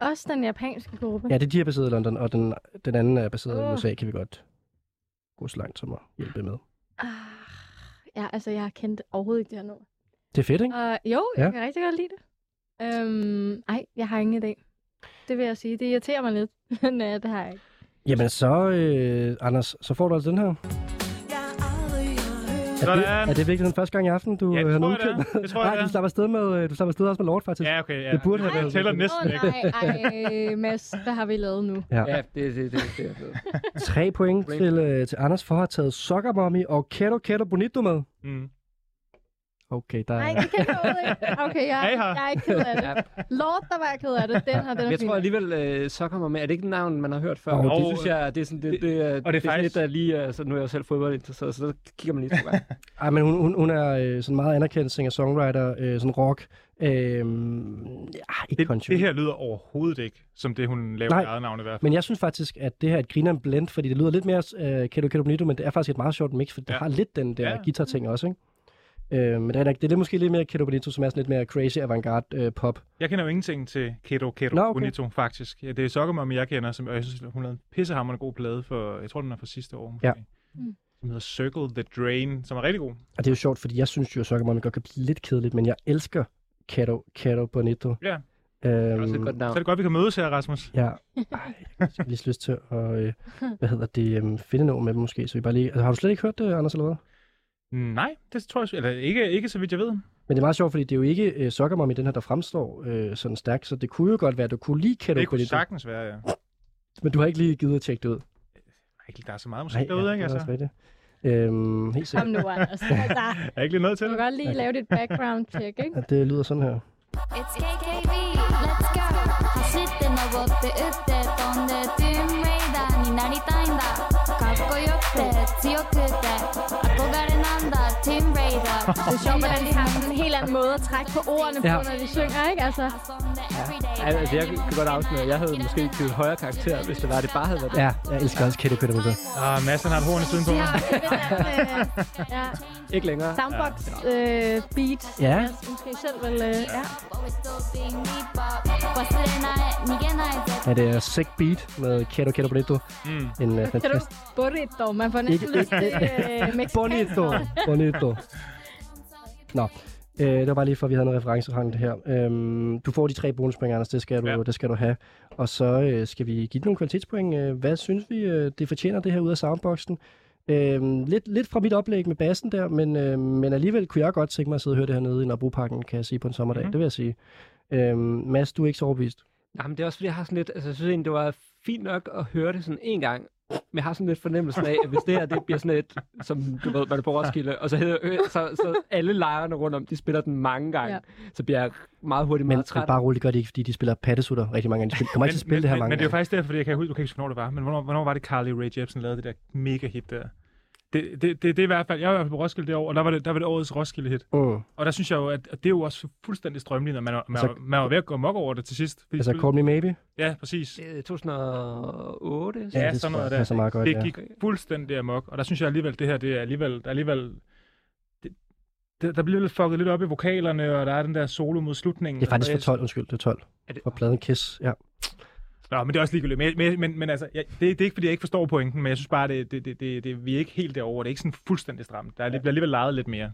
Speaker 5: Også den japanske gruppe.
Speaker 2: ja, det er de er baseret i London, og den, den anden er baseret i
Speaker 5: Åh.
Speaker 2: USA, kan vi godt gå så langt som at hjælpe med.
Speaker 5: Ah, ja, altså, jeg har kendt overhovedet ikke det her nummer.
Speaker 2: Det er fedt, ikke?
Speaker 5: Og jo, jeg
Speaker 2: Ja.
Speaker 5: kan rigtig godt lide det. Øhm, ej, jeg har ingen idé. Det vil jeg sige. Det irriterer mig lidt. Men øh, det har jeg ikke.
Speaker 2: Jamen så, øh, Anders, så får du altså den her. Er det, er det virkelig den første gang i aften, du
Speaker 3: Ja, det
Speaker 2: øh, har
Speaker 3: jeg, det er. Det tror jeg,
Speaker 2: Nej,
Speaker 3: det
Speaker 2: du slapper afsted med, øh, du slapper afsted også med Lord, faktisk.
Speaker 3: Ja, okay. Ja.
Speaker 2: Det burde have
Speaker 3: Jeg
Speaker 2: været-
Speaker 3: tæller
Speaker 5: Åh
Speaker 3: næsten ikke.
Speaker 5: nej, ej, Mads, hvad har vi lavet nu?
Speaker 2: Ja.
Speaker 4: Ja, det, det, det, det er.
Speaker 2: Tre point til, øh, til Anders for at have taget Soccer Mommy og Keto Keto Bonito med.
Speaker 3: Mm.
Speaker 2: Okay, der
Speaker 5: Nej,
Speaker 2: er...
Speaker 5: det kan jeg ikke. Okay, jeg,
Speaker 3: her.
Speaker 5: jeg er ikke ked af det. Lord, der var jeg ked af det. Den her, den er
Speaker 4: Jeg
Speaker 5: fin.
Speaker 4: tror alligevel, øh, så kommer med. Er det ikke et navn, man har hørt før?
Speaker 2: Jo,
Speaker 4: det,
Speaker 3: det-
Speaker 4: synes jeg, det er sådan, det, det, det,
Speaker 3: og det er
Speaker 4: det er sådan
Speaker 3: faktisk-
Speaker 4: lidt, der lige, altså, nu er jeg jo selv fodboldinteresseret, så der kigger man lige to gange.
Speaker 2: Ej, men hun, hun, hun er øh, sådan meget anerkendt singer-songwriter, øh, sådan rock. Øh, ja, ikke
Speaker 3: Det,
Speaker 2: country.
Speaker 3: det her lyder overhovedet ikke, som det hun laver
Speaker 2: Nej.
Speaker 3: i eget navn i hvert fald.
Speaker 2: Men jeg synes faktisk, at det her er et grineren blend, fordi det lyder lidt mere øh, Keto Bonito, men det er faktisk et meget sjovt mix, for det
Speaker 3: Ja.
Speaker 2: har lidt den der
Speaker 3: Ja.
Speaker 2: guitar-ting også, ikke? Øh, men det er, det er lidt måske lidt mere Keto Bonito, som er sådan lidt mere crazy avantgarde øh, pop.
Speaker 3: Jeg kender jo ingenting til Keto Keto
Speaker 2: Nå, okay.
Speaker 3: Bonito, faktisk. Ja, det er Sokkermommy, jeg kender, som, og jeg synes, hun lavede en pissehammerende god plade for, jeg tror, den er fra sidste år. Måske.
Speaker 2: Ja.
Speaker 5: Mm.
Speaker 3: Som hedder Circle the Drain, som er rigtig god.
Speaker 2: Og det er jo sjovt, fordi jeg synes jo, at Soccer Mommy godt kan blive lidt kedeligt, men jeg elsker Keto Keto Bonito.
Speaker 3: Ja.
Speaker 4: Det er
Speaker 2: Øhm,
Speaker 4: godt
Speaker 3: Så er det godt, vi kan mødes her, Rasmus.
Speaker 2: ja, Ej, jeg skal lige lyst til at øh, hvad hedder det, øh, finde noget med dem måske. Så vi bare lige, altså, har du slet ikke hørt det, Anders, eller hvad?
Speaker 3: Nej, det tror jeg, eller ikke, ikke så vidt jeg ved.
Speaker 2: Men det er meget sjovt, fordi det er jo ikke øh, Soccer Mom i den her, der fremstår øh, sådan stærkt, så det kunne jo godt være, at du kunne lige kende
Speaker 3: Det kunne sagtens være, ja.
Speaker 2: Men du har ikke lige givet at tjekke det ud.
Speaker 3: Ej, der er så meget musik derude, ikke?
Speaker 2: det er
Speaker 3: Altså.
Speaker 2: også rigtigt. Øhm, helt
Speaker 5: Kom
Speaker 2: sikkert.
Speaker 5: nu, Anders. Altså,
Speaker 3: Er jeg ikke lige nødt til
Speaker 5: du
Speaker 3: det?
Speaker 5: kan godt lige lave dit background check, ikke?
Speaker 2: Ja, det lyder sådan her.
Speaker 6: It's KKB, let's go 走って登って打って飛んでトゥーンレイダーになりたいんだか っこよくて強くて憧れなんだティーンレイダー
Speaker 5: Det er sjovt, hvordan de har sådan en helt anden måde at trække på ordene på,
Speaker 2: Ja.
Speaker 5: når de synger, ikke? Altså,
Speaker 4: Ja, altså, jeg kan godt afsløre, at jeg havde måske givet højere karakter, hvis det var, at det bare havde været det.
Speaker 2: Ja, jeg elsker også Kette Kette Mutter.
Speaker 3: Ah, Mads, han har et horn i siden på
Speaker 5: de
Speaker 3: mig.
Speaker 5: har lidt den, øh, ja,
Speaker 4: Ikke længere.
Speaker 5: soundbox øh, beat.
Speaker 2: Ja.
Speaker 5: Jeg måske selv vil, øh, ja.
Speaker 6: 忘れない逃げないぜ
Speaker 2: Ja, det er Sick Beat med Kette Kette Bonito.
Speaker 3: Mm.
Speaker 2: En uh,
Speaker 5: Kan du
Speaker 2: fantastisk...
Speaker 5: burrito? Man får næsten
Speaker 2: Ikke-
Speaker 5: lyst til øh, mexicansk.
Speaker 2: Bonito. Bonito. Nå, øh, det var bare lige for, at vi havde en referencerang det her. Øhm, du får de tre bonuspoint, Anders, det skal du,
Speaker 3: Ja.
Speaker 2: det skal du have. Og så øh, skal vi give dig nogle kvalitetspoint. Øh, hvad synes vi, øh, det fortjener det her ud af soundboxen? Øhm, lidt, lidt fra mit oplæg med bassen der, men, øh, men alligevel kunne jeg godt tænke mig at sidde og høre det her nede i Nørrebroparken, kan jeg sige, på en sommerdag.
Speaker 3: Mhm.
Speaker 2: Mm-hmm. Det vil jeg sige. Øhm, Mads, du er ikke så overbevist.
Speaker 4: Nej, men det er også fordi, jeg har sådan lidt, altså jeg synes egentlig, det var fint nok at høre det sådan en gang, men jeg har sådan lidt fornemmelsen af, at hvis det her, det bliver sådan et, som du ved, man er på Roskilde, og så, hedder, øh, så, så alle lejrene rundt om, de spiller den mange gange,
Speaker 5: Ja.
Speaker 4: så bliver jeg meget hurtigt
Speaker 2: Men,
Speaker 4: meget
Speaker 2: men
Speaker 4: træt.
Speaker 2: bare roligt, gør det ikke, fordi de spiller pattesutter rigtig mange gange. De spiller, kommer ikke til at spille
Speaker 3: men,
Speaker 2: det her
Speaker 3: men,
Speaker 2: mange
Speaker 3: men det er jo faktisk derfor, fordi jeg kan huske, du kan ikke huske, hvornår det var, men hvornår, hvornår var det Carly Rae Jepsen lavede det der mega hit der? Det, det, det, det er i hvert fald, jeg var i hvert fald på Roskilde det år, og der var det, der var det årets Roskilde hit.
Speaker 2: Mm.
Speaker 3: Og der synes jeg jo, at, at det er jo også fuldstændig strømlignet, man, var- man,
Speaker 2: Altså-
Speaker 3: man var ved at gå mok over det til sidst. Fordi
Speaker 2: Altså, Call Me Maybe?
Speaker 3: Ja, præcis.
Speaker 4: Øh, 2008?
Speaker 3: Ja,
Speaker 2: det
Speaker 3: sådan noget der.
Speaker 2: passer meget godt,
Speaker 3: det
Speaker 2: ja.
Speaker 3: gik fuldstændig amok, og der synes jeg alligevel, det her, det er alligevel, der er alligevel det, der bliver lidt fucket lidt op i vokalerne, og der er den der solo mod slutningen.
Speaker 2: Det er faktisk
Speaker 3: jeg-
Speaker 2: 12, undskyld, det er 12.
Speaker 4: Er det-
Speaker 2: For pladen Kiss, ja.
Speaker 3: Nå, men det er også ligegyldigt. Men, men, men, men altså, jeg, det, det, er ikke, fordi jeg ikke forstår pointen, men jeg synes bare, det, det, det, det, det, vi er ikke helt derovre. Det er ikke sådan fuldstændig stramt. Der er, bliver alligevel lejet lidt mere.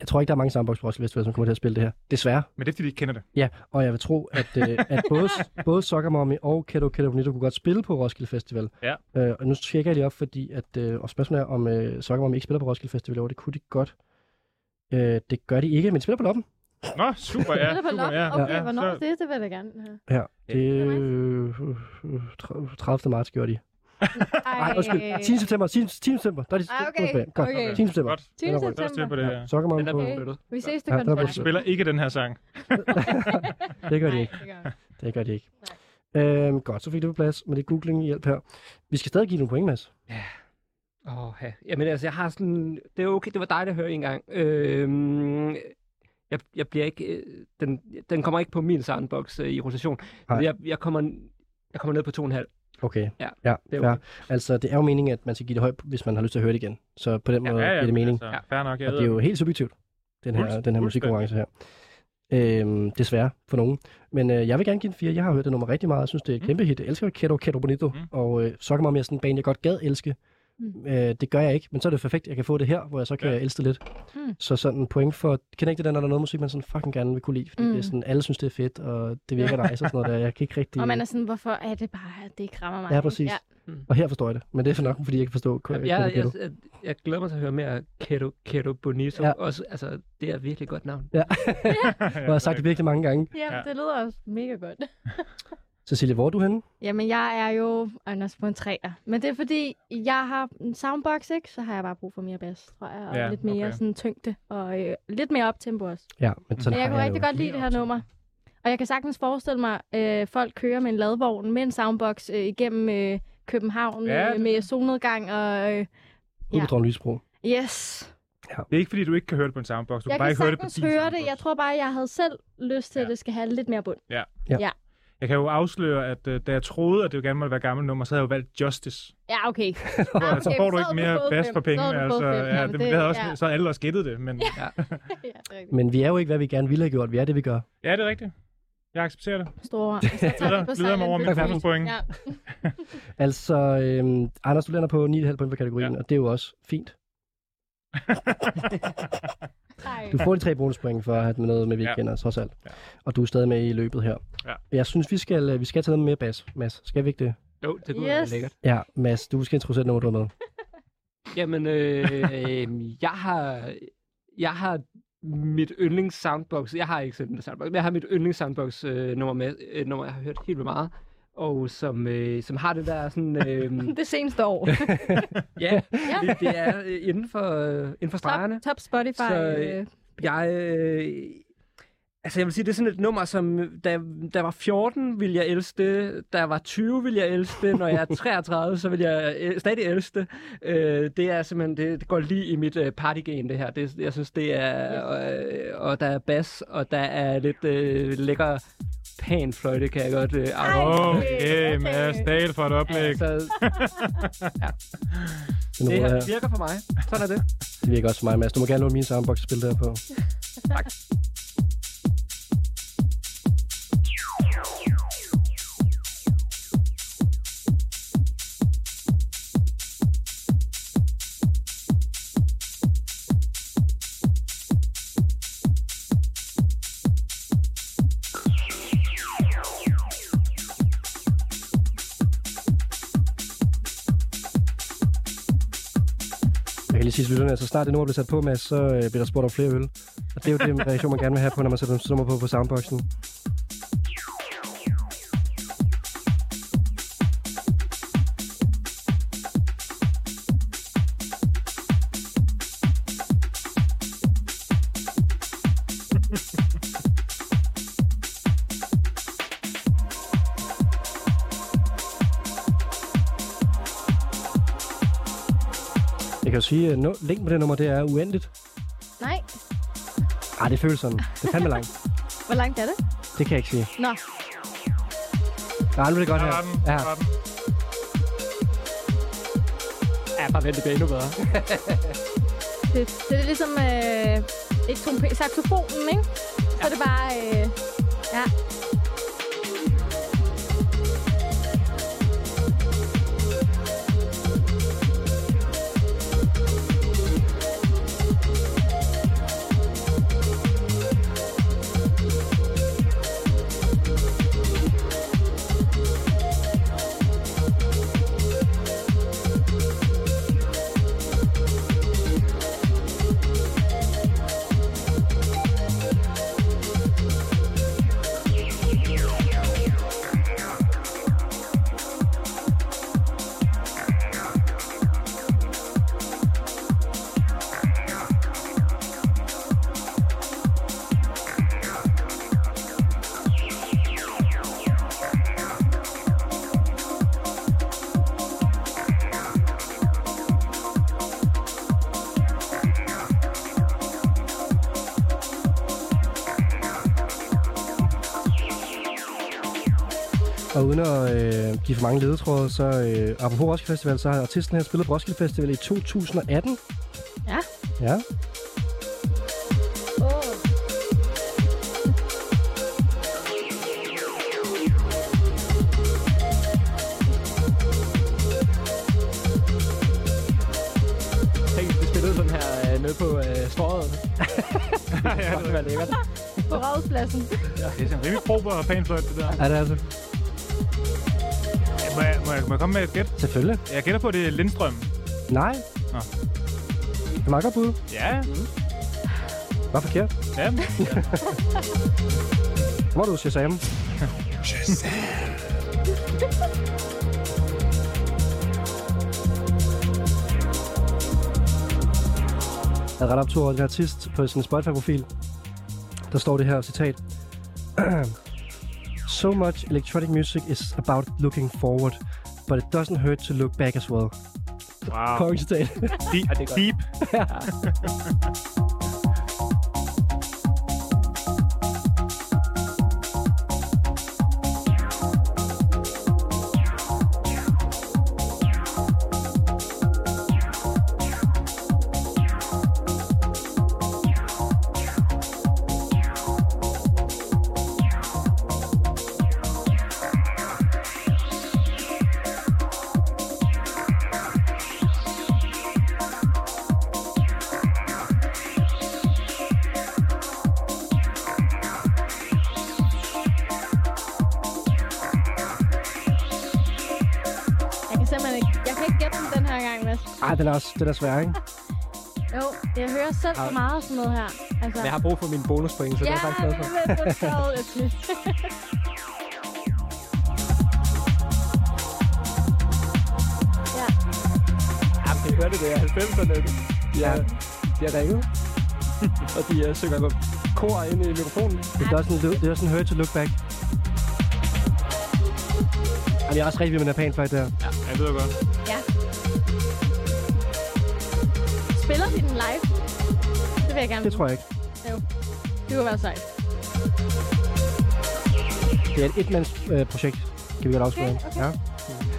Speaker 2: Jeg tror ikke, der er mange soundbox på Roskilde Festival, som kommer til at spille det her. Desværre.
Speaker 3: Men det er, fordi de ikke kender det.
Speaker 2: Ja, og jeg vil tro, at, øh, at både, både Soccer Mommy og Kedo Kedo Bonito kunne godt spille på Roskilde Festival.
Speaker 3: Ja.
Speaker 2: Øh, og nu tjekker jeg lige op, fordi at, øh, og spørgsmålet er, om øh, Soccer Mommy ikke spiller på Roskilde Festival i år. Det kunne de godt. Øh, det gør de ikke, men de spiller på Loppen.
Speaker 3: Nå, super, ja.
Speaker 5: Spiller på
Speaker 3: super,
Speaker 5: lop.
Speaker 3: ja.
Speaker 5: Okay,
Speaker 3: ja,
Speaker 5: hvornår
Speaker 3: så-
Speaker 5: er det? Det vil jeg gerne høre.
Speaker 2: Ja, det er øh, øh, 30. marts gjorde de. Nej, undskyld. 10. september. 10. 10. september. Der er de
Speaker 5: Ej, okay.
Speaker 2: Godt.
Speaker 5: okay.
Speaker 2: 10. september.
Speaker 3: Godt.
Speaker 5: 10.
Speaker 2: Den er rundt.
Speaker 3: Så er der styr på det her.
Speaker 2: Soccer Mommy
Speaker 4: Den er
Speaker 2: på.
Speaker 5: Vi ses til
Speaker 2: Ja, er
Speaker 5: koncert.
Speaker 2: blevet
Speaker 3: De spiller ikke den her sang.
Speaker 2: Det gør de ikke.
Speaker 5: det gør
Speaker 2: de ikke. Øhm, godt, så fik det på plads med det googling hjælp her. Vi skal stadig give nogle point, Mads.
Speaker 4: Åh, oh, ja. Jamen altså, jeg har sådan... Det er okay, det var dejligt at høre en gang. Øhm, jeg, jeg bliver ikke... øh, Den, den kommer ikke på min soundbox øh, i rotation.
Speaker 2: Nej.
Speaker 4: Jeg, jeg, kommer, jeg kommer ned på to og en halv.
Speaker 2: Okay.
Speaker 4: Ja,
Speaker 2: ja
Speaker 4: det er okay.
Speaker 2: Altså, det er jo meningen, at man skal give det højt, hvis man har lyst til at høre det igen. Så på den måde
Speaker 3: Ja, ja,
Speaker 2: giver det
Speaker 3: men
Speaker 2: mening.
Speaker 3: Altså, fair nok, jeg
Speaker 2: Og det er jo helt subjektivt, den her, den her musikkonkurrence her. Øhm, desværre for nogen. Men øh, jeg vil gerne give den 4. Jeg har hørt det nummer rigtig meget. Jeg synes, det er et
Speaker 3: Mm.
Speaker 2: kæmpe hit. Jeg elsker Kedo Kedo Bonito.
Speaker 3: Mm.
Speaker 2: Og øh, Soccer Mommy er sådan en band, jeg godt gad elske.
Speaker 5: Mm.
Speaker 2: Øh, det gør jeg ikke, men så er det perfekt. Jeg kan få det her, hvor jeg så kan
Speaker 3: Ja.
Speaker 2: ja. elske lidt.
Speaker 5: Mm.
Speaker 2: Så sådan en point for... Kender ikke det der, når der er noget musik, man sådan fucking gerne vil kunne lide? Fordi
Speaker 5: Mm.
Speaker 2: det er sådan, alle synes, det er fedt, og det virker nice og sådan noget der. Jeg kan ikke rigtig...
Speaker 5: Og man er sådan, hvorfor er det bare, at det ikke rammer mig?
Speaker 2: Ja, præcis.
Speaker 5: Ja.
Speaker 2: Og her forstår jeg det. Men det er for nok, fordi jeg kan forstå
Speaker 4: Jamen, jeg, jeg, jeg, jeg glæder mig til at høre mere Kedo, Kedo Bonito.
Speaker 2: Ja.
Speaker 4: Ja. Også, altså, det er et virkelig godt navn.
Speaker 2: Ja. jeg har sagt det virkelig mange gange.
Speaker 5: Ja,
Speaker 3: Ja.
Speaker 5: det lyder også mega godt.
Speaker 2: Cecilie, hvor er du henne?
Speaker 5: Jamen, jeg er jo Anders på en træer. Men det er fordi, jeg har en soundbox, ikke? Så har jeg bare brug for mere bas, tror jeg. Og
Speaker 3: Ja,
Speaker 5: lidt mere
Speaker 3: okay.
Speaker 5: sådan tyngde. Og øh, lidt mere optempo også.
Speaker 2: Ja, men sådan
Speaker 5: Men jeg kunne rigtig
Speaker 2: jo.
Speaker 5: godt lide det her nummer. Og jeg kan sagtens forestille mig, øh, folk kører med en ladvogn med en soundbox øh, igennem øh, København
Speaker 3: Ja,
Speaker 5: øh,
Speaker 3: det-
Speaker 5: med solnedgang og... Øh,
Speaker 2: Ude på Drøm Lysbro.
Speaker 5: yes.
Speaker 3: Det er ikke, fordi du ikke kan høre det på en soundbox. Du
Speaker 5: Jeg
Speaker 3: kan bare
Speaker 5: kan
Speaker 3: ikke høre det på din
Speaker 5: høre det.
Speaker 3: soundbox.
Speaker 5: Jeg tror bare, jeg havde selv lyst til,
Speaker 3: Ja.
Speaker 5: at det skal have lidt mere bund.
Speaker 3: Jeg kan jo afsløre, at uh, da jeg troede, at det jo gerne måtte være gammelt nummer, så havde jeg jo valgt Justice.
Speaker 5: Ja, okay. Ah,
Speaker 3: så
Speaker 5: okay,
Speaker 3: får du
Speaker 5: så
Speaker 3: ikke mere bas for
Speaker 5: Så fået
Speaker 3: Altså,
Speaker 5: fem.
Speaker 3: ja, det,
Speaker 5: det-
Speaker 3: det havde også,
Speaker 5: ja.
Speaker 3: Så havde alle også gættet det. Men,
Speaker 5: ja, det er rigtigt.
Speaker 2: Men vi er jo ikke, hvad vi gerne ville have gjort. Vi er det, vi gør.
Speaker 3: ja, det er rigtigt. Jeg accepterer det.
Speaker 5: Store. Så tager
Speaker 3: Videre-
Speaker 5: vi på
Speaker 3: med over
Speaker 5: Silent
Speaker 3: min
Speaker 5: Retreat.
Speaker 3: bonuspoint.
Speaker 5: Ja.
Speaker 2: Altså, øhm, Anders, du lander på 9,5 point for kategorien,
Speaker 3: Ja.
Speaker 2: og det er jo også fint. Du får de tre bonuspoint for at have noget med, vi ikke
Speaker 3: Ja.
Speaker 2: kender, trods alt.
Speaker 3: Ja.
Speaker 2: Og du er stadig med i løbet her.
Speaker 3: Ja.
Speaker 2: Jeg synes, vi skal, øh, vi skal tage noget mere bas. Mads, skal vi ikke det?
Speaker 4: Jo, det kunne
Speaker 5: Yes.
Speaker 4: være lækkert.
Speaker 2: Ja, Mads, du skal introducere noget, du har med.
Speaker 4: Jamen, øh, øh, jeg har... Jeg har mit yndlings soundbox. Jeg har ikke sendt en soundbox, men jeg har mit yndlings soundbox øh, nummer med, øh, nummer jeg har hørt helt vildt meget. Og som, øh, som har det der sådan... Øh,
Speaker 5: Det seneste år.
Speaker 4: ja, det, det er øh, inden for, øh, inden for stregerne.
Speaker 5: top, top Spotify.
Speaker 4: Så, øh,
Speaker 5: øh,
Speaker 4: Jeg, øh, altså jeg vil sige, det er sådan et nummer, som da, da jeg var 14, ville jeg elske det. Da jeg var 20, ville jeg elske det. Når jeg er 33, så vil jeg øh, stadig elske det. Øh, det er simpelthen, det, det går lige i mit øh, partygame, det her. Det, jeg synes, det er, øh, og der er bas, og der er lidt øh, lækker panfløjte, kan jeg godt øh, afsløre.
Speaker 3: Okay, Mads Dahl for et oplæg.
Speaker 4: Altså,
Speaker 2: Det,
Speaker 4: det
Speaker 2: nummer
Speaker 4: her virker for mig. Sådan er det.
Speaker 2: det virker også for mig, Mads. Du må gerne låne min soundbox og spille der på. Lige sige til lytterne, så snart det nummer bliver sat på, med, så øh, bliver der spurgt om flere øl. Og det er jo det reaktion, man gerne vil have på, når man sætter nummer på på soundboxen. Sige, at no- længden på det nummer, det er uendeligt.
Speaker 5: nej,
Speaker 2: Ah, det føles sådan. Det er fandme langt.
Speaker 5: hvor langt er det?
Speaker 2: Det kan jeg ikke sige.
Speaker 5: Nå,
Speaker 2: Nej, nu er det godt
Speaker 3: Der
Speaker 2: her. Ja.
Speaker 4: Ja, bare vent, det bliver endnu bedre.
Speaker 5: det, det er ligesom øh, ikke trompe- saxofonen, ikke? Så er det bare... Øh, ja.
Speaker 2: Øh, give for mange ledetråde, så øh, apropos Roskilde Festival, så har artisten her spillet på Roskilde Festival i 2018.
Speaker 5: Ja.
Speaker 2: Ja.
Speaker 4: Øh, nede på øh, strået.
Speaker 3: ja,
Speaker 4: det var lækkert.
Speaker 5: På rådspladsen.
Speaker 3: Det er sådan rimelig prober og panfløjt, det der.
Speaker 2: Er det altså?
Speaker 3: Komme med et gæt?
Speaker 2: Selvfølgelig.
Speaker 3: Jeg gætter på, det er Lindstrøm.
Speaker 2: Nej.
Speaker 3: Nå.
Speaker 2: Det er meget godt bud.
Speaker 3: Ja,
Speaker 2: Var forkert.
Speaker 3: ja.
Speaker 2: Hvor er du, Shazam? Jeg har ret op to år, den artist på sin Spotify-profil. Der står det her citat. so much electronic music is about looking forward, but it doesn't hurt to look back as well.
Speaker 3: Wow.
Speaker 2: Kongencitat.
Speaker 3: Deep. Deep.
Speaker 2: Den er den er svær, ikke?
Speaker 5: Jo, jeg hører selv så meget sådan noget her. Altså,
Speaker 4: Men jeg har brug for mine bonuspoint, så
Speaker 5: ja,
Speaker 4: det er jeg faktisk glad for.
Speaker 5: det er ja,
Speaker 4: Jamen, det det, det er 90'erne. Ja, de har ringet. og de uh, synger kor ind i mikrofonen.
Speaker 2: Det er det er også en hurt to look back. Jamen, jeg er også rigtig vild med Napan Flight der.
Speaker 3: Ja, jeg ved godt.
Speaker 5: Jeg gerne
Speaker 2: Det tror jeg ikke.
Speaker 5: Jo. Det kunne være sejt.
Speaker 2: Det er et etmandsprojekt, kan vi godt afsløre.
Speaker 5: Okay, okay.
Speaker 2: Ja.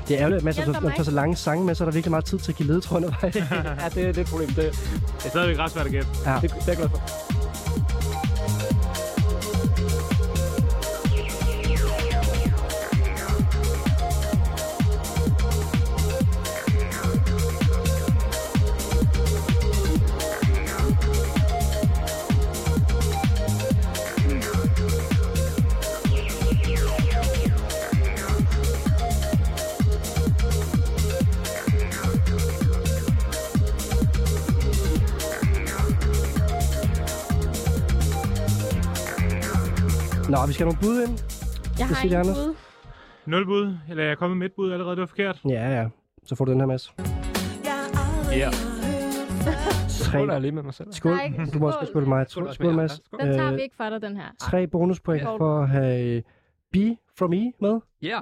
Speaker 2: Det er ærgerligt, at man
Speaker 5: Hjælper
Speaker 2: så, tager så lange sange med, så er der virkelig meget tid til at give ledetråd undervejs.
Speaker 4: ja, det, det er et problem. Det,
Speaker 3: Det er stadigvæk ret svært at gætte.
Speaker 2: ja.
Speaker 4: det, det er jeg glad for.
Speaker 2: Vi skal have nogle bud ind.
Speaker 5: Jeg har ikke bud.
Speaker 3: Nul bud, eller er jeg kommet med et bud allerede, det var forkert.
Speaker 2: Ja, ja. Så får du den her, Mads.
Speaker 3: Ja.
Speaker 2: Tre.
Speaker 4: Skål jeg lige med mig selv.
Speaker 2: Skål.
Speaker 5: Er ikke-
Speaker 2: Du må også skåle mig.
Speaker 4: Skål,
Speaker 2: Skål, skål Mads.
Speaker 5: Den tager
Speaker 2: Øh,
Speaker 5: vi ikke for dig, den her.
Speaker 2: Tre bonuspoint for at have Be From E med,
Speaker 4: Ja.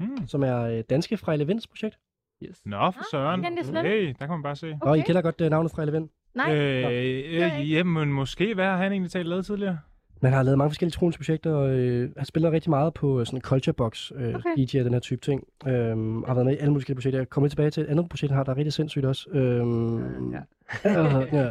Speaker 3: Mm.
Speaker 2: som er øh, danske Frejle Vinds projekt.
Speaker 4: Yes.
Speaker 3: Nå, for søren.
Speaker 5: det kendte jeg slet
Speaker 3: Hey, der kan man bare se.
Speaker 2: Og I kender godt øh, navnet Frejle Vind.
Speaker 5: Nej,
Speaker 3: Øh,
Speaker 5: jeg
Speaker 3: øh, jamen, måske. Hvad har han egentlig talt lavet tidligere?
Speaker 2: Man har lavet mange forskellige elektroniske projekter, og øh, har spillet rigtig meget på øh, sådan en culture box, øh,
Speaker 5: Okay.
Speaker 2: DJ og den her type ting. Øhm, og har været med i alle mulige projekter. Jeg kommer lidt tilbage til et andet projekt, han har, der er rigtig sindssygt også. Øhm,
Speaker 4: Ja.
Speaker 2: ja, ja,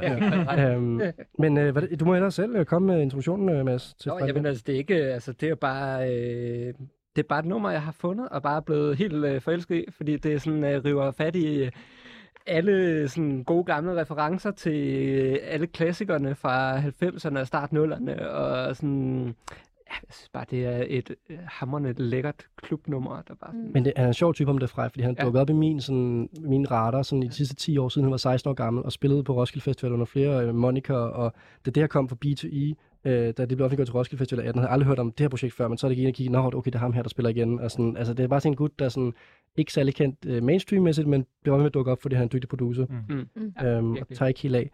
Speaker 2: ja. øhm, men øh, hvad, du må ellers selv øh, komme med introduktionen, øh, Mads. Til
Speaker 4: Nå, jamen altså, det er ikke, altså, det er bare, øh, det er bare et nummer, jeg har fundet, og bare blevet helt øh, forelsket i, fordi det er sådan, øh, river fat i øh, alle sådan gode gamle referencer til øh, alle klassikerne fra 90'erne og start 0'erne, og sådan, jeg synes bare, det er et øh, hammerende lækkert klubnummer, der bare sådan,
Speaker 2: Men det, han er en sjov type om det fra, fordi han
Speaker 4: Ja.
Speaker 2: ja. dukkede op i min, sådan, min radar sådan, i de sidste 10 år siden, han var 16 år gammel, og spillede på Roskilde Festival under flere øh, Monica, og da det her kom fra B2E, øh, da det blev offentliggjort til Roskilde Festival 18, havde jeg aldrig hørt om det her projekt før, men så er det gik ind og kigge, nå, okay, det er ham her, der spiller igen. Og sådan, altså, det er bare sådan en gut, der er sådan, ikke særlig kendt øh, mainstream-mæssigt, men bliver med at dukke op, fordi han er en dygtig producer.
Speaker 4: mm.
Speaker 5: Mm.
Speaker 4: Ja,
Speaker 2: øhm, og
Speaker 4: virkelig.
Speaker 2: tager ikke helt af.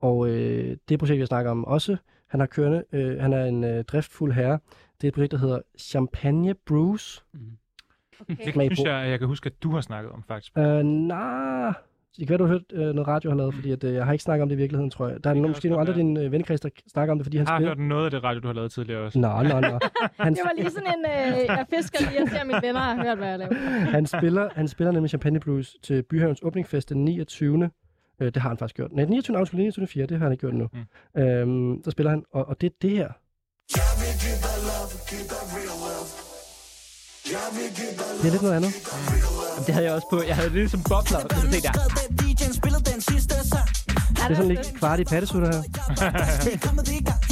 Speaker 2: Og øh, det projekt, jeg snakker om også, han har kørende, øh, han er en øh, driftfuld herre. Det er et projekt, der hedder Champagne Brews.
Speaker 5: okay.
Speaker 2: Smag
Speaker 3: Det synes jeg, jeg kan huske, at du har snakket om, faktisk.
Speaker 2: Øh, nej, det kan være, du har hørt øh, noget radio, har lavet, fordi at, øh, jeg har ikke snakket om det i virkeligheden, tror jeg. Der er
Speaker 3: også
Speaker 2: måske nogle andre af dine øh, vennekreds, der snakker om det, fordi
Speaker 3: Jeg
Speaker 2: han
Speaker 3: har
Speaker 2: spiller...
Speaker 3: hørt noget af det radio, du har lavet tidligere også.
Speaker 2: Nå, nå, nå. Han,
Speaker 5: Det var lige sådan en, øh, jeg fisker lige og ser, at mine venner har hørt, hvad jeg laver.
Speaker 2: han, spiller, han spiller nemlig Champagne Blues til Byhavns åbningsfest den 29. Øh, det har han faktisk gjort. Nej, den 29. aften, 29. 4, det har han ikke gjort endnu. Mm. Øhm, der spiller han, og, og det er det her. Det er lidt noget andet.
Speaker 4: Jamen, det havde jeg også på, jeg havde det ligesom bobler, så tænkte jeg,
Speaker 2: Det er sådan lidt kvart i pattesutter her.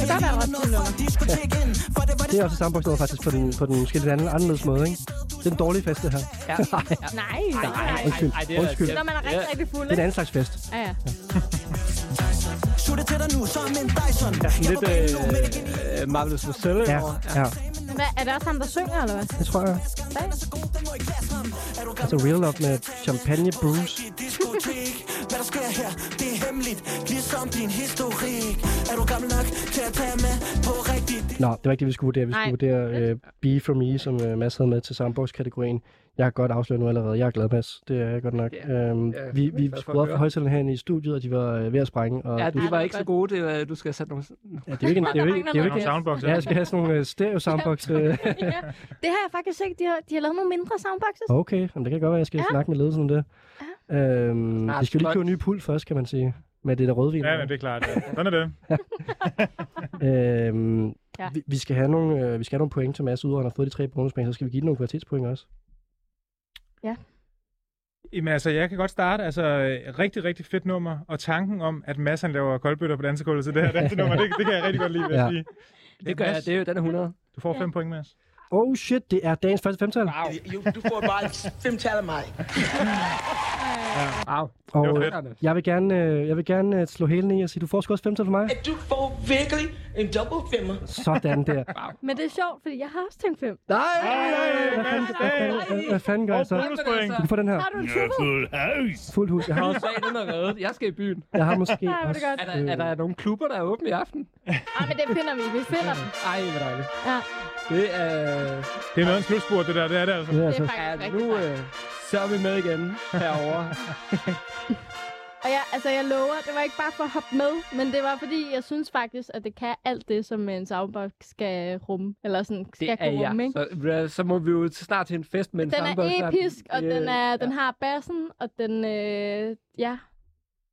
Speaker 5: Det kan godt være ret cool nummer.
Speaker 2: Det er også samme bogstaver faktisk på den, på den måske lidt anden, anderledes måde, ikke? Det er den dårlige fest, det her.
Speaker 4: ja,
Speaker 5: Nej, nej, nej.
Speaker 2: Undskyld,
Speaker 4: ej, er-
Speaker 2: undskyld.
Speaker 5: Når man er rigtig, rigtig fuld,
Speaker 2: Det er en anden slags fest.
Speaker 5: Ja, ja.
Speaker 4: der er sådan lidt øh, Marvelous Marcel
Speaker 2: Ja, ja,
Speaker 5: Hvad, er det også ham, der synger, eller hvad?
Speaker 2: det tror jeg. Altså Real Love med Champagne Bruce.
Speaker 14: Hvad der sker her, det er hemmeligt Ligesom din historik Er du gammel nok til at tage med på rigtigt
Speaker 2: Nå, det var ikke det, vi skulle vurdere. Vi skulle vurdere uh, Be From Me, som uh, Mads havde med til Soundbox-kategorien. Jeg har godt afsløret nu allerede. Jeg er glad, Mads. Det er jeg godt nok.
Speaker 4: Ja.
Speaker 2: Um,
Speaker 4: Ja,
Speaker 2: vi vi skruede op for højtalerne herinde i studiet, og de var uh, ved at sprænge. Og
Speaker 4: Ja,
Speaker 2: du,
Speaker 4: de var ikke så gode. Det var, du skal have sat nogle...
Speaker 2: ja, det er jo ikke, en- det er jo ikke, det er jo
Speaker 3: Nogle
Speaker 2: ikke
Speaker 3: soundbox.
Speaker 2: Ja, jeg skal have sådan nogle uh, stereo-soundbox. Uh.
Speaker 5: ja. Det har jeg faktisk ikke. De har, de har lavet nogle mindre soundboxes.
Speaker 2: Okay, men det kan godt være, at jeg skal
Speaker 5: Ja.
Speaker 2: snakke med ledelsen om det. Øhm,
Speaker 4: Snart
Speaker 2: vi skal jo lige købe en ny pult først, kan man sige. Med det der rødvin.
Speaker 3: Ja, men det er klart. Ja. Sådan er det.
Speaker 2: øhm,
Speaker 5: Ja.
Speaker 2: ja. vi, vi, skal have nogle, øh, vi skal have nogle point til Mads, udover at han har fået de tre bonuspoint, så skal vi give den nogle kvalitetspoint også.
Speaker 3: Jamen altså, jeg kan godt starte. Altså, rigtig, rigtig fedt nummer. Og tanken om, at Mads han laver koldbøtter på dansegulvet til det her dansenummer, det, det kan jeg rigtig godt lide, vil jeg
Speaker 2: Ja.
Speaker 3: sige.
Speaker 4: Det gør jeg. Det er jo, den er 100.
Speaker 3: Du får fem point, Mads.
Speaker 2: Oh shit, det er dagens første femtal.
Speaker 11: Jo, du får bare femtal af mig.
Speaker 4: Wow.
Speaker 2: Og øh, jeg vil gerne, øh, jeg vil gerne øh, slå hælen i og sige, du får sgu også femtal for mig.
Speaker 11: At du får virkelig en double femmer.
Speaker 2: Sådan der.
Speaker 5: Men det er sjovt, fordi jeg har også tænkt fem.
Speaker 2: Nej, hvad fanden, hvad fanden, hvad- hvad fanden gør jeg så? Du kan få den her.
Speaker 5: Har du en triple?
Speaker 2: Fuld hus. Jeg har også,
Speaker 4: er reddet. Jeg skal i byen.
Speaker 2: jeg har måske
Speaker 5: er det
Speaker 2: også...
Speaker 4: Er der, er der nogle klubber, der er åbne i aften?
Speaker 5: Ej, men det finder vi. Vi finder den.
Speaker 4: Ej, hvor dejligt.
Speaker 5: Ja,
Speaker 4: Det er...
Speaker 3: Det er noget en slutspurt, det der. Det er det altså.
Speaker 2: Det er
Speaker 5: det er faktisk
Speaker 4: Ja, nu øh, så er vi med igen herovre.
Speaker 5: Og jeg, altså, jeg lover, det var ikke bare for at hoppe med, men det var fordi, jeg synes faktisk, at det kan alt det, som en soundbox skal rumme. Eller sådan, skal
Speaker 4: Det er
Speaker 5: kunne rumme, ikke?
Speaker 4: Så, øh, så må vi jo snart til en fest med en
Speaker 5: Den er
Speaker 4: soundbox.
Speaker 5: episk, og
Speaker 4: Øh,
Speaker 5: den, er, den har bassen, og den, øh, ja,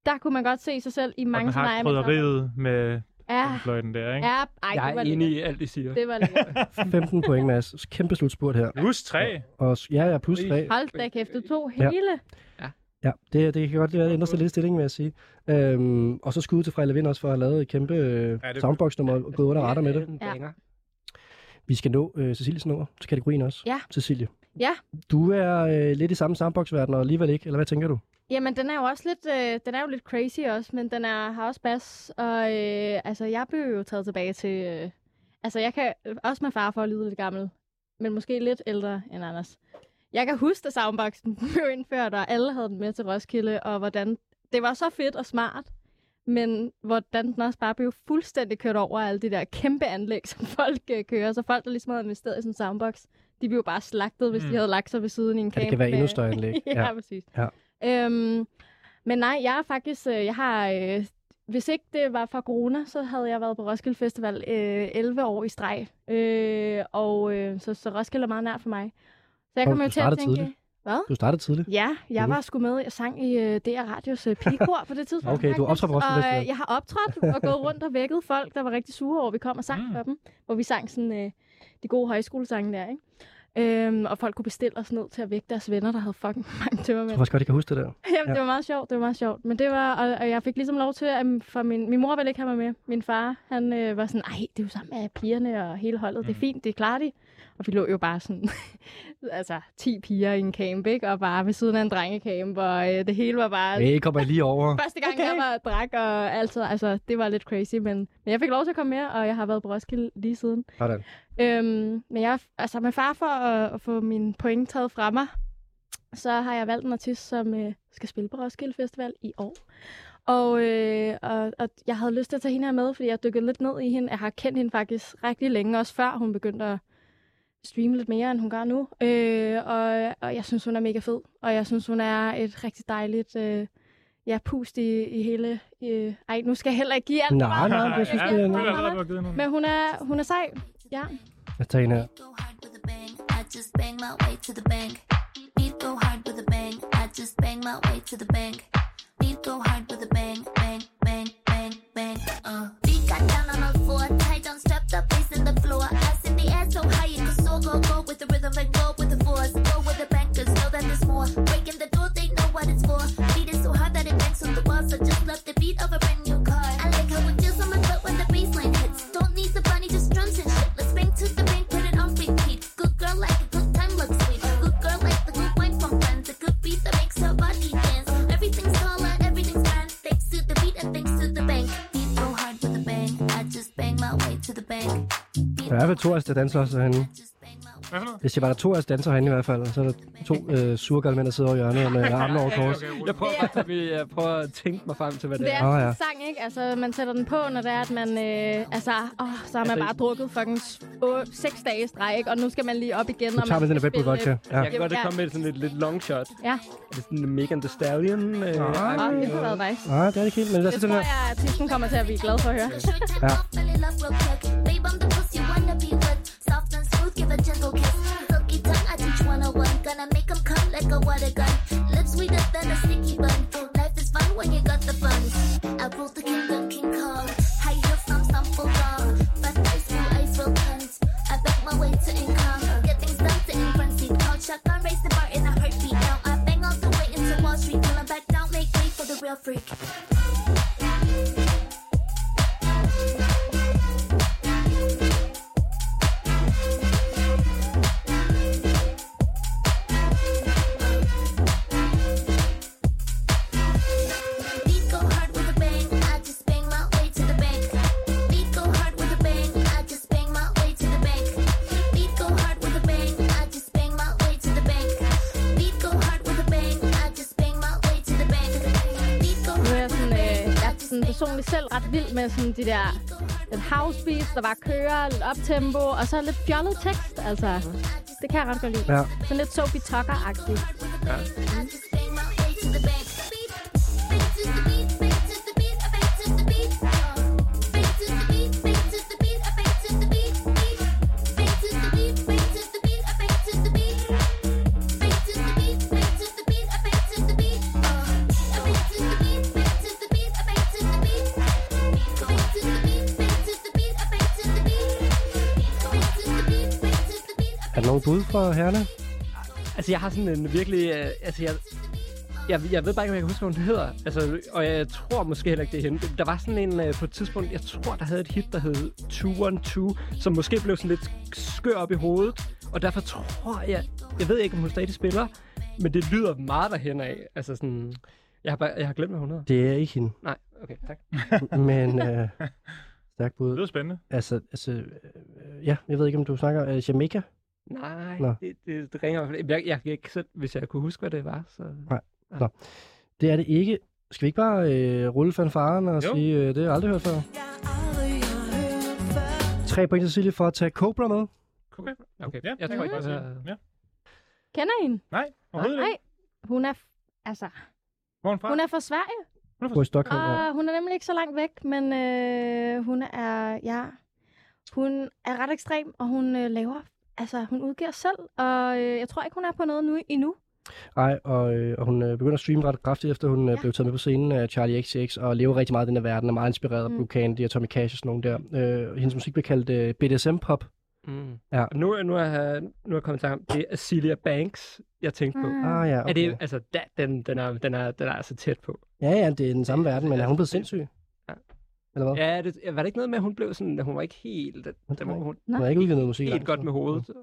Speaker 5: der kunne man godt se sig selv i
Speaker 3: Og
Speaker 5: mange
Speaker 3: den har
Speaker 5: scenarier med
Speaker 3: krydderiet med
Speaker 5: Ja,
Speaker 3: fløjten der, ikke?
Speaker 5: ja, ej,
Speaker 4: Jeg er enig i alt, de siger.
Speaker 5: Det var lækkert.
Speaker 2: 15 point, Mads. Kæmpe slutspurt her.
Speaker 3: Plus tre.
Speaker 2: Og, s- ja, ja, plus 3.
Speaker 5: Hold da kæft, du tog
Speaker 2: Ja.
Speaker 5: hele.
Speaker 2: Ja, det, det kan godt være, det ændrer sig lidt i stillingen, vil jeg sige. Øhm, og så skud til Freja Levin også for at have lavet et kæmpe øh,
Speaker 3: Ja,
Speaker 2: soundbox-nummer og gået under retter med det.
Speaker 5: Ja.
Speaker 2: Vi skal nå øh, Cecilies nummer til kategorien også.
Speaker 5: Ja.
Speaker 2: Cecilie.
Speaker 5: Ja.
Speaker 2: Du er øh, lidt i samme soundbox-verden, og alligevel ikke, eller hvad tænker du?
Speaker 5: Jamen, den er jo også lidt, øh, den er jo lidt crazy også, men den er, har også bas. Og øh, altså, jeg blev jo taget tilbage til... Øh, altså, jeg kan øh, også med far for at lyde lidt gammel, men måske lidt ældre end Anders. Jeg kan huske, da soundboxen blev indført, og alle havde den med til Roskilde, og hvordan det var så fedt og smart, men hvordan den også bare blev fuldstændig kørt over af alle de der kæmpe anlæg, som folk øh, kører. Så folk, der ligesom havde investeret i sådan en soundbox, de blev bare slagtet, hvis
Speaker 3: Mm.
Speaker 5: de havde lagt sig ved siden i en
Speaker 2: Ja, det kan være endnu større anlæg.
Speaker 5: ja,
Speaker 2: Ja.
Speaker 5: præcis.
Speaker 2: Ja.
Speaker 5: Øhm, men nej, jeg er faktisk, øh, jeg har, øh, hvis ikke det var for corona, så havde jeg været på Roskilde Festival øh, 11 år i streg. Øh, og øh, så, så Roskilde er meget nært for mig. Så jeg kommer jo
Speaker 2: du
Speaker 5: til at tænke...
Speaker 2: tidligt.
Speaker 5: Hvad?
Speaker 2: Du startede tidligt.
Speaker 5: Ja, jeg var sgu med. Jeg sang i øh, DR Radios øh, pigekor på det tidspunkt.
Speaker 2: Okay, du
Speaker 5: faktisk.
Speaker 2: optrådt på Roskilde
Speaker 5: Og øh, jeg har optrådt og gået rundt og vækket folk, der var rigtig sure over, at vi kom og sang
Speaker 3: Mm.
Speaker 5: for dem. Hvor vi sang sådan øh, de gode højskolesange der, ikke? Øhm, og folk kunne bestille os ned til at vække deres venner, der havde fucking mange
Speaker 2: Jeg
Speaker 5: tømmermænd.
Speaker 2: tror faktisk godt, jeg kan huske det der.
Speaker 5: Jamen,
Speaker 2: Ja.
Speaker 5: det var meget sjovt, det var meget sjovt. Men det var, og, og jeg fik ligesom lov til, at for min, min mor ville ikke have mig med. Min far, han øh, var sådan, ej, det er jo sammen med pigerne og hele holdet, det er
Speaker 3: Mm.
Speaker 5: fint, det klarer de. Og vi lå jo bare sådan, altså 10 piger i en camp, ikke? Og bare ved siden af en drengecamp, og øh, det hele var bare...
Speaker 2: Hey, kommer jeg lige over.
Speaker 5: Første gang, okay. jeg var drak, og altså, altså, det var lidt crazy, men, men jeg fik lov til at komme med, og jeg har været på Roskilde lige siden.
Speaker 2: Sådan.
Speaker 5: Øhm, men jeg, altså med far for at, at få mine point taget fra mig, så har jeg valgt en artist, som øh, skal spille på Roskilde Festival i år. Og, øh, og, og jeg havde lyst til at tage hende her med, fordi jeg dykkede lidt ned i hende. Jeg har kendt hende faktisk rigtig længe, også før hun begyndte at streame lidt mere, end hun gør nu. Øh, og, og jeg synes, hun er mega fed. Og jeg synes, hun er et rigtig dejligt øh, ja, pust i, i hele... Øh, ej, nu skal jeg heller ikke give alt.
Speaker 2: Nej, nej, jeg synes,
Speaker 3: ja,
Speaker 2: det er
Speaker 3: noget.
Speaker 5: Men hun er, hun er sej. Ja.
Speaker 2: Jeg tager en her.
Speaker 9: I just bang my way to the bank. Beat go hard with a bang, I just bang my way to the bank. Beat go hard with a bang, bang, bang, bang, bang. Uh. Beat got down on all four, tight on strapped up, face in the floor. Ass in the so high you can soar, go, go with the rhythm and go with the force. Go with the bankers, know that there's more. Breaking the door, they know what it's for. Beat is so hard that it bangs on the walls, so just love the beat of a brand new car. I like how it
Speaker 2: fald to af der danser også herinde.
Speaker 3: Hvad for noget?
Speaker 2: Jeg siger bare, der er to af os danser herinde i hvert fald. Og så er der to øh, surgalmænd, der sidder over i hjørnet med armene over kors.
Speaker 4: Jeg prøver, bare, at, jeg prøver at tænke mig frem til, hvad det
Speaker 5: Det
Speaker 4: er.
Speaker 5: er
Speaker 2: Åh,
Speaker 5: oh,
Speaker 2: ja.
Speaker 5: en sang, ikke? Altså, man sætter den på, når det er, at man... Øh, altså, åh, så har man
Speaker 4: Altså,
Speaker 5: bare drukket fucking s- åh, seks dage i streg, ikke? Og nu skal man lige op igen, og
Speaker 2: tager
Speaker 5: man
Speaker 2: vi den der
Speaker 5: spille,
Speaker 2: vodka. Ja.
Speaker 4: Jeg kan godt
Speaker 5: Ja.
Speaker 4: komme med sådan lidt, lidt long shot.
Speaker 5: Ja,
Speaker 4: Er det sådan en Megan Thee Stallion? Øh,
Speaker 2: Nej.
Speaker 5: og det har været nice.
Speaker 2: Nej, det er det ikke helt, men
Speaker 5: Det
Speaker 2: den
Speaker 5: tror jeg, at artisten kommer til at blive glad for at høre.
Speaker 2: Ja.
Speaker 9: give a gentle kiss. Silky tongue, I teach 101. Gonna make 'em come like a water gun. Lips sweeter than a sticky bun. Life is fun when you got the funds. I ruled the kingdom, King Kong. High heels, some stumble wrong. Fast ice, full ice, real cunt. I back my way to income. Get things done to in front seat. Call shotgun, raise the bar in a heartbeat. Now I bang all the way into Wall Street. Pulling back down, make way for the real freak.
Speaker 5: Personligt selv ret vild med sådan de der den house beats, der bare kører lidt optempo, og så lidt fjollet tekst. Altså, det kan jeg ret godt lide.
Speaker 2: Ja.
Speaker 5: Sådan lidt Sophie Tucker-agtigt.
Speaker 9: Ja.
Speaker 2: Er fra herrene?
Speaker 9: Altså, jeg har sådan en virkelig... Øh, altså, jeg, jeg, jeg ved bare ikke, om jeg kan huske, hvad hun hedder. Altså, og jeg tror måske heller ikke, det er hende. Der var sådan en øh, på et tidspunkt, jeg tror, der havde et hit, der hed 212, som måske blev sådan lidt skør op i hovedet. Og derfor tror jeg... Jeg ved ikke, om hun stadig spiller, men det lyder meget derhen af. Altså sådan... Jeg har, bare, jeg har glemt, hvad hun hedder.
Speaker 2: Det er ikke hende.
Speaker 9: Nej, okay, tak.
Speaker 2: Men øh, stærk bud.
Speaker 3: Det lyder spændende.
Speaker 2: Altså, altså øh, ja, jeg ved ikke, om du snakker øh, Jamaica?
Speaker 9: Nej,
Speaker 2: Nå.
Speaker 9: det, det, det ringer. Jeg, jeg kan ikke selv, hvis jeg kunne huske, hvad det var. Så...
Speaker 2: Nej. Nå. Det er det ikke. Skal vi ikke bare øh, rulle fanfaren og
Speaker 9: Jo.
Speaker 2: sige, øh, det har jeg aldrig hørt før? Tre point til Silje for at tage Cobra med.
Speaker 3: Okay.
Speaker 9: okay.
Speaker 3: Ja,
Speaker 9: jeg tror ikke,
Speaker 3: jeg
Speaker 9: er...
Speaker 3: Ja.
Speaker 5: Kender I hende?
Speaker 3: Nej, overhovedet
Speaker 5: Nej,
Speaker 3: ikke.
Speaker 5: hun er... f- Altså,
Speaker 3: Hvor er hun fra?
Speaker 5: hun er fra Sverige.
Speaker 2: Hvor i Stockholm. ja.
Speaker 5: Og hun er nemlig ikke så langt væk, men øh, hun er, ja, hun er ret ekstrem, og hun øh, laver, altså hun udgiver selv, og øh, jeg tror ikke, hun er på noget nu endnu.
Speaker 2: Nej, og, øh, og hun øh, begynder at streame ret kraftigt, efter hun øh, blev taget med på scenen af Charlie XCX, og lever rigtig meget i den her verden, er meget inspireret af
Speaker 5: Mm.
Speaker 2: Blue Candy og Tommy Cash og sådan nogle der. Øh, hendes musik bliver kaldt øh, BDSM-pop.
Speaker 9: Mm.
Speaker 2: Ja.
Speaker 9: Nu, nu, er nu er jeg kommet til ham. Det er Celia Banks, jeg tænkte på.
Speaker 5: Mm.
Speaker 2: Ah ja,
Speaker 9: Er det,
Speaker 2: okay.
Speaker 9: altså, da, den, den, er, den, er, den er altså tæt på.
Speaker 2: Ja, ja, det er den samme verden, men er hun blevet sindssyg?
Speaker 9: Ja.
Speaker 2: Eller hvad?
Speaker 9: Ja, det, var det ikke noget med, at hun blev sådan, at hun var ikke helt,
Speaker 2: det var
Speaker 9: hun,
Speaker 2: Hun har ikke udgivet noget musik.
Speaker 9: helt godt med hovedet. Så,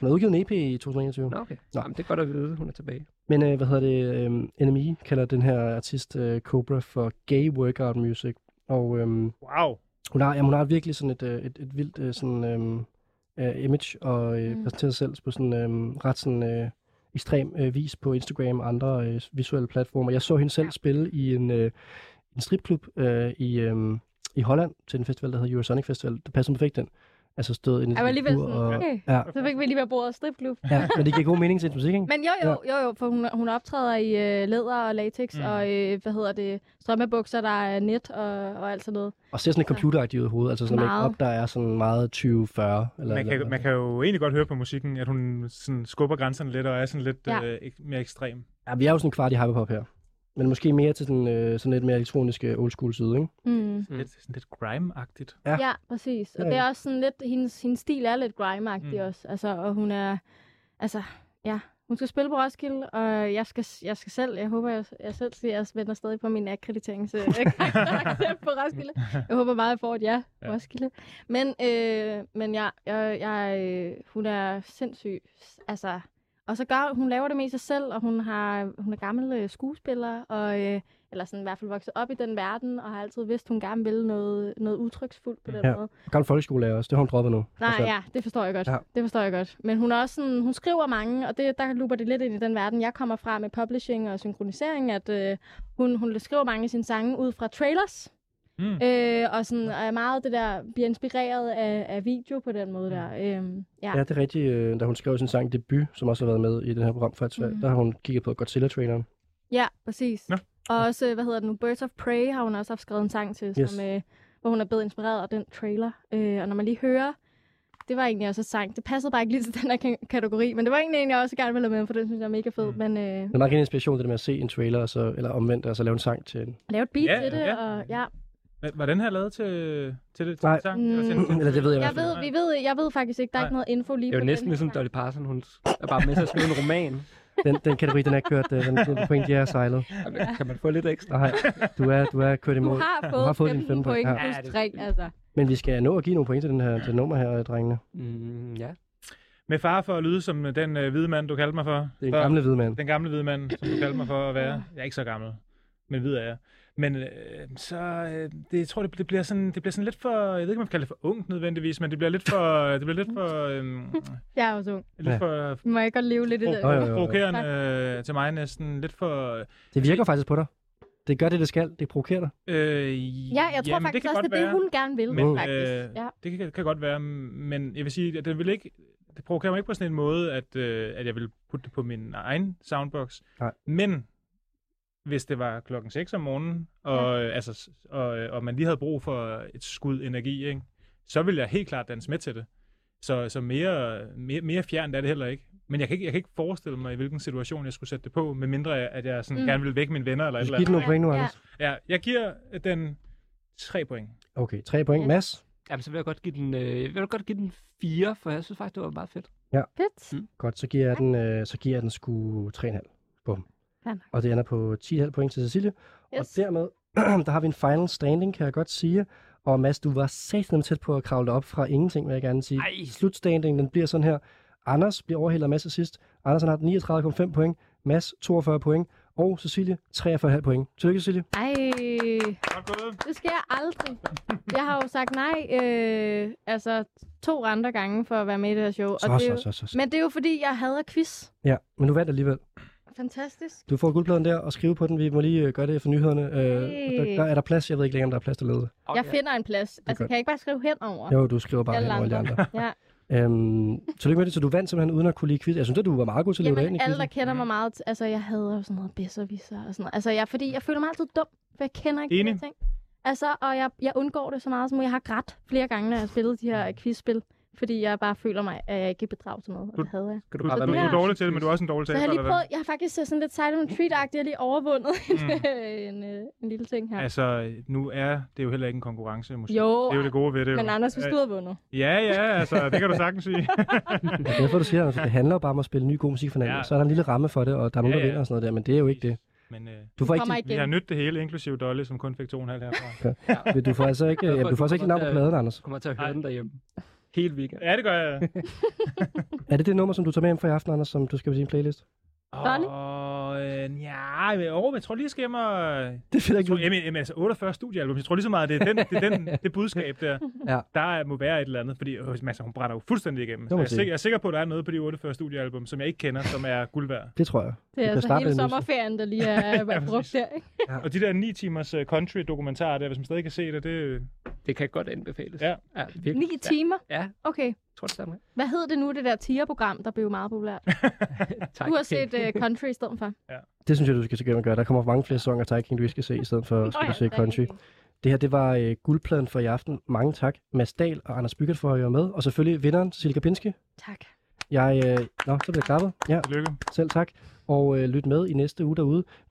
Speaker 2: Hun har udgivet en EP i 2021.
Speaker 9: Nå, okay. Nå, men det er godt at vide, hun er tilbage.
Speaker 2: Men øh, hvad hedder det? Øh, NME kalder den her artist øh, Cobra for gay workout music. Og øh,
Speaker 3: Wow.
Speaker 2: hun, har, jamen, hun har virkelig sådan et, øh, et, et vildt øh, sådan, øh, øh, image og øh,
Speaker 5: Mm.
Speaker 2: præsenterer sig selv på sådan øh, ret sådan øh, ekstrem øh, vis på Instagram og andre øh, visuelle platformer. Jeg så hende selv spille i en, øh, en stripklub øh, i, øh, i Holland til en festival, der hedder Eurosonic Festival. Det passer perfekt den. Altså stod en
Speaker 5: Jeg var alligevel sådan,
Speaker 2: og,
Speaker 5: okay,
Speaker 2: ja,
Speaker 5: så fik vi lige ved bordet stripklub.
Speaker 2: ja, men det giver god mening til musik, ikke?
Speaker 5: Men jo, jo, jo, jo, for hun, hun optræder i øh, læder og latex,
Speaker 3: Mm.
Speaker 5: og øh, hvad hedder det, strømmebukser, der er net og, og alt sådan noget.
Speaker 2: Og ser sådan lidt computeragtigt ud i hovedet, altså sådan noget
Speaker 5: Meget.
Speaker 2: make der er sådan meget 20-40. Eller,
Speaker 3: Man
Speaker 2: eller,
Speaker 3: kan, man kan jo egentlig godt høre på musikken, at hun sådan skubber grænserne lidt og er sådan lidt
Speaker 5: Ja.
Speaker 3: øh, mere ekstrem.
Speaker 2: Ja, vi er jo sådan kvart i hyperpop her. Men måske mere til den, øh, sådan lidt mere elektroniske old school side, ikke?
Speaker 5: Mm.
Speaker 3: Lidt, sådan lidt grime-agtigt.
Speaker 2: Ja.
Speaker 5: Ja, ja præcis. Og
Speaker 2: Ja,
Speaker 5: det er
Speaker 2: ja.
Speaker 5: også sådan lidt, hendes, hendes stil er lidt grime-agtig
Speaker 3: Mm.
Speaker 5: også. Altså, og hun er, altså, ja, hun skal spille på Roskilde, og jeg skal, jeg skal selv, jeg håber, jeg, jeg selv siger, jeg venter stadig på min akkreditering så jeg kan på Roskilde. Jeg håber meget, jeg får et ja
Speaker 3: Ja.
Speaker 5: Roskilde. Men, øh, men ja, jeg, jeg, øh, hun er sindssyg. Altså, og så gør, hun laver det med sig selv, og hun, har, hun er gammel øh, skuespiller, og, øh, eller sådan i hvert fald vokset op i den verden, og har altid vidst, hun gerne vil noget, noget udtryksfuldt på den
Speaker 2: Ja.
Speaker 5: måde.
Speaker 2: Gammel folkeskolelærer også, det har hun droppet nu.
Speaker 5: Nej, ja, det forstår jeg godt.
Speaker 2: Ja.
Speaker 5: Ja. Det forstår jeg godt. Men hun er også sådan, hun skriver mange, og det, der luber det lidt ind i den verden, jeg kommer fra med publishing og synkronisering, at øh, hun, hun skriver mange af sine sange ud fra trailers.
Speaker 3: Mm.
Speaker 5: Øh, og sådan er meget det der, bliver inspireret af, af video på den måde der. Øhm, ja.
Speaker 2: Ja, det er rigtigt. Øh, da hun skrev sin sang Debut, som også har været med i det her program for mm. Der har hun kigget på Godzilla-traileren.
Speaker 5: ja, præcis.
Speaker 3: Nå.
Speaker 5: Og også, hvad hedder det nu, Birds of Prey har hun også haft skrevet en sang til,
Speaker 2: Yes.
Speaker 5: som, øh, hvor hun er blevet inspireret af den trailer. Øh, og når man lige hører, det var egentlig også et sang. Det passede bare ikke lige til den her ka- kategori, men det var egentlig en, jeg også gerne ville have med, for den synes jeg er mega fed. Mm. Men øh,
Speaker 2: Det er meget inspiration, det der med at se en trailer, og så, eller omvendt, og så lave en sang til en.
Speaker 5: lave et beat
Speaker 3: Ja,
Speaker 5: til det,
Speaker 3: ja.
Speaker 5: og ja.
Speaker 3: Var- Var den her lavet til, til det til
Speaker 2: Nej.
Speaker 3: Eller til,
Speaker 5: Mm.
Speaker 2: Eller det ved jeg
Speaker 5: Jeg ved, vi ved, jeg ved faktisk ikke, der er
Speaker 3: Nej.
Speaker 5: ikke noget info lige
Speaker 9: Det er
Speaker 5: på
Speaker 9: jo næsten
Speaker 5: den
Speaker 9: ligesom Dolly Parton. Hun er bare med til at skrive en roman.
Speaker 2: Den, den kategori, den er kørt, øh, den, den point, de er sejlet.
Speaker 9: Jamen, Kan man få lidt ekstra?
Speaker 2: Nej, du er, du er kørt
Speaker 5: Du
Speaker 2: imod.
Speaker 5: har fået,
Speaker 2: har fået
Speaker 5: 15
Speaker 2: dine fem point,
Speaker 5: point
Speaker 2: ja.
Speaker 5: plus 3, altså.
Speaker 2: Men vi skal nå at give nogle point til den her til nummer her, drengene.
Speaker 9: Mm, ja.
Speaker 3: med far for at lyde som den øh, hvide mand, du kaldte mig for.
Speaker 2: Det er en
Speaker 3: Før.
Speaker 2: gamle hvide mand.
Speaker 3: Den gamle hvide mand, som du kaldte mig for at være. Jeg er ikke så gammel, men hvid er jeg. Men øh, så, øh, det, jeg tror, det, det, bliver sådan, det bliver sådan lidt for, jeg ved ikke, om man kan kalde det for ungt nødvendigvis, men det bliver lidt for, det bliver lidt for, øh,
Speaker 5: Jeg er også ung.
Speaker 3: lidt
Speaker 2: Ja.
Speaker 3: for
Speaker 5: Må jeg godt leve lidt i det?
Speaker 3: Provokerende øh, til mig næsten. Lidt for,
Speaker 2: Det virker faktisk på dig. Det gør det, det skal. Det provokerer dig.
Speaker 3: Øh,
Speaker 5: Ja, jeg tror
Speaker 3: jamen,
Speaker 5: faktisk
Speaker 3: kan
Speaker 5: også,
Speaker 3: godt
Speaker 5: det er det,
Speaker 3: være.
Speaker 5: hun gerne vil,
Speaker 3: Men,
Speaker 5: faktisk.
Speaker 3: Øh,
Speaker 5: Ja.
Speaker 3: Det kan, kan godt være, men jeg vil sige, at det vil ikke... Det provokerer mig ikke på sådan en måde, at, øh, at jeg vil putte det på min egen soundbox.
Speaker 2: Nej.
Speaker 3: Men hvis det var klokken 6 om morgenen, og, ja. altså, s- og, og man lige havde brug for et skud energi, ikke? så vil jeg helt klart danse med til det. Så, så mere, mere, mere fjernt er det heller ikke. Men jeg kan ikke, jeg kan ikke forestille mig, i hvilken situation jeg skulle sætte det på, medmindre at jeg sådan
Speaker 2: Mm.
Speaker 3: gerne vil vække mine venner eller et eller andet.
Speaker 2: den nogle point nu, Anders.
Speaker 3: Ja, jeg giver den 3 point.
Speaker 2: Okay, tre point. Mads?
Speaker 9: Jamen, så vil jeg godt give den, øh, jeg vil godt give den 4, for jeg synes faktisk, det var meget fedt.
Speaker 2: Ja.
Speaker 5: Fedt.
Speaker 2: Mm. Godt, så giver jeg den, øh, så giver jeg den sgu 3,5. Bum. Og det ender på 10,5 point til Cecilie.
Speaker 5: Yes.
Speaker 2: Og dermed, der har vi en final standing, kan jeg godt sige. Og Mads, du var satan tæt på at kravle op fra ingenting, vil jeg gerne sige.
Speaker 9: Ej.
Speaker 2: Slutstandingen, den bliver sådan her. Anders bliver overhældet af Mads til sidst. Anders han har 39,5 point. Mads 42 point. Og Cecilie 43,5 point. Tillykke, Cecilie.
Speaker 5: Ej, det sker aldrig. Jeg har jo sagt nej, øh, altså to andre gange for at være med i det her show.
Speaker 2: Så,
Speaker 5: og det
Speaker 2: så,
Speaker 5: jo,
Speaker 2: så, så, så.
Speaker 5: Men det er jo fordi, jeg hader quiz.
Speaker 2: Ja, men du vandt alligevel.
Speaker 5: Fantastisk.
Speaker 2: Du får guldpladen der og skrive på den. Vi må lige øh, gøre det for nyhederne. Øh, der, der, er der plads. Jeg ved ikke længere, om der er plads til lede.
Speaker 5: Jeg finder en plads. Altså, kan jeg ikke bare skrive henover?
Speaker 2: Jo, du skriver bare
Speaker 5: Alle
Speaker 2: hen over alle de andre.
Speaker 5: ja.
Speaker 2: Øhm, tillykke med det, så du vandt simpelthen uden at kunne lide quiz. Jeg synes, at du var meget god til at leve ind i
Speaker 5: alle, der kender mig meget, altså jeg hader jo sådan noget bedserviser og sådan noget. Altså, jeg, fordi jeg føler mig altid dum, for jeg kender ikke
Speaker 3: Enig.
Speaker 5: ting. Altså, og jeg, jeg undgår det så meget som. Jeg har grædt flere gange, når jeg har spillet de her quizspil, fordi jeg bare føler mig, at jeg ikke kan bidrage til noget, og det hader jeg.
Speaker 3: Du,
Speaker 9: du
Speaker 3: du,
Speaker 9: bare
Speaker 3: du, du er dårlig til det, men du er også en dårlig
Speaker 5: Så
Speaker 3: taber.
Speaker 5: jeg har lige prøvet, jeg har faktisk sådan lidt Silent Treat-agtigt, jeg har lige overvundet
Speaker 3: Mm.
Speaker 5: en, øh, en lille ting her.
Speaker 3: Altså, nu er det jo heller ikke en konkurrence, måske.
Speaker 5: Jo,
Speaker 3: det er jo det gode ved det.
Speaker 5: Men
Speaker 3: jo.
Speaker 5: Anders, hvis du havde vundet.
Speaker 3: Ja, ja, altså, det kan du sagtens sige.
Speaker 2: Det er derfor, du siger, at det handler jo bare om at spille ny god musik for.
Speaker 3: Ja.
Speaker 2: Så er der en lille ramme for det, og der er nogen,
Speaker 3: Ja,
Speaker 2: der
Speaker 3: ja.
Speaker 2: vinder og sådan noget der, men det er jo ikke det.
Speaker 3: Men øh,
Speaker 2: Du får ikke dit-
Speaker 3: vi har nydt det hele, inklusive Dolly, som kun fik 2,5 herfra.
Speaker 2: Ja. Du får altså ikke, ja, du får altså ikke navn på pladen, Anders.
Speaker 9: Du kommer til at høre den derhjemme. Hele weekend.
Speaker 3: Ja, det gør jeg.
Speaker 2: Er det det nummer, som du tager med hjem fra i aften, Anders, som du skal på din playlist?
Speaker 5: Dolly?
Speaker 3: Og øh, ja, jeg, jeg tror lige, jeg skal hjem og...
Speaker 2: Det er
Speaker 3: jeg tror, jamen, altså 48 studiealbum. Jeg tror lige så meget, det er, den, det, er den, det budskab der.
Speaker 2: Ja.
Speaker 3: Der er- må være et eller andet, fordi øh, altså, hun brænder jo fuldstændig igennem. Så
Speaker 2: må
Speaker 3: jeg, er sikker, jeg er sikker på, at der er noget på de 48 studiealbum, som jeg ikke kender, som er guld værd.
Speaker 2: Det tror jeg.
Speaker 5: Det er altså hele sommerferien, der lige er
Speaker 3: Ja,
Speaker 5: brugt der, ikke?
Speaker 2: Ja.
Speaker 3: Og de der 9 timers uh, country dokumentarer der, hvis man stadig kan se det, det...
Speaker 9: Det kan godt anbefales.
Speaker 3: Ja.
Speaker 9: ja virkelig.
Speaker 5: Ni timer?
Speaker 9: Ja, ja
Speaker 5: Okay.
Speaker 9: Tror det samme.
Speaker 5: Hvad hed det nu, det der tier-program, der blev meget populært?
Speaker 9: Tak.
Speaker 5: Du har set uh, country i stedet for.
Speaker 2: Det synes jeg, du skal til at gøre. Der kommer mange flere sæsoner af Tiger King, du skal se, i stedet for skal
Speaker 5: ja,
Speaker 2: du se
Speaker 5: er
Speaker 2: country. Det her, det var øh, guldpladen for i aften. Mange tak, Mads Dahl og Anders Byggert for at være med. Og selvfølgelig vinderen, Cecilie Kapinski.
Speaker 5: Tak.
Speaker 2: Jeg, øh, nå, så bliver jeg klappet. Ja,
Speaker 3: Tillykke.
Speaker 2: selv tak. Og øh, lyt med i næste uge derude.